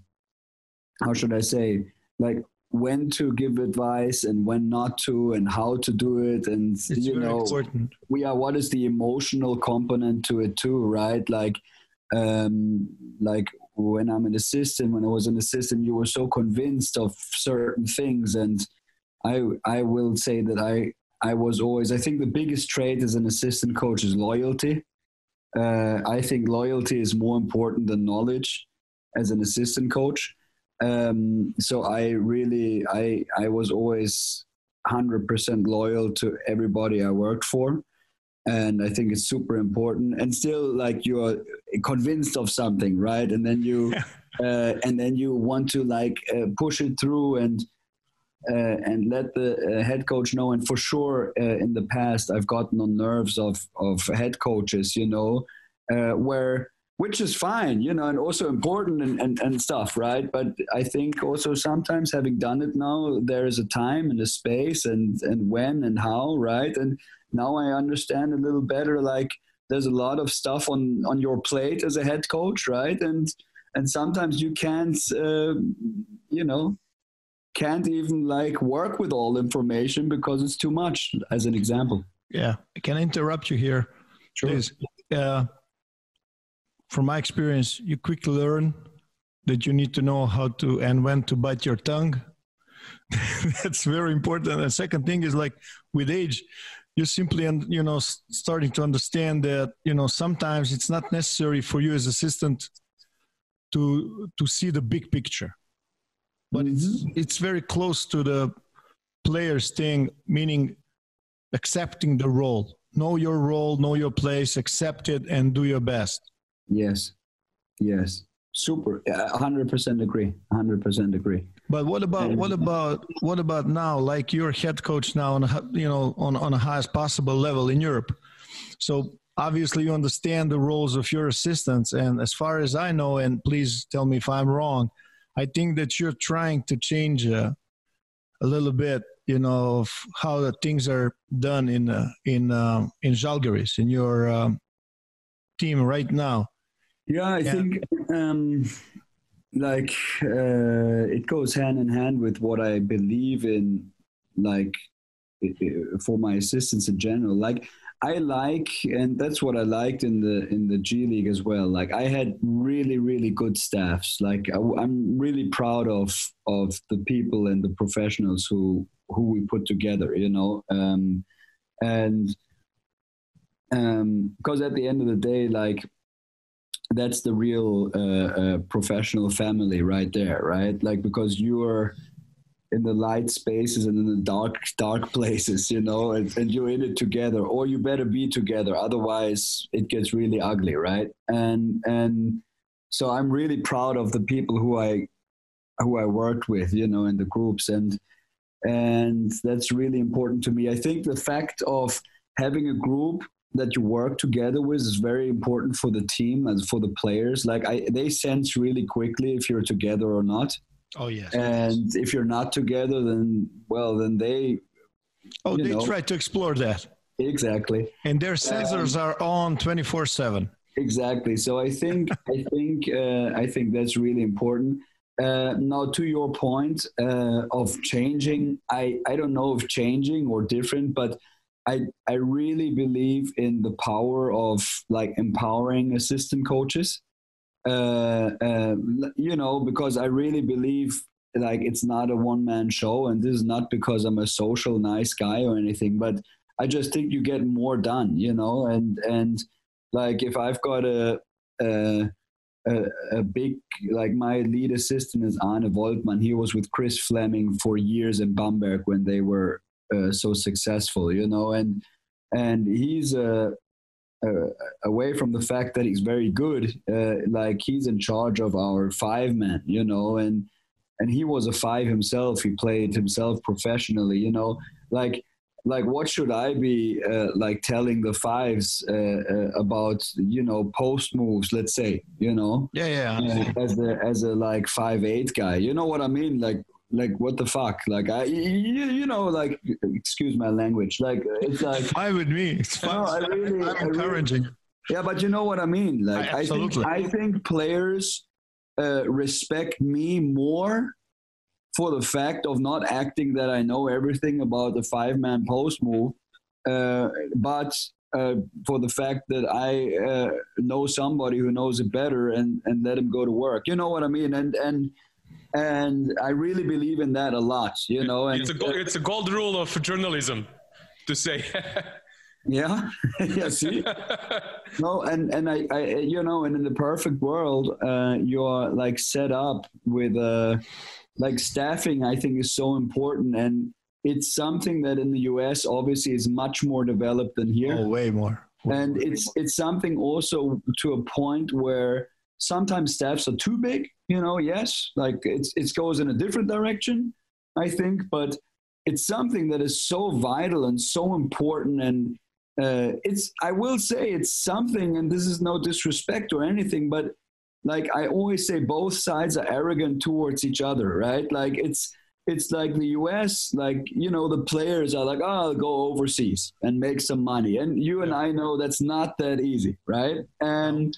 how should I say, like when to give advice and when not to, and how to do it, and it's you know, important. we are what is the emotional component to it too, right? Like, um, like when I'm an assistant, when I was an assistant, you were so convinced of certain things, and I I will say that I I was always, I think the biggest trait as an assistant coach is loyalty. Uh, I think loyalty is more important than knowledge as an assistant coach. Um, so I really, I, I was always 100% loyal to everybody I worked for. And I think it's super important. And still, like you're convinced of something, right? And then you, <laughs> uh, and then you want to like uh, push it through and uh, and let the uh, head coach know. And for sure, uh, in the past, I've gotten on nerves of of head coaches, you know, where which is fine, you know, and also important and, and, and stuff, right? But I think also sometimes having done it now, there is a time and a space and, and when and how, right? And now I understand a little better, like there's a lot of stuff on, on your plate as a head coach, right? And, and sometimes you can't, uh, you know, can't even like work with all information because it's too much as an example. Yeah can i interrupt you here. Sure. please. Uh, from my experience you quickly learn that you need to know how to and when to bite your tongue. <laughs> That's very important. And the second thing is like with age you simply you know starting to understand that you know sometimes it's not necessary for you as assistant to to see the big picture but it's mm-hmm. it's very close to the players thing, meaning accepting the role. Know your role, know your place, accept it, and do your best. Yes, yes, super. hundred percent agree. hundred percent agree. But what about what about what about now? Like you're head coach now, on a, you know, on on the highest possible level in Europe. So obviously you understand the roles of your assistants, and as far as I know, and please tell me if I'm wrong I think that you're trying to change uh, a little bit, you know, of how the things are done in uh, in uh, in Žalgiris in your um, team right now. Yeah, I yeah. think um, like uh, it goes hand in hand with what I believe in, like for my assistants in general. Like I like, and that's what I liked in the in the G League as well. Like I had really, really good staffs. Like I, am really proud of of the people and the professionals who who we put together. You know, um, and because um, at the end of the day, like that's the real uh, uh, professional family right there, right? Like because you're in the light spaces and in the dark dark <laughs> places you know and, and, you're in it together or you better be together otherwise it gets really ugly right and and so i'm really proud of the people who i who i worked with you know in the groups and and that's really important to me i think the fact of having a group that you work together with is very important for the team and for the players like i they sense really quickly if you're together or not Oh yes. And if you're not together, then well, then they. Oh, they know, try to explore that. Exactly. And their sensors um, are on twenty four seven. Exactly. So I think I think uh, I think that's really important. Uh, now, to your point uh, of changing, I, I don't know if changing or different, but I I really believe in the power of like empowering assistant coaches uh, uh, you know, because I really believe like it's not a one man show, and this is not because I'm a social nice guy or anything, but I just think you get more done, you know, and and like if I've got a a, a, a big like my lead assistant is Arne Voltman. He was with Chris Fleming for years in Bamberg when they were uh, so successful, you know, and and he's a uh, away from the fact that he's very good, uh, like he's in charge of our five men, you know, and and he was a five himself. He played himself professionally, you know, like like what should I be uh, like telling the fives uh, uh, about you know post moves? Let's say you know, yeah, yeah, as a as a like five eight guy, you know what I mean? Like like what the fuck? Like i you, you know like excuse my language. Like it's like <laughs> fine with me. It's fine. No, I really, i'm encouraging really, yeah but you know what i mean. Like i, I think i think players uh, respect me more for the fact of not acting that i know everything about the five man post move uh, but uh, for the fact that I uh, know somebody who knows it better and, and let him go to work. You know what I mean? And and and I really believe in that a lot. You know, and it's a gold, it's a gold rule of journalism to say. <laughs> yeah, <laughs> yeah. See, <laughs> no, and and I, I, you know, and in the perfect world, uh, you're like set up with uh, like staffing. I think is so important, and it's something that in the U.S. obviously is much more developed than here. Oh, way more. and it's it's something also to a point where sometimes staffs are too big you know yes like it's it goes in a different direction i think but it's something that is so vital and so important and uh, it's i will say it's something and this is no disrespect or anything but like i always say both sides are arrogant towards each other right? Like it's it's like the us like you know the players are like oh i'll go overseas and make some money. And you and i know that's not that easy right? And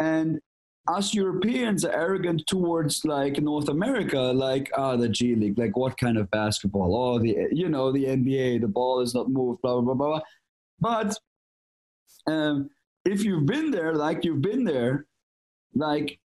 and us Europeans are arrogant towards like North America, like ah the G League, like what kind of basketball? Oh, the you know the NBA, the ball is not moved, blah blah blah blah. But um, if you've been there, like you've been there, like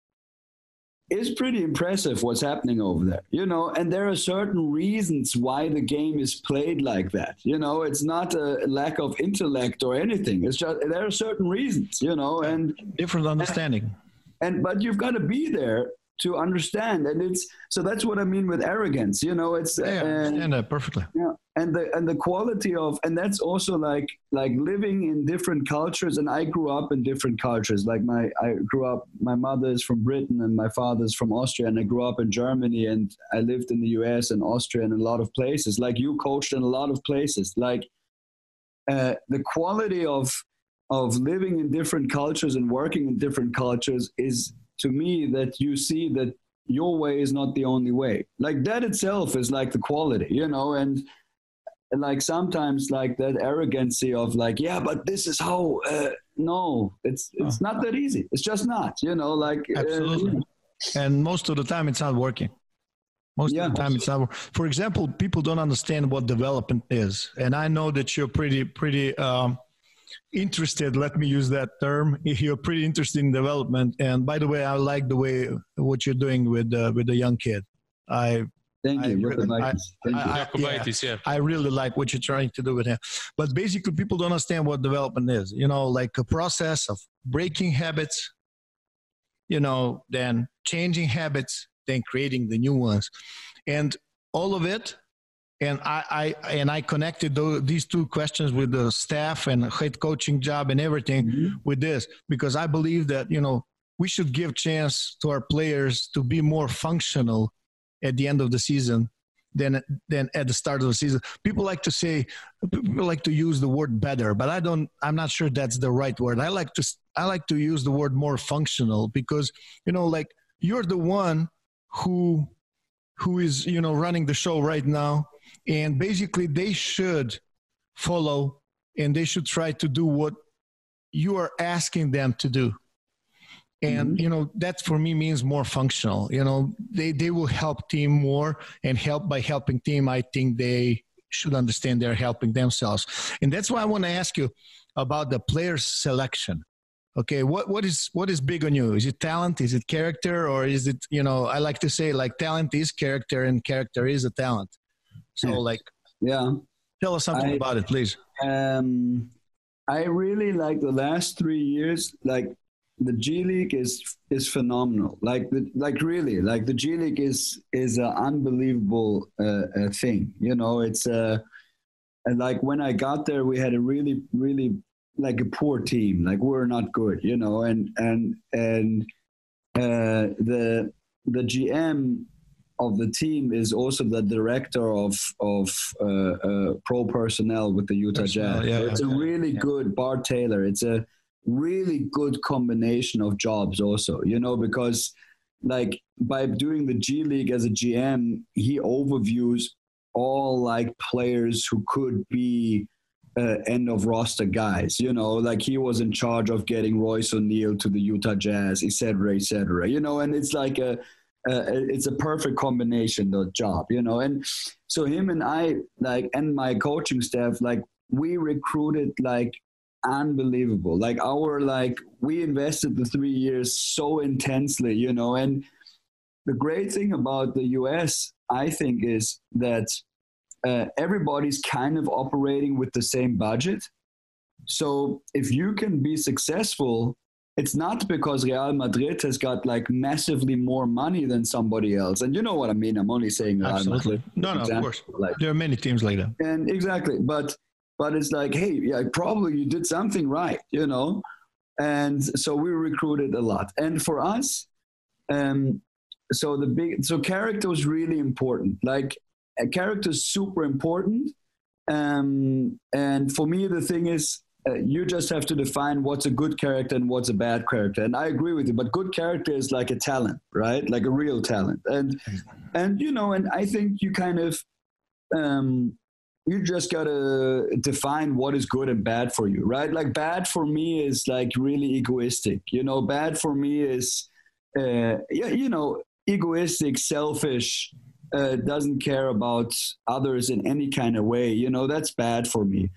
it's pretty impressive what's happening over there, you know. And there are certain reasons why the game is played like that. You know, it's not a lack of intellect or anything. It's just there are certain reasons, you know, and different understanding. And, and but you've got to be there to understand. And it's so that's what i mean with arrogance you know it's yeah, I understand that perfectly. Yeah and the and the quality of and that's also like like living in different cultures. And i grew up in different cultures. Like my i grew up my mother is from britain and my father is from austria. And i grew up in germany and i lived in the us and austria and a lot of places. Like you coached in a lot of places. Like uh, the quality of of living in different cultures and working in different cultures is to me that you see that your way is not the only way. Like that itself is like the quality you know and, like sometimes like that arrogancy of like yeah but this is how uh, no it's it's not that easy. It's just not you know like uh, absolutely. uh, and most of the time it's not working. Most yeah. of the time it's not for example people don't understand what development is. And i know that you're pretty pretty um, interested, let me use that term. if You're pretty interested in development. And by the way, I like the way what you're doing with uh, with the young kid. I Thank you. I You're really- the I- nicest. Thank you. I- Jacobaitis, yeah. I really like what you're trying to do with him. But basically, people don't understand what development is. You know, like a process of breaking habits, you know, then changing habits, then creating the new ones, and all of it. And I, I and I connected those, these two questions with the staff and head coaching job and everything Mhm. with this because I believe that you know we should give chance to our players to be more functional at the end of the season than than at the start of the season. People like to say people like to use the word better, but I don't. I'm not sure that's the right word. I like to I like to use the word more functional because you know like you're the one who who is you know running the show right now, and basically they should follow and they should try to do what you are asking them to do. And mm-hmm. you know that for me means more functional. You know they they will help team more and help by helping team i think they should understand they're helping themselves. And that's why i want to ask you about the players selection. Okay what what is what is big on you? Is it talent? Is it character? Or is it you know i like to say like talent is character and character is a talent so like Yeah. tell us something I- about it please Um, I really like the last three years. Like the G League is is phenomenal. Like the like really like the G League is is an unbelievable uh, uh, thing. You know, it's uh, and like when I got there, we had a really really like a poor team. Like we we're not good. You know, and and and uh, the the GM of the team is also the director of of uh, uh, pro personnel with the Utah Personnel, Jazz. yeah, So it's a yeah. really good Bart Taylor. It's a really good combination of jobs also. You know because like by doing the G League as a GM, he overviews all like players who could be uh, end of roster guys. You know, like he was in charge of getting Royce O'Neal to the Utah Jazz, et cetera, et cetera. You know, and it's like a, uh, it's a perfect combination, the job. You know, and so him and I, like, and my coaching staff, like, we recruited like unbelievable. Like our like we invested the three years so intensely, you know, and the great thing about the US, I think, is that uh, everybody's kind of operating with the same budget. So if you can be successful, it's not because Real Madrid has got like massively more money than somebody else. And you know what I mean? I'm only saying Real Absolutely. Madrid. No, no, of course. Like, There are many teams like that. and exactly, but but it's like, hey, yeah, probably you did something right, you know. And so we recruited a lot. And for us, um, so the big so character was really important. Like a character is super important. Um, and for me, the thing is, you just have to define what's a good character and what's a bad character. And I agree with you, but good character is like a talent, right? Like a real talent. And and you know, and I think you kind of um, you just gotta define what is good and bad for you, right? Like bad for me is like really egoistic. You know, bad for me is uh, yeah, you know, egoistic, selfish, uh, doesn't care about others in any kind of way. You know, that's bad for me.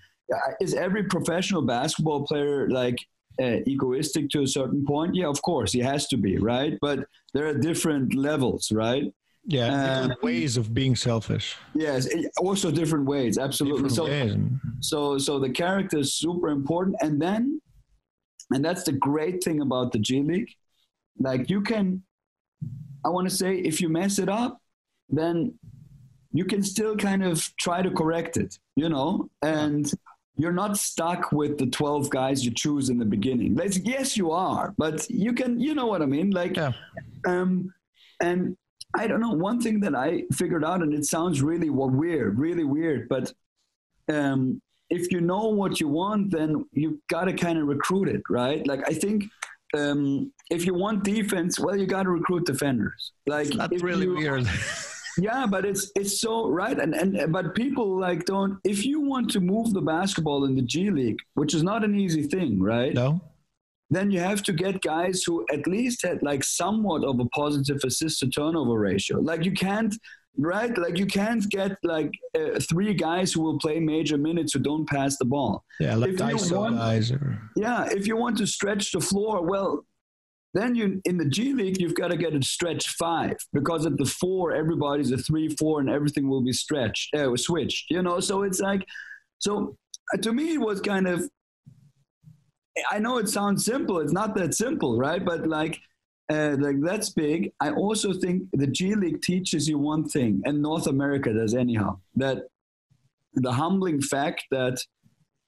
Is every professional basketball player like uh, egoistic to a certain point? Yeah, of course, he has to be, right? But there are different levels, right? Yeah, Um, different ways of being selfish. Yes, eh, also different ways, absolutely. Different So, ways. so so the character is super important and then and that's the great thing about the g league like you can i want to say if you mess it up then you can still kind of try to correct it you know and you're not stuck with the 12 guys you choose in the beginning like, yes you are but you can you know what i mean like Yeah. um and i don't know one thing that i figured out and it sounds really weird really weird but um, if you know what you want, then you got to kind of recruit it, right? Like I think um, if you want defense, well, you got to recruit defenders. Like That's really you- weird. <laughs> Yeah, but it's it's so right, and and but people like don't. If you want to move the basketball in the G League, which is not an easy thing, right? no? then you have to get guys who at least had like somewhat of a positive assist to turnover ratio. Like you can't right? Like you can't get like uh, three guys who will play major minutes who don't pass the ball. Yeah, like ISO want- guys. Or, Yeah, if you want to stretch the floor, well, then you in the G League you've got to get a stretch five because at the four everybody's a three four and everything will be stretched, uh, switched. You know, so it's like, so uh, to me it was kind of. I know it sounds simple. It's not that simple, right? But like, uh, like that's big. I also think the G League teaches you one thing, and North America does anyhow. That the humbling fact that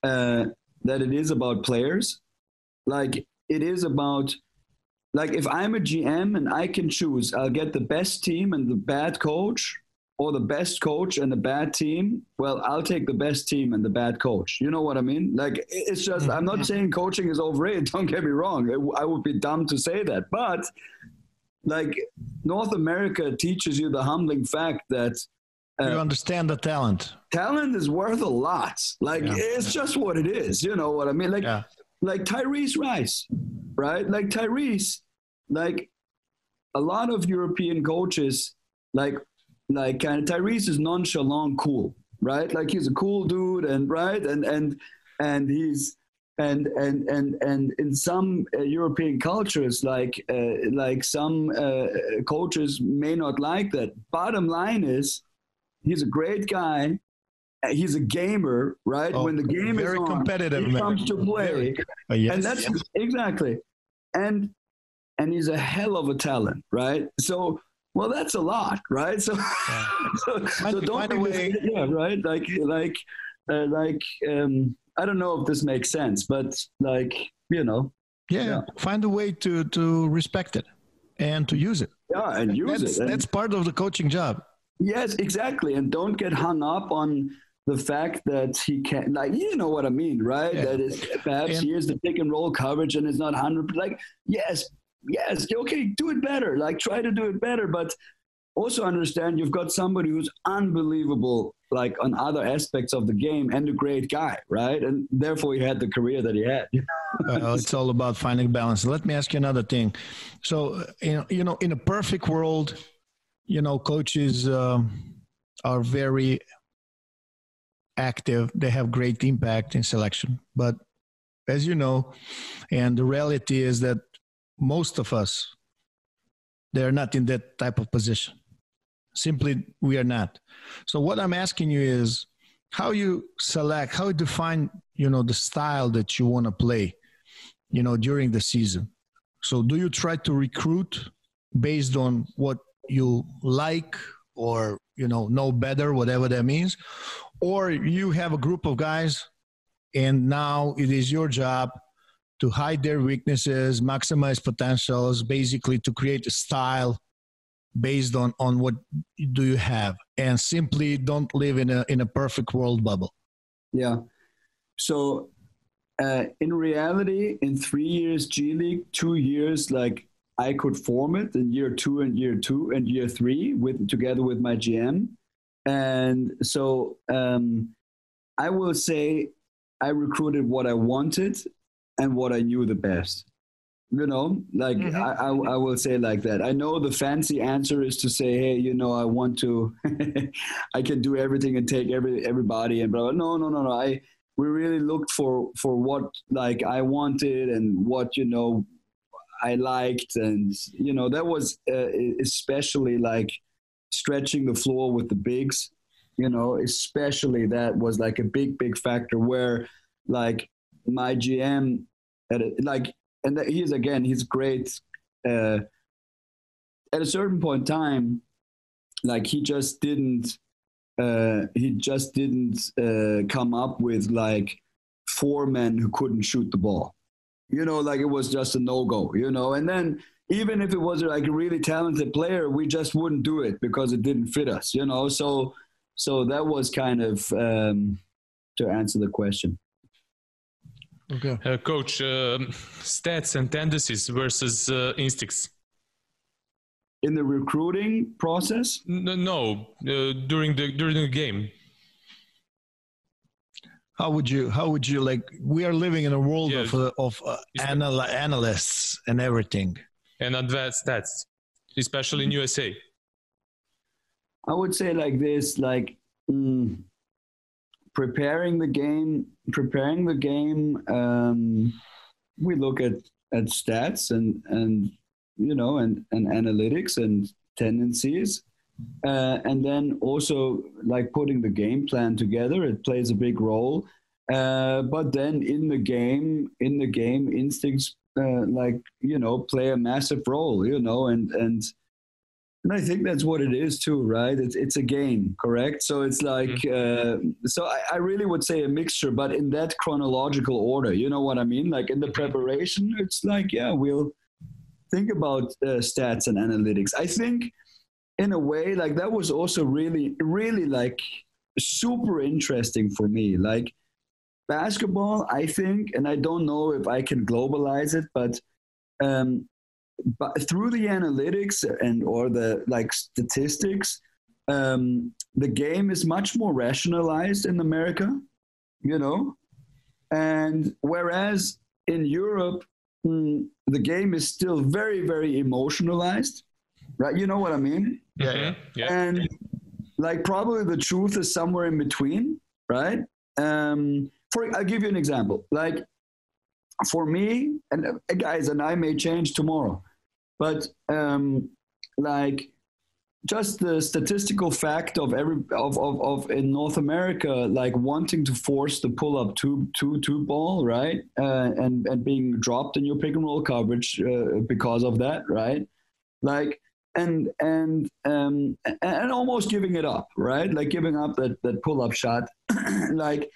uh, that it is about players like it is about like if i'm a gm and i can choose i'll get the best team and the bad coach or the best coach and the bad team well i'll take the best team and the bad coach you know what i mean like it's just i'm not saying coaching is overrated <laughs> don't get me wrong i would be dumb to say that but like north america teaches you the humbling fact that you uh, understand the talent. talent is worth a lot. Like Yeah. it's just what it is. You know what I mean? Like Yeah. like Tyrese Rice, right? Like Tyrese, like a lot of European coaches, like like kind of Tyrese is nonchalant, cool, right? Like he's a cool dude, and right, and and and he's and and and and in some uh, European cultures, like uh, like some uh, coaches may not like that. Bottom line is, he's a great guy. He's a gamer, right? Oh, when the game very is on, competitive, he man. comes to play, Very- Uh, yes. and that's exactly, and and he's a hell of a talent, right? So. Well, that's a lot, right? So, <laughs> so, so don't be way- yeah, right? Like, like, uh, like, um, I don't know if this makes sense, but like, you know, yeah, yeah. Find a way to to respect it and to use it. yeah, and use That's, it. And- that's part of the coaching job. Yes, exactly. And don't get hung up on the fact that he can like you know what I mean, right? Yeah. That is perhaps And- here's the pick and roll coverage and it's not hundred like yes, yes, okay, do it better. Like try to do it better, but also understand you've got somebody who's unbelievable like on other aspects of the game and a great guy, right? And therefore he had the career that he had. Well, <laughs> it's all about finding balance. Let me ask you another thing. So, uh, you know, you know, in a perfect world, you know, coaches um, are very active. They have great impact in selection. But as you know, and the reality is that most of us, they're not in that type of position. Simply, we are not. So, what I'm asking you is, how you select, how you define, you know, the style that you want to play you know during the season so do you try to recruit based on what you like or you know know better whatever that means or you have a group of guys and now it is your job to hide their weaknesses maximize potentials basically to create a style based on on what do you have and simply don't live in a in a perfect world bubble Yeah. So, uh, in reality, in three years G League, two years like I could form it in year two and year two and year three with together with my GM, and so um, I will say I recruited what I wanted and what I knew the best. You know, like I, I, I will say like that. I know the fancy answer is to say, hey, you know, I want to, <laughs> I can do everything and take every everybody and blah. blah. No, no, no, no. I we really looked for for what like I wanted and what you know I liked, and you know that was uh, especially like stretching the floor with the bigs. You know, especially that was like a big, big factor where like my GM at a, like and he's again he's great uh, at a certain point in time like he just didn't uh, he just didn't uh, come up with like four men who couldn't shoot the ball. You know like it was just a no-go you know? And then even if it was like a really talented player we just wouldn't do it because it didn't fit us you know? So so that was kind of um, to answer the question okay Uh, coach, um stats and tendencies versus uh, instincts. in the recruiting process N- no, uh, during the during the game. how would you how would you like we are living in a world Yeah. of uh, of uh, anal- analysts and everything and advanced stats, especially in USA. I would say like this, like mm, preparing the game, preparing the game. Um, we look at at stats and and you know and and analytics and tendencies. Uh, and then also like putting the game plan together, it plays a big role. Uh, but then in the game, in the game, instincts uh, like you know play a massive role. You know, and and and I think that's what it is too, right? It's it's a game, correct? So it's like mm-hmm. uh, so I, I really would say a mixture, but in that chronological order. You know what I mean? Like in the preparation, it's like yeah, we'll think about uh, stats and analytics. I think in a way like that was also really really like super interesting for me. Like basketball, I think, and I don't know if I can globalize it, but um, but through the analytics and or the like statistics, um, the game is much more rationalized in America, you know, and whereas in Europe, mm, the game is still very very emotionalized, right? You know what I mean? Yeah, yeah. yeah. And like probably the truth is somewhere in between, right? Um, for I'll give you an example. Like for me, and uh, guys, and I may change tomorrow, but um, like just the statistical fact of every of, of, of in North America, like wanting to force the pull up two two two ball, right, uh, and and being dropped in your pick and roll coverage uh, because of that, right, like and and um and almost giving it up, right, like giving up that that pull up shot, <clears throat> like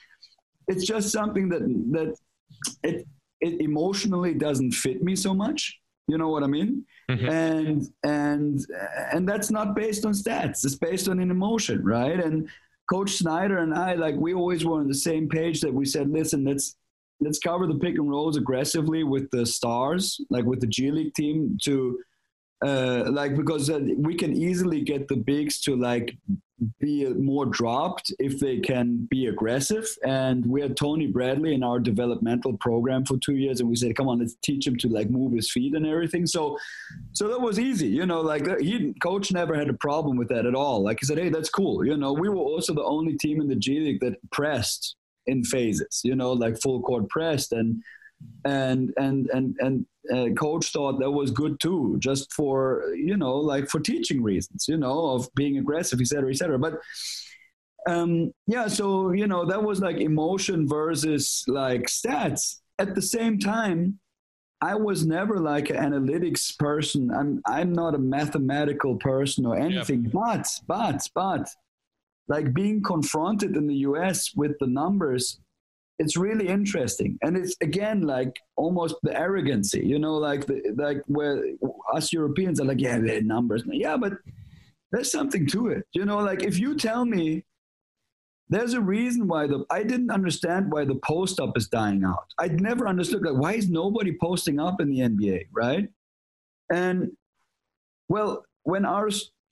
it's just something that that it it emotionally doesn't fit me so much. You know what i mean? Mm-hmm. and and and that's not based on stats. It's based on an emotion right? And coach snyder and i like we always were on the same page that we said listen let's let's cover the pick and rolls aggressively with the stars like with the g league team to uh, like because uh, we can easily get the bigs to like be more dropped if they can be aggressive. And we had Tony Bradley in our developmental program for two years, and we said, "Come on, let's teach him to like move his feet and everything." So, so that was easy, you know. Like he, coach never had a problem with that at all. Like he said, "Hey, that's cool." You know, we were also the only team in the G League that pressed in phases. You know, like full court pressed and and and and and uh, coach thought that was good too, just for you know, like for teaching reasons, you know, of being aggressive, etc., etc. But um, yeah, so you know, that was like emotion versus like stats. At the same time, I was never like an analytics person. I'm I'm not a mathematical person or anything. Yep. But but but like being confronted in the U.S. with the numbers it's really interesting. And it's again like almost the arrogancy you know like the like where us europeans are like yeah they're numbers. Yeah but there's something to it you know like if you tell me there's a reason why the i didn't understand why the post up is dying out. I'd never understood like why is nobody posting up in the nba right? And well when our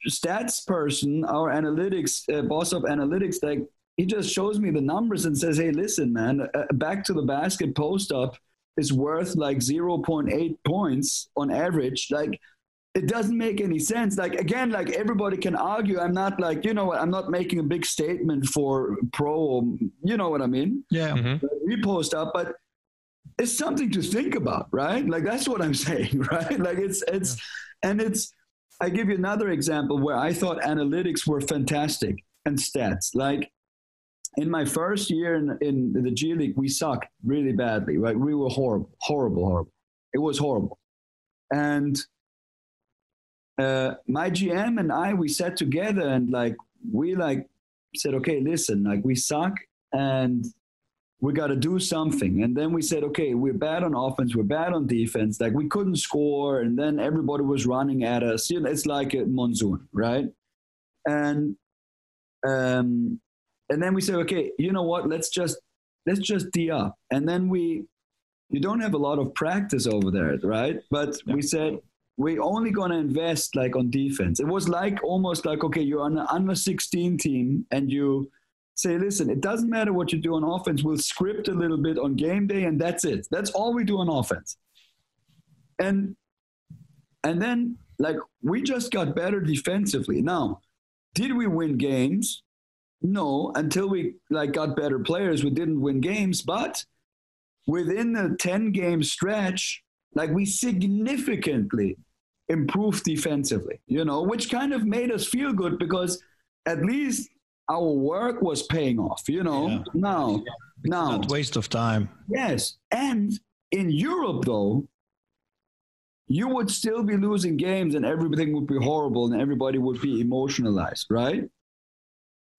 stats person our analytics uh, boss of analytics like he just shows me the numbers and says, "Hey, listen, man, uh, back to the basket post up is worth like 0.8 points on average. Like, it doesn't make any sense. Like, again, like everybody can argue. I'm not like, you know what? I'm not making a big statement for pro. Or, you know what I mean? Yeah. Mm-hmm. We post up, but it's something to think about, right? Like that's what I'm <laughs> saying, right? Like it's it's yeah. and it's. I give you another example where I thought analytics were fantastic and stats. Like in my first year in, in the G League, we sucked really badly. Right, we were horrible, horrible, horrible. It was horrible, and uh, my GM and I we sat together and like we like said, okay, listen, like we suck and we got to do something. And then we said, okay, we're bad on offense, we're bad on defense. Like we couldn't score, and then everybody was running at us. You know, it's like a monsoon, right? And um, and then we say, okay, you know what? Let's just let's just d up, and then we you don't have a lot of practice over there, right? But yeah. we said we're only going to invest like on defense. It was like almost like okay, you're on an under 16 team, and you say, listen, it doesn't matter what you do on offense. We'll script a little bit on game day, and that's it. That's all we do on offense. And and then like we just got better defensively. Now did we win games? No, until we like got better players, we didn't win games. But within the 10 game stretch, like we significantly improved defensively, you know, which kind of made us feel good because at least our work was paying off, you know. Yeah. Now, now, Not waste of time. yes. And in Europe, though, you would still be losing games and everything would be horrible and everybody would be emotionalized, right?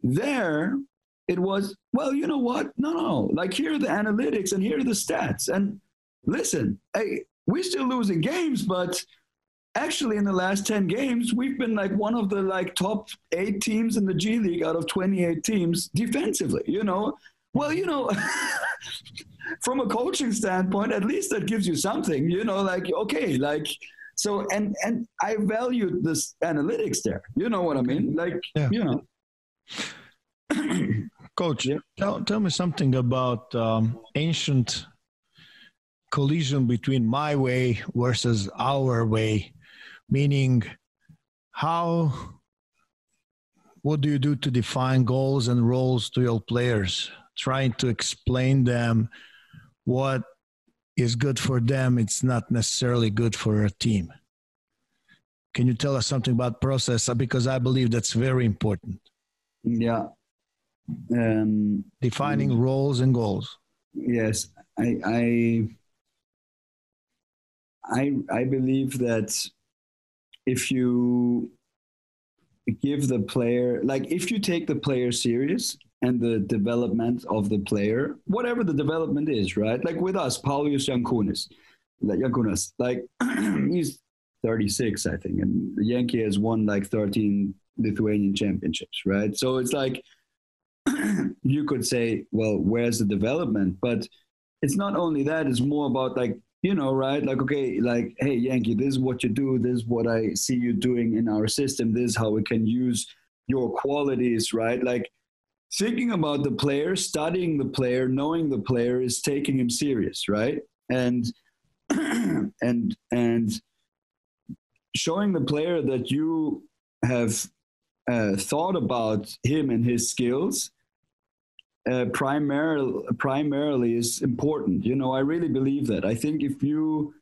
There, it was, well, you know what? No, no. Like, here are the analytics and here are the stats. And listen, hey, we're still losing games, but actually in the last 10 games, we've been like one of the like top eight teams in the G League out of 28 teams defensively, you know? Well, you know, <laughs> from a coaching standpoint, at least that gives you something, you know, like, okay, like, so, and, and I valued this analytics there. You know what I mean? Like, Yeah. you know, <clears throat> Coach, Yeah. tell, tell me something about um, ancient collision between my way versus our way, meaning how, what do you do to define goals and roles to your players? Trying to explain them what is good for them, it's not necessarily good for a team. Can you tell us something about process? Because I believe that's very important. Yeah. Um, Defining roles and goals. yes i i i i believe that if you give the player like if you take the player serious and the development of the player whatever the development is right like with us paulius yankunis like yankunas like <clears throat> he's 36 i think and the yankee has won like 13 lithuanian championships right so it's like <clears throat> you could say, well, where's the development? But it's not only that, it's more about like, you know, right? Like, okay, like, hey, Yankee, this is what you do. This is what I see you doing in our system. This is how we can use your qualities, right? Like, thinking about the player, studying the player, knowing the player is taking him serious, right? And, <clears throat> and, and showing the player that you have uh, thought about him and his skills uh, primarily primarily is important. You know, I really believe that. I think if you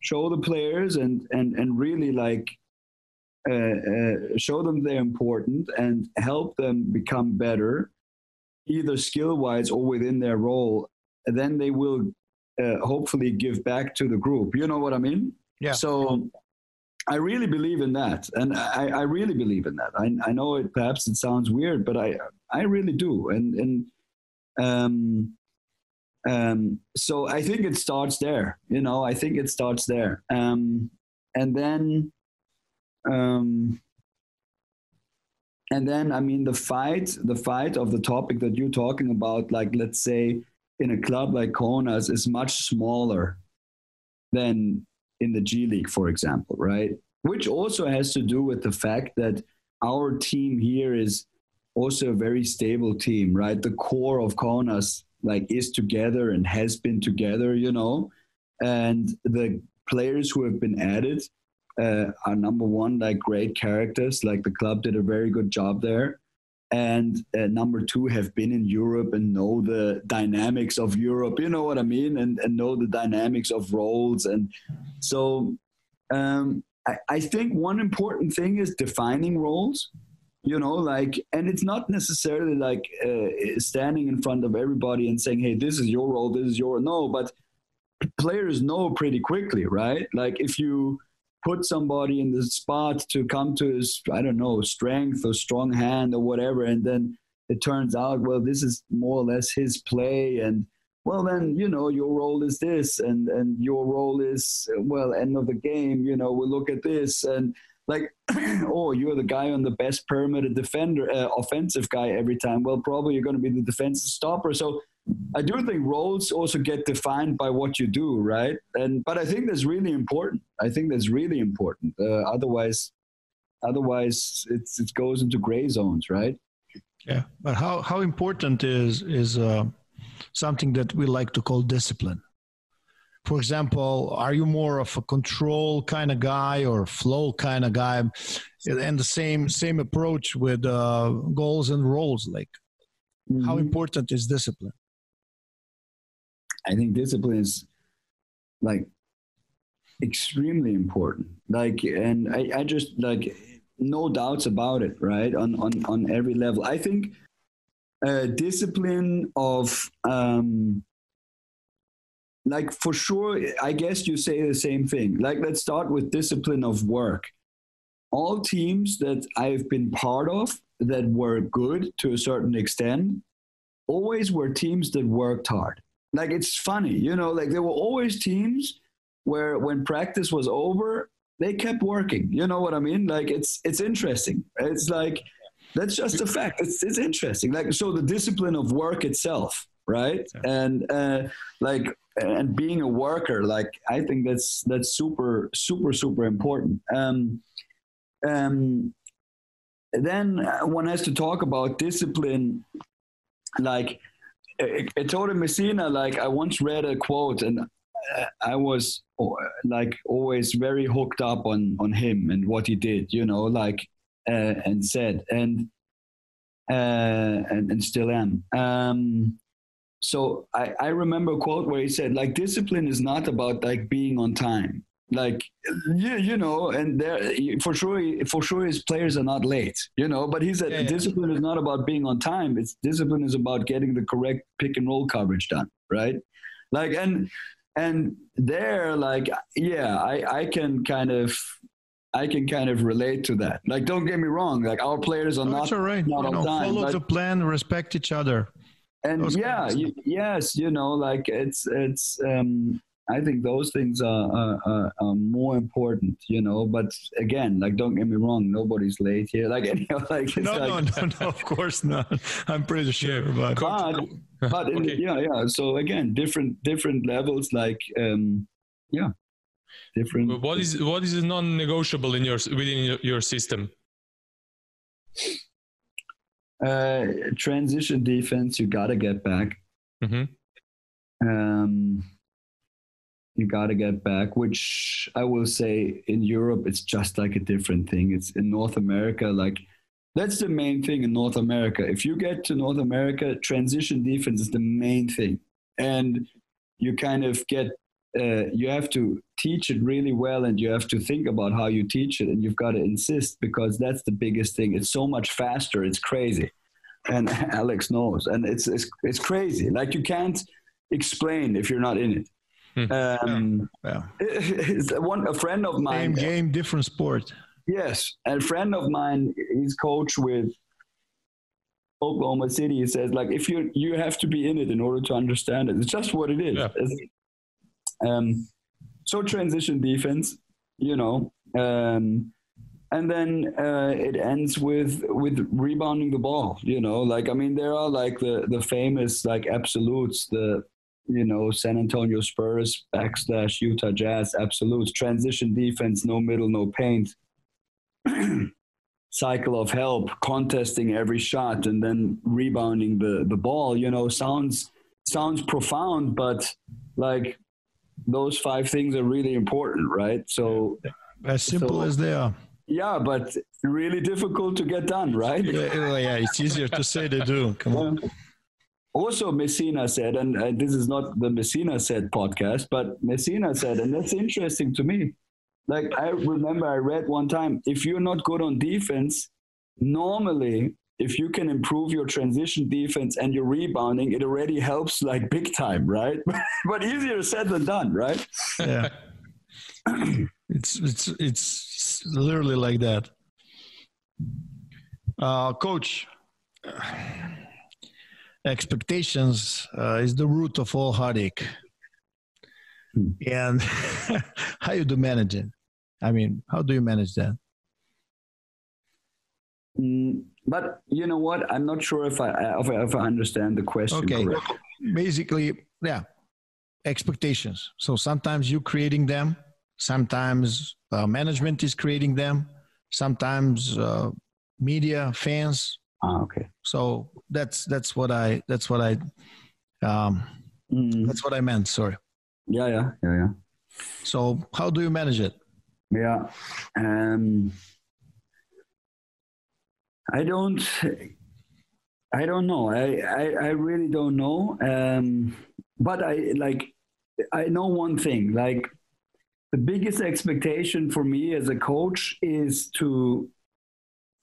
show the players and and and really like uh, uh, show them they're important and help them become better, either skill wise or within their role, then they will uh, hopefully give back to the group. You know what I mean? Yeah. So I really believe in that, and I, I really believe in that. I, I know it perhaps it sounds weird, but I I really do, and and um, um, so I think it starts there. You know, I think it starts there, um, and then um, and then I mean the fight, the fight of the topic that you're talking about, like let's say in a club like Kaunas, is much smaller than in the G League, for example, right? Which also has to do with the fact that our team here is also a very stable team, right? The core of Kaunas like is together and has been together, you know, and the players who have been added uh, are number one, like great characters. Like the club did a very good job there. And uh, number two, have been in Europe and know the dynamics of Europe. You know what I mean? And, and know the dynamics of roles. And so um, I, I think one important thing is defining roles you know like and it's not necessarily like uh, standing in front of everybody and saying hey this is your role this is your no but players know pretty quickly right like if you put somebody in the spot to come to his i don't know strength or strong hand or whatever and then it turns out well this is more or less his play and well then you know your role is this and and your role is well end of the game you know we look at this and like <clears throat> oh you're the guy on the best perimeter defender uh, offensive guy every time. Well probably you're going to be the defensive stopper. So i do think roles also get defined by what you do right and but i think that's really important i think that's really important uh, otherwise otherwise it's it goes into gray zones right Yeah, but how how important is is uh, something that we like to call discipline? for example, are you more of a control kind of guy or flow kind of guy? And the same same approach with uh, goals and roles. Like, mm-hmm. how important is discipline? I think discipline is like extremely important. Like, and I, I just like no doubts about it, right? On on on every level. I think uh, discipline of um, like for sure. I guess you say the same thing. Like, let's start with discipline of work. All teams that I've been part of that were good to a certain extent always were teams that worked hard. Like it's funny, you know, like there were always teams where when practice was over, they kept working. You know what I mean? Like it's it's interesting. It's like that's just a fact. It's it's interesting. Like so, the discipline of work itself, right? And uh, like and being a worker, like I think that's that's super super super important. Um, um, then one has to talk about discipline, like. Ettore Messina, like I once read a quote, and I was like always very hooked up on on him and what he did, you know, like uh, and said, and uh, and and still am. Um, so I I remember a quote where he said, like, discipline is not about like being on time, like you, you know and there for sure for sure his players are not late you know but he said yeah, discipline yeah. is not about being on time it's discipline is about getting the correct pick and roll coverage done right like and and there like yeah i i can kind of I can kind of relate to that. Like, don't get me wrong. Like, our players are oh, not, all right. not you know, time, Follow the plan, respect each other. And yeah, you, yes, you know, like it's it's um, I think those things are, are, are, more important, you know. But again, like, don't get me wrong, nobody's late here. Like, <laughs> you know, like, no, like, no, no, no, of course not. I'm pretty sure, but but, but in, okay. yeah, yeah. So again, different different levels, like, um, yeah, different. What is what is non-negotiable in your within your, your system? Uh, transition defense, you got to get back. Mm-hmm. Um you got to get back, which I will say in Europe, it's just like a different thing. It's in North America, like that's the main thing in North America. If you get to North America, transition defense is the main thing. And you kind of get, uh, you have to teach it really well and you have to think about how you teach it and you've got to insist because that's the biggest thing. It's so much faster. It's crazy. And <laughs> Alex knows. And it's, it's, it's crazy. Like you can't explain if you're not in it. Hmm. Um, yeah. yeah. <laughs> one a friend of mine. Same game, different sport. Yes, and a friend of mine, he's coach with Oklahoma City. He says like if you you have to be in it in order to understand it. It's just what it is. Yeah. Um, so transition defense, you know, um, and then uh, it ends with with rebounding the ball. You know, like I mean, there are like the the famous like absolutes, the you know, San Antonio Spurs backslash Utah Jazz absolute Transition defense, no middle, no paint. <clears throat> Cycle of help, contesting every shot and then rebounding the, the ball, you know, sounds sounds profound, but like those five things are really important, right? So as simple so, as they are. Yeah, but really difficult to get done, right? Yeah, yeah it's easier to say than do. Come on also Messina said, and uh, this is not the Messina said podcast, but Messina said, and that's interesting to me. Like I remember I read one time, if you're not good on defense, normally if you can improve your transition defense and your rebounding, it already helps like big time, right? <laughs> but easier said than done, right? Yeah. <clears throat> it's it's it's literally like that. Uh, coach, expectations uh, is the root of all heartache. Hmm. And <laughs> how you do manage it? I mean, how do you manage that? Mm, but you know what? I'm not sure if I if I, if I understand the question. Okay, correctly. basically, yeah, expectations. So sometimes you creating them, sometimes uh, management is creating them, sometimes uh, media, fans, Ah, okay. So that's that's what I that's what I um, mm. that's what I meant. Sorry. Yeah, yeah, yeah, yeah. So how do you manage it? Yeah. Um, I don't. I don't know. I, I, I really don't know. Um, but I like. I know one thing. Like the biggest expectation for me as a coach is to.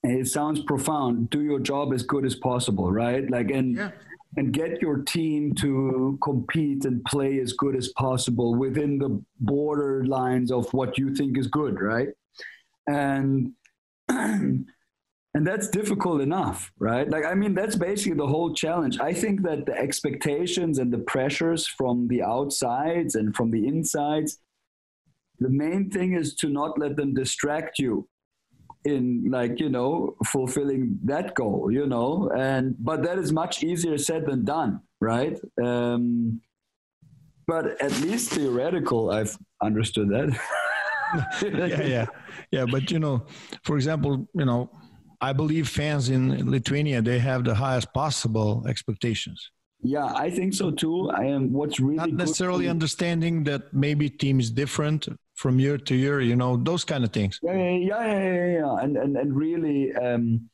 It sounds profound. Do your job as good as possible, right? Like and. Yeah and get your team to compete and play as good as possible within the borderlines of what you think is good, right? And <clears throat> and that's difficult enough, right? Like I mean that's basically the whole challenge. I think that the expectations and the pressures from the outsides and from the insides the main thing is to not let them distract you in like you know fulfilling that goal you know? And but that is much easier said than done right? Um, but at least theoretical i've understood that. <laughs> Yeah yeah. Yeah but you know for example you know i believe fans in lithuania they have the highest possible expectations yeah i think so too i am what's really not necessarily understanding that maybe team is different from year to year, you know, those kind of things. Yeah, yeah, yeah, yeah, yeah. And, and, and really, um,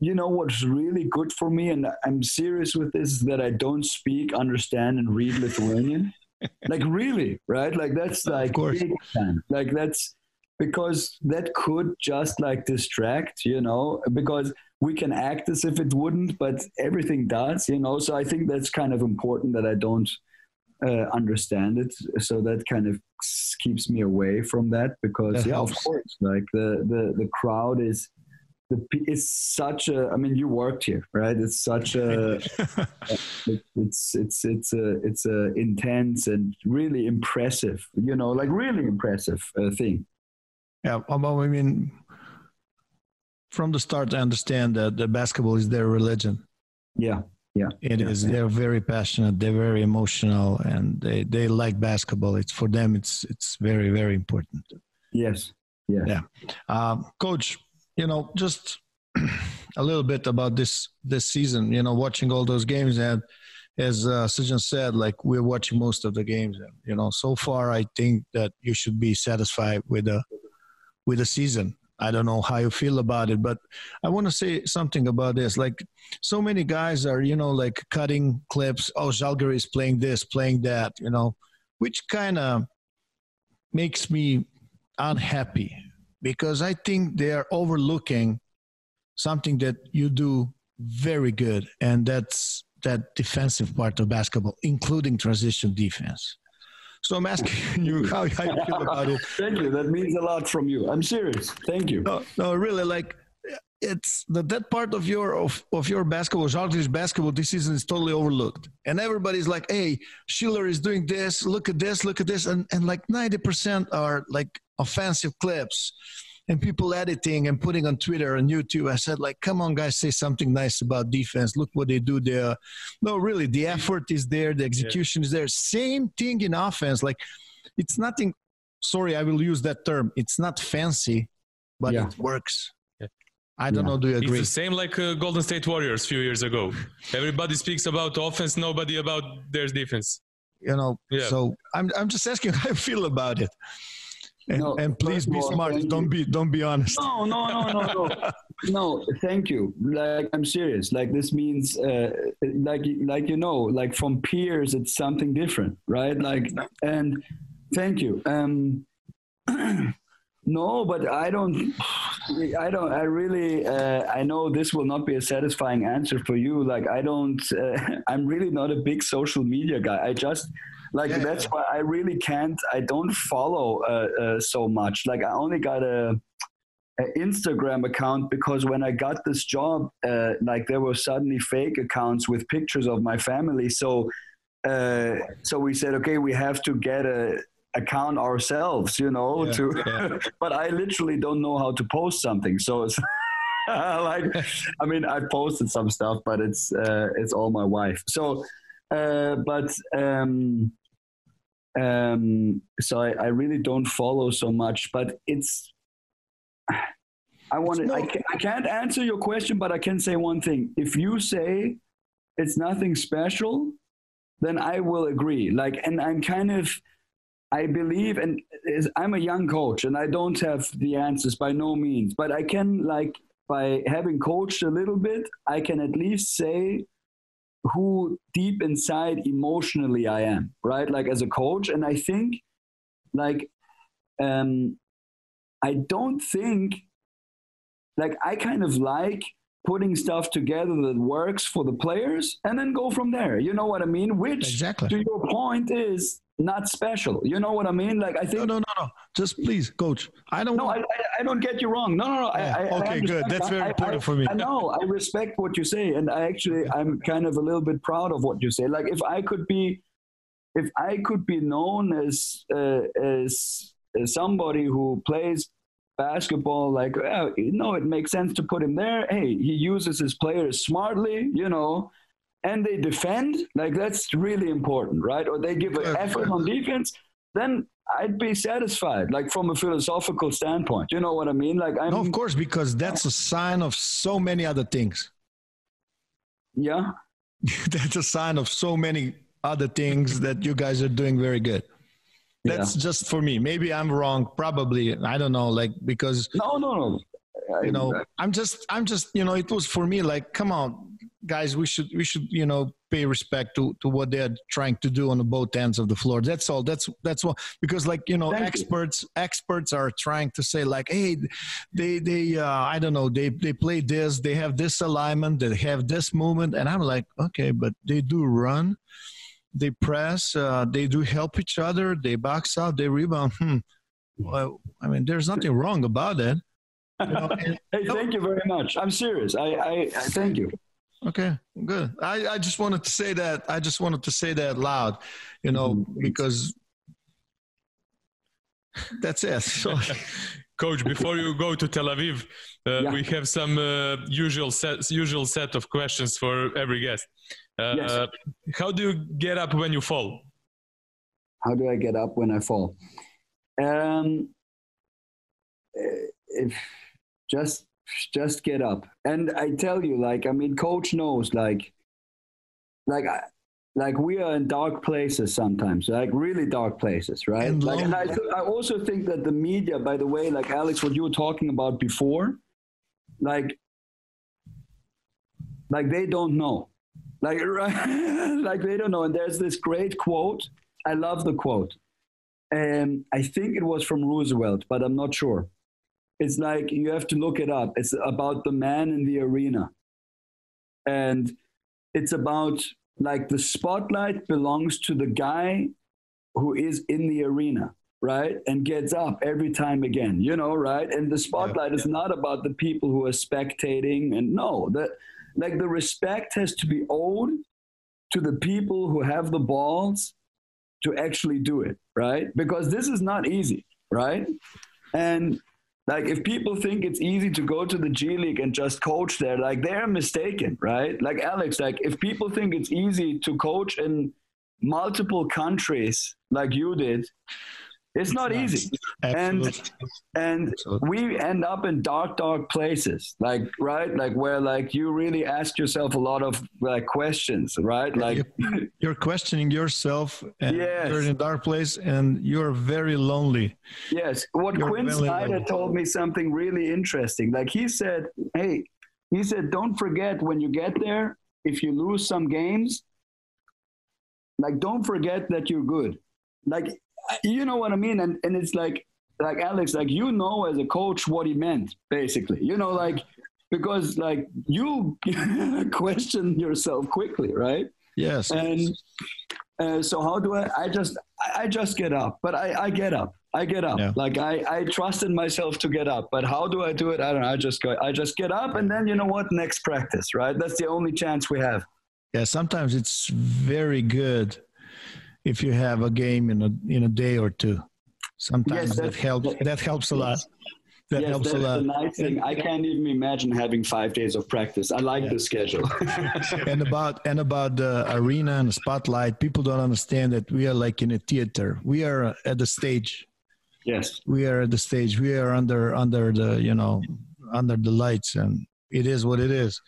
you know, what's really good for me, and I'm serious with this, is that I don't speak, understand, and read Lithuanian. <laughs> like really, right? Like that's like, of course. like that's because that could just like distract, you know, because we can act as if it wouldn't, but everything does, you know. So I think that's kind of important that I don't uh, understand it. So that kind of keeps me away from that because that yeah, helps. of course, like the the the crowd is the it's such a. I mean, you worked here, right? It's such a. <laughs> it, it's it's it's a it's a intense and really impressive, you know, like really impressive uh, thing. Yeah, well, I mean, from the start, I understand that the basketball is their religion. Yeah, yeah it yeah. is. they're very passionate they're very emotional and they, they like basketball it's for them it's it's very very important yes yeah yeah um, coach you know just <clears throat> a little bit about this this season you know watching all those games and as uh, Srdjan said, like we're watching most of the games, and you know, so far I think that you should be satisfied with the with the season. I don't know how you feel about it, but I want to say something about this. Like, so many guys are, you know, like cutting clips. Oh, Žalgiris is playing this, playing that, you know, which kind of makes me unhappy because I think they are overlooking something that you do very good, and that's that defensive part of basketball, including transition defense. So I'm asking <laughs> you how, how you feel about it. <laughs> Thank you. That means a lot from you. I'm serious. Thank you. No, no, really, like it's the that part of your of, of your basketball, Žalgiris basketball this season is totally overlooked. And everybody's like, hey, Schiller is doing this, look at this, look at this. And and like 90% are like offensive clips and people editing and putting on Twitter and YouTube. I said, like, come on, guys, say something nice about defense. Look what they do there. No, really, the effort is there, the execution yeah. is there. Same thing in offense. Like, it's nothing. Sorry, I will use that term. It's not fancy, but yeah. it works. I don't yeah. know. Do you agree? It's the same like uh, Golden State Warriors a few years ago. Everybody speaks about offense, nobody about their defense. You know. Yeah. So I'm I'm just asking <laughs> how you feel about it. And, no, and please be all, smart. Don't you. be don't be honest. No, no, no, no, no. <laughs> no, thank you. Like I'm serious. Like this means, uh, like like you know, like from peers, it's something different, right? Like, and thank you. Um, <clears throat> no, but I don't. I don't. I really. Uh, I know this will not be a satisfying answer for you. Like I don't. Uh, <laughs> I'm really not a big social media guy. I just like yeah. that's why I really can't. I don't follow uh, uh, so much. Like I only got a, a, Instagram account because when I got this job, uh, like there were suddenly fake accounts with pictures of my family. So uh, so we said, okay, we have to get a account ourselves, you know. Yeah, to <laughs> but I literally don't know how to post something. So it's. <laughs> like i mean i posted some stuff but it's uh, it's all my wife so uh, but um, um, so I, I, really don't follow so much. But it's I want to. I, I can't answer your question, but I can say one thing. If you say it's nothing special, then I will agree. Like, and I'm kind of I believe, and I'm a young coach, and I don't have the answers by no means, but I can like by having coached a little bit, I can at least say who deep inside emotionally I am, right? Like as a coach, and I think like um, I don't think like I kind of like putting stuff together that works for the players and then go from there. You know what I mean? Which Exactly. to your point is not special. You know what I mean? Like I think No, no, no, no. Just please, coach. I don't no, want. I, I, I don't get you wrong. No, no, no. Yeah, I, I, okay, good. That's very important for me. I know. I respect what you say, and I actually, I'm kind of a little bit proud of what you say. Like, if I could be, if I could be known as uh, as, as somebody who plays basketball, like, well, you know, it makes sense to put him there. Hey, he uses his players smartly, you know. And they defend, like that's really important, right? Or they give an effort on defense, then I'd be satisfied, like from a philosophical standpoint. You know what I mean? Like I'm, No, of course, because that's a sign of so many other things. yeah, <laughs> that's a sign of so many other things that you guys are doing very good. That's just for me. Maybe I'm wrong. Probably I don't know. Like because no, no, no. I- you know I'm just I'm just you know it was for me like come on guys we should we should you know pay respect to to what they're trying to do on the both ends of the floor. That's all. That's that's what because like you know Thank you. experts experts are trying to say like hey they they uh, I don't know they they play this they have this alignment they have this movement and I'm like okay but they do run they press uh, they do help each other they box out they rebound hmm. well I mean there's nothing wrong about that you know, <laughs> and- Hey, thank you very much. I'm serious. I, I, I thank you. Okay, good. I, I just wanted to say that. I just wanted to say that loud, you know, Mhm. because that's it. <laughs> So, Coach, before you go to Tel Aviv, uh, Yeah. we have some uh, usual set usual set of questions for every guest. Uh, Yes. How do you get up when you fall? How do I get up when I fall? Um, if just just get up, and I tell you, like I mean, coach knows, like, like I. Like we are in dark places sometimes, like really dark places, right? And like, and I, th- I also think that the media, by the way, like Alex, what you were talking about before, like, like they don't know, like right, <laughs> like they don't know. And there's this great quote. I love the quote. And I think it was from Roosevelt, but I'm not sure. It's like you have to look it up. It's about the man in the arena. And it's about like the spotlight belongs to the guy who is in the arena, right? And gets up every time again, you know, right? And the spotlight is not about the people who are spectating. And no, that like the respect has to be owed to the people who have the balls to actually do it, right? Because this is not easy, right? And like if people think it's easy to go to the G League and just coach there, like they're mistaken, right? Like Alex, like if people think it's easy to coach in multiple countries like you did, it's not easy. absolutely. And Absolutely. we end up in dark, dark places, like right, like where like you really ask yourself a lot of like questions, right? Like you're questioning yourself, and Yes. you're in a dark place, and you're very lonely. Yes. What You're Quinn Snyder told me something really interesting. Like he said, hey, he said, don't forget when you get there, if you lose some games, like don't forget that you're good. Like you know what I mean? And and it's like like Alex, like you know as a coach what he meant, basically. You know, like because like you <laughs> question yourself quickly, right? Yes. And uh, so how do I? I just I just get up, but I I get up. I get up. Yeah. Like I I trusted myself to get up. But how do I do it? I don't know. I just go. I just get up, and then you know what? Next practice, right? That's the only chance we have. yeah. Sometimes it's very good if you have a game in a in a day or two. Sometimes Yes, that helps. That helps a lot. That yes, helps a lot. the nice thing. I can't even imagine having five days of practice. I like the schedule. <laughs> <laughs> and about and about the arena and the spotlight people don't understand that we are like in a theater we are at the stage yes. we are at the stage we are under under the you know under the lights and it is what it is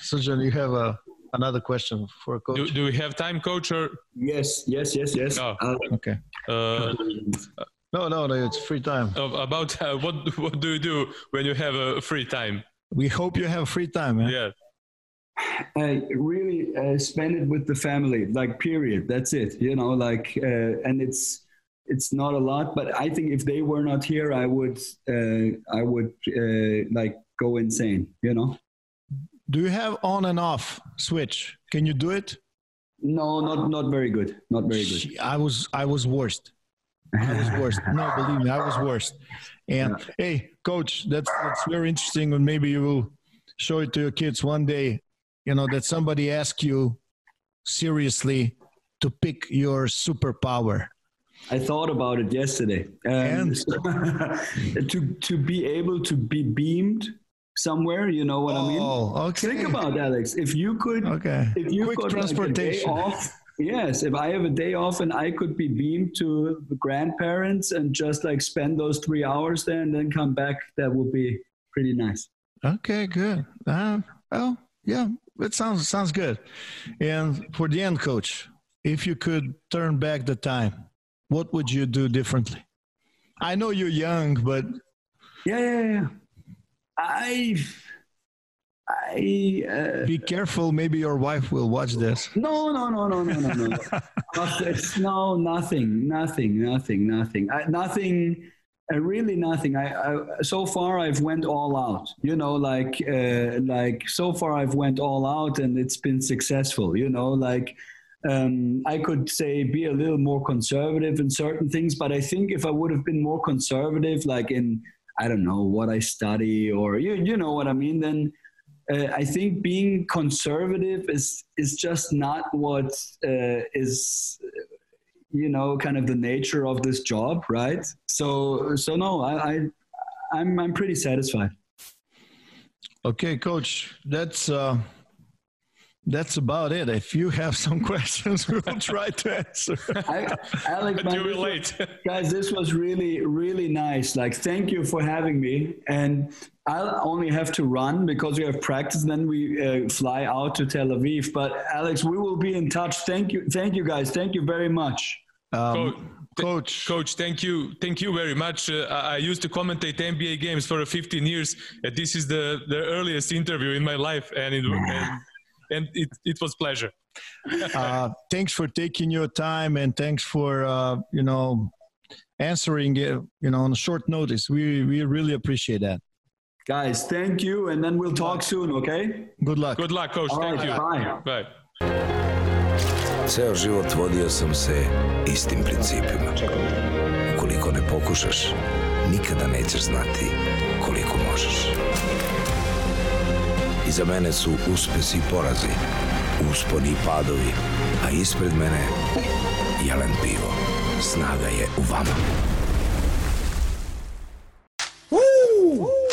so John, you have a another question for coach. Do, do we have time, coach? Or Yes, yes, yes, yes. No. Uh, okay. uh, No, no, no, it's free time. about uh, what what do you do when you have a free time? We hope you have free time, man. Yeah. I really uh, spend it with the family, like period. That's it. You know, like, uh, and it's it's not a lot, but I think if they were not here, I would uh, I would uh, like go insane. You know. Do you have on and off switch? Can you do it? No, not not very good. Not very good. I was I was worst. I was worst. No, <laughs> believe me, I was worst. And hey, coach, that's that's very interesting. And maybe you will show it to your kids one day. You know that somebody asked you seriously to pick your superpower. I thought about it yesterday. Um, <laughs> to to be able to be beamed somewhere, you know what I mean? Oh, okay. Think about it, Alex. If you could, Okay. if you Quick got transportation. Like off, yes. If I have a day off and I could be beamed to the grandparents and just like spend those three hours there and then come back, that would be pretty nice. Okay, good. Uh, well, yeah, it sounds sounds good. And for the end, coach, if you could turn back the time, what would you do differently? I know you're young, but Yeah, yeah, yeah. I, I. Uh, be careful. Maybe your wife will watch this. No, no, no, no, no, no, no. <laughs> Nothing- no, nothing, nothing, nothing, nothing, I, nothing. Uh, really nothing. I, I so far I've went all out. You know, like uh, like so far I've went all out and it's been successful. You know, like um, I could say be a little more conservative in certain things, but I think if I would have been more conservative, like in I don't know what I study or you you know what I mean, then uh, I think being conservative is is just not what uh, is you know kind of the nature of this job, right? So so no, I, I I'm I'm pretty satisfied. Okay, coach, that's uh, that's about it. If you have some <laughs> questions, we will try to answer. I, Alex, man, Too this was- <laughs> guys, this was really really nice. Like, thank you for having me. And I'll only have to run because we have practice. Then we uh, fly out to Tel Aviv. But Alex, we will be in touch. Thank you, thank you, guys. Thank you very much. Um, coach, Coach, thank you, thank you very much. Uh, I I used to commentate NBA games for 15 years. And this is the, the earliest interview in my life, and it and, and it, it was pleasure. uh, thanks for taking your time and thanks for uh, you know answering you know on short notice. We we really appreciate that. Guys, thank you. And then we'll talk soon, okay? Good luck. Good luck, coach. All Thank right, you. bye. Bye. Ceo život vodio sam se istim principima. Ukoliko ne pokušaš, nikada nećeš znati Iza mene su uspesi i porazi, usponi i padovi, a ispred mene jelen pivo. Snaga je u vama. Woo!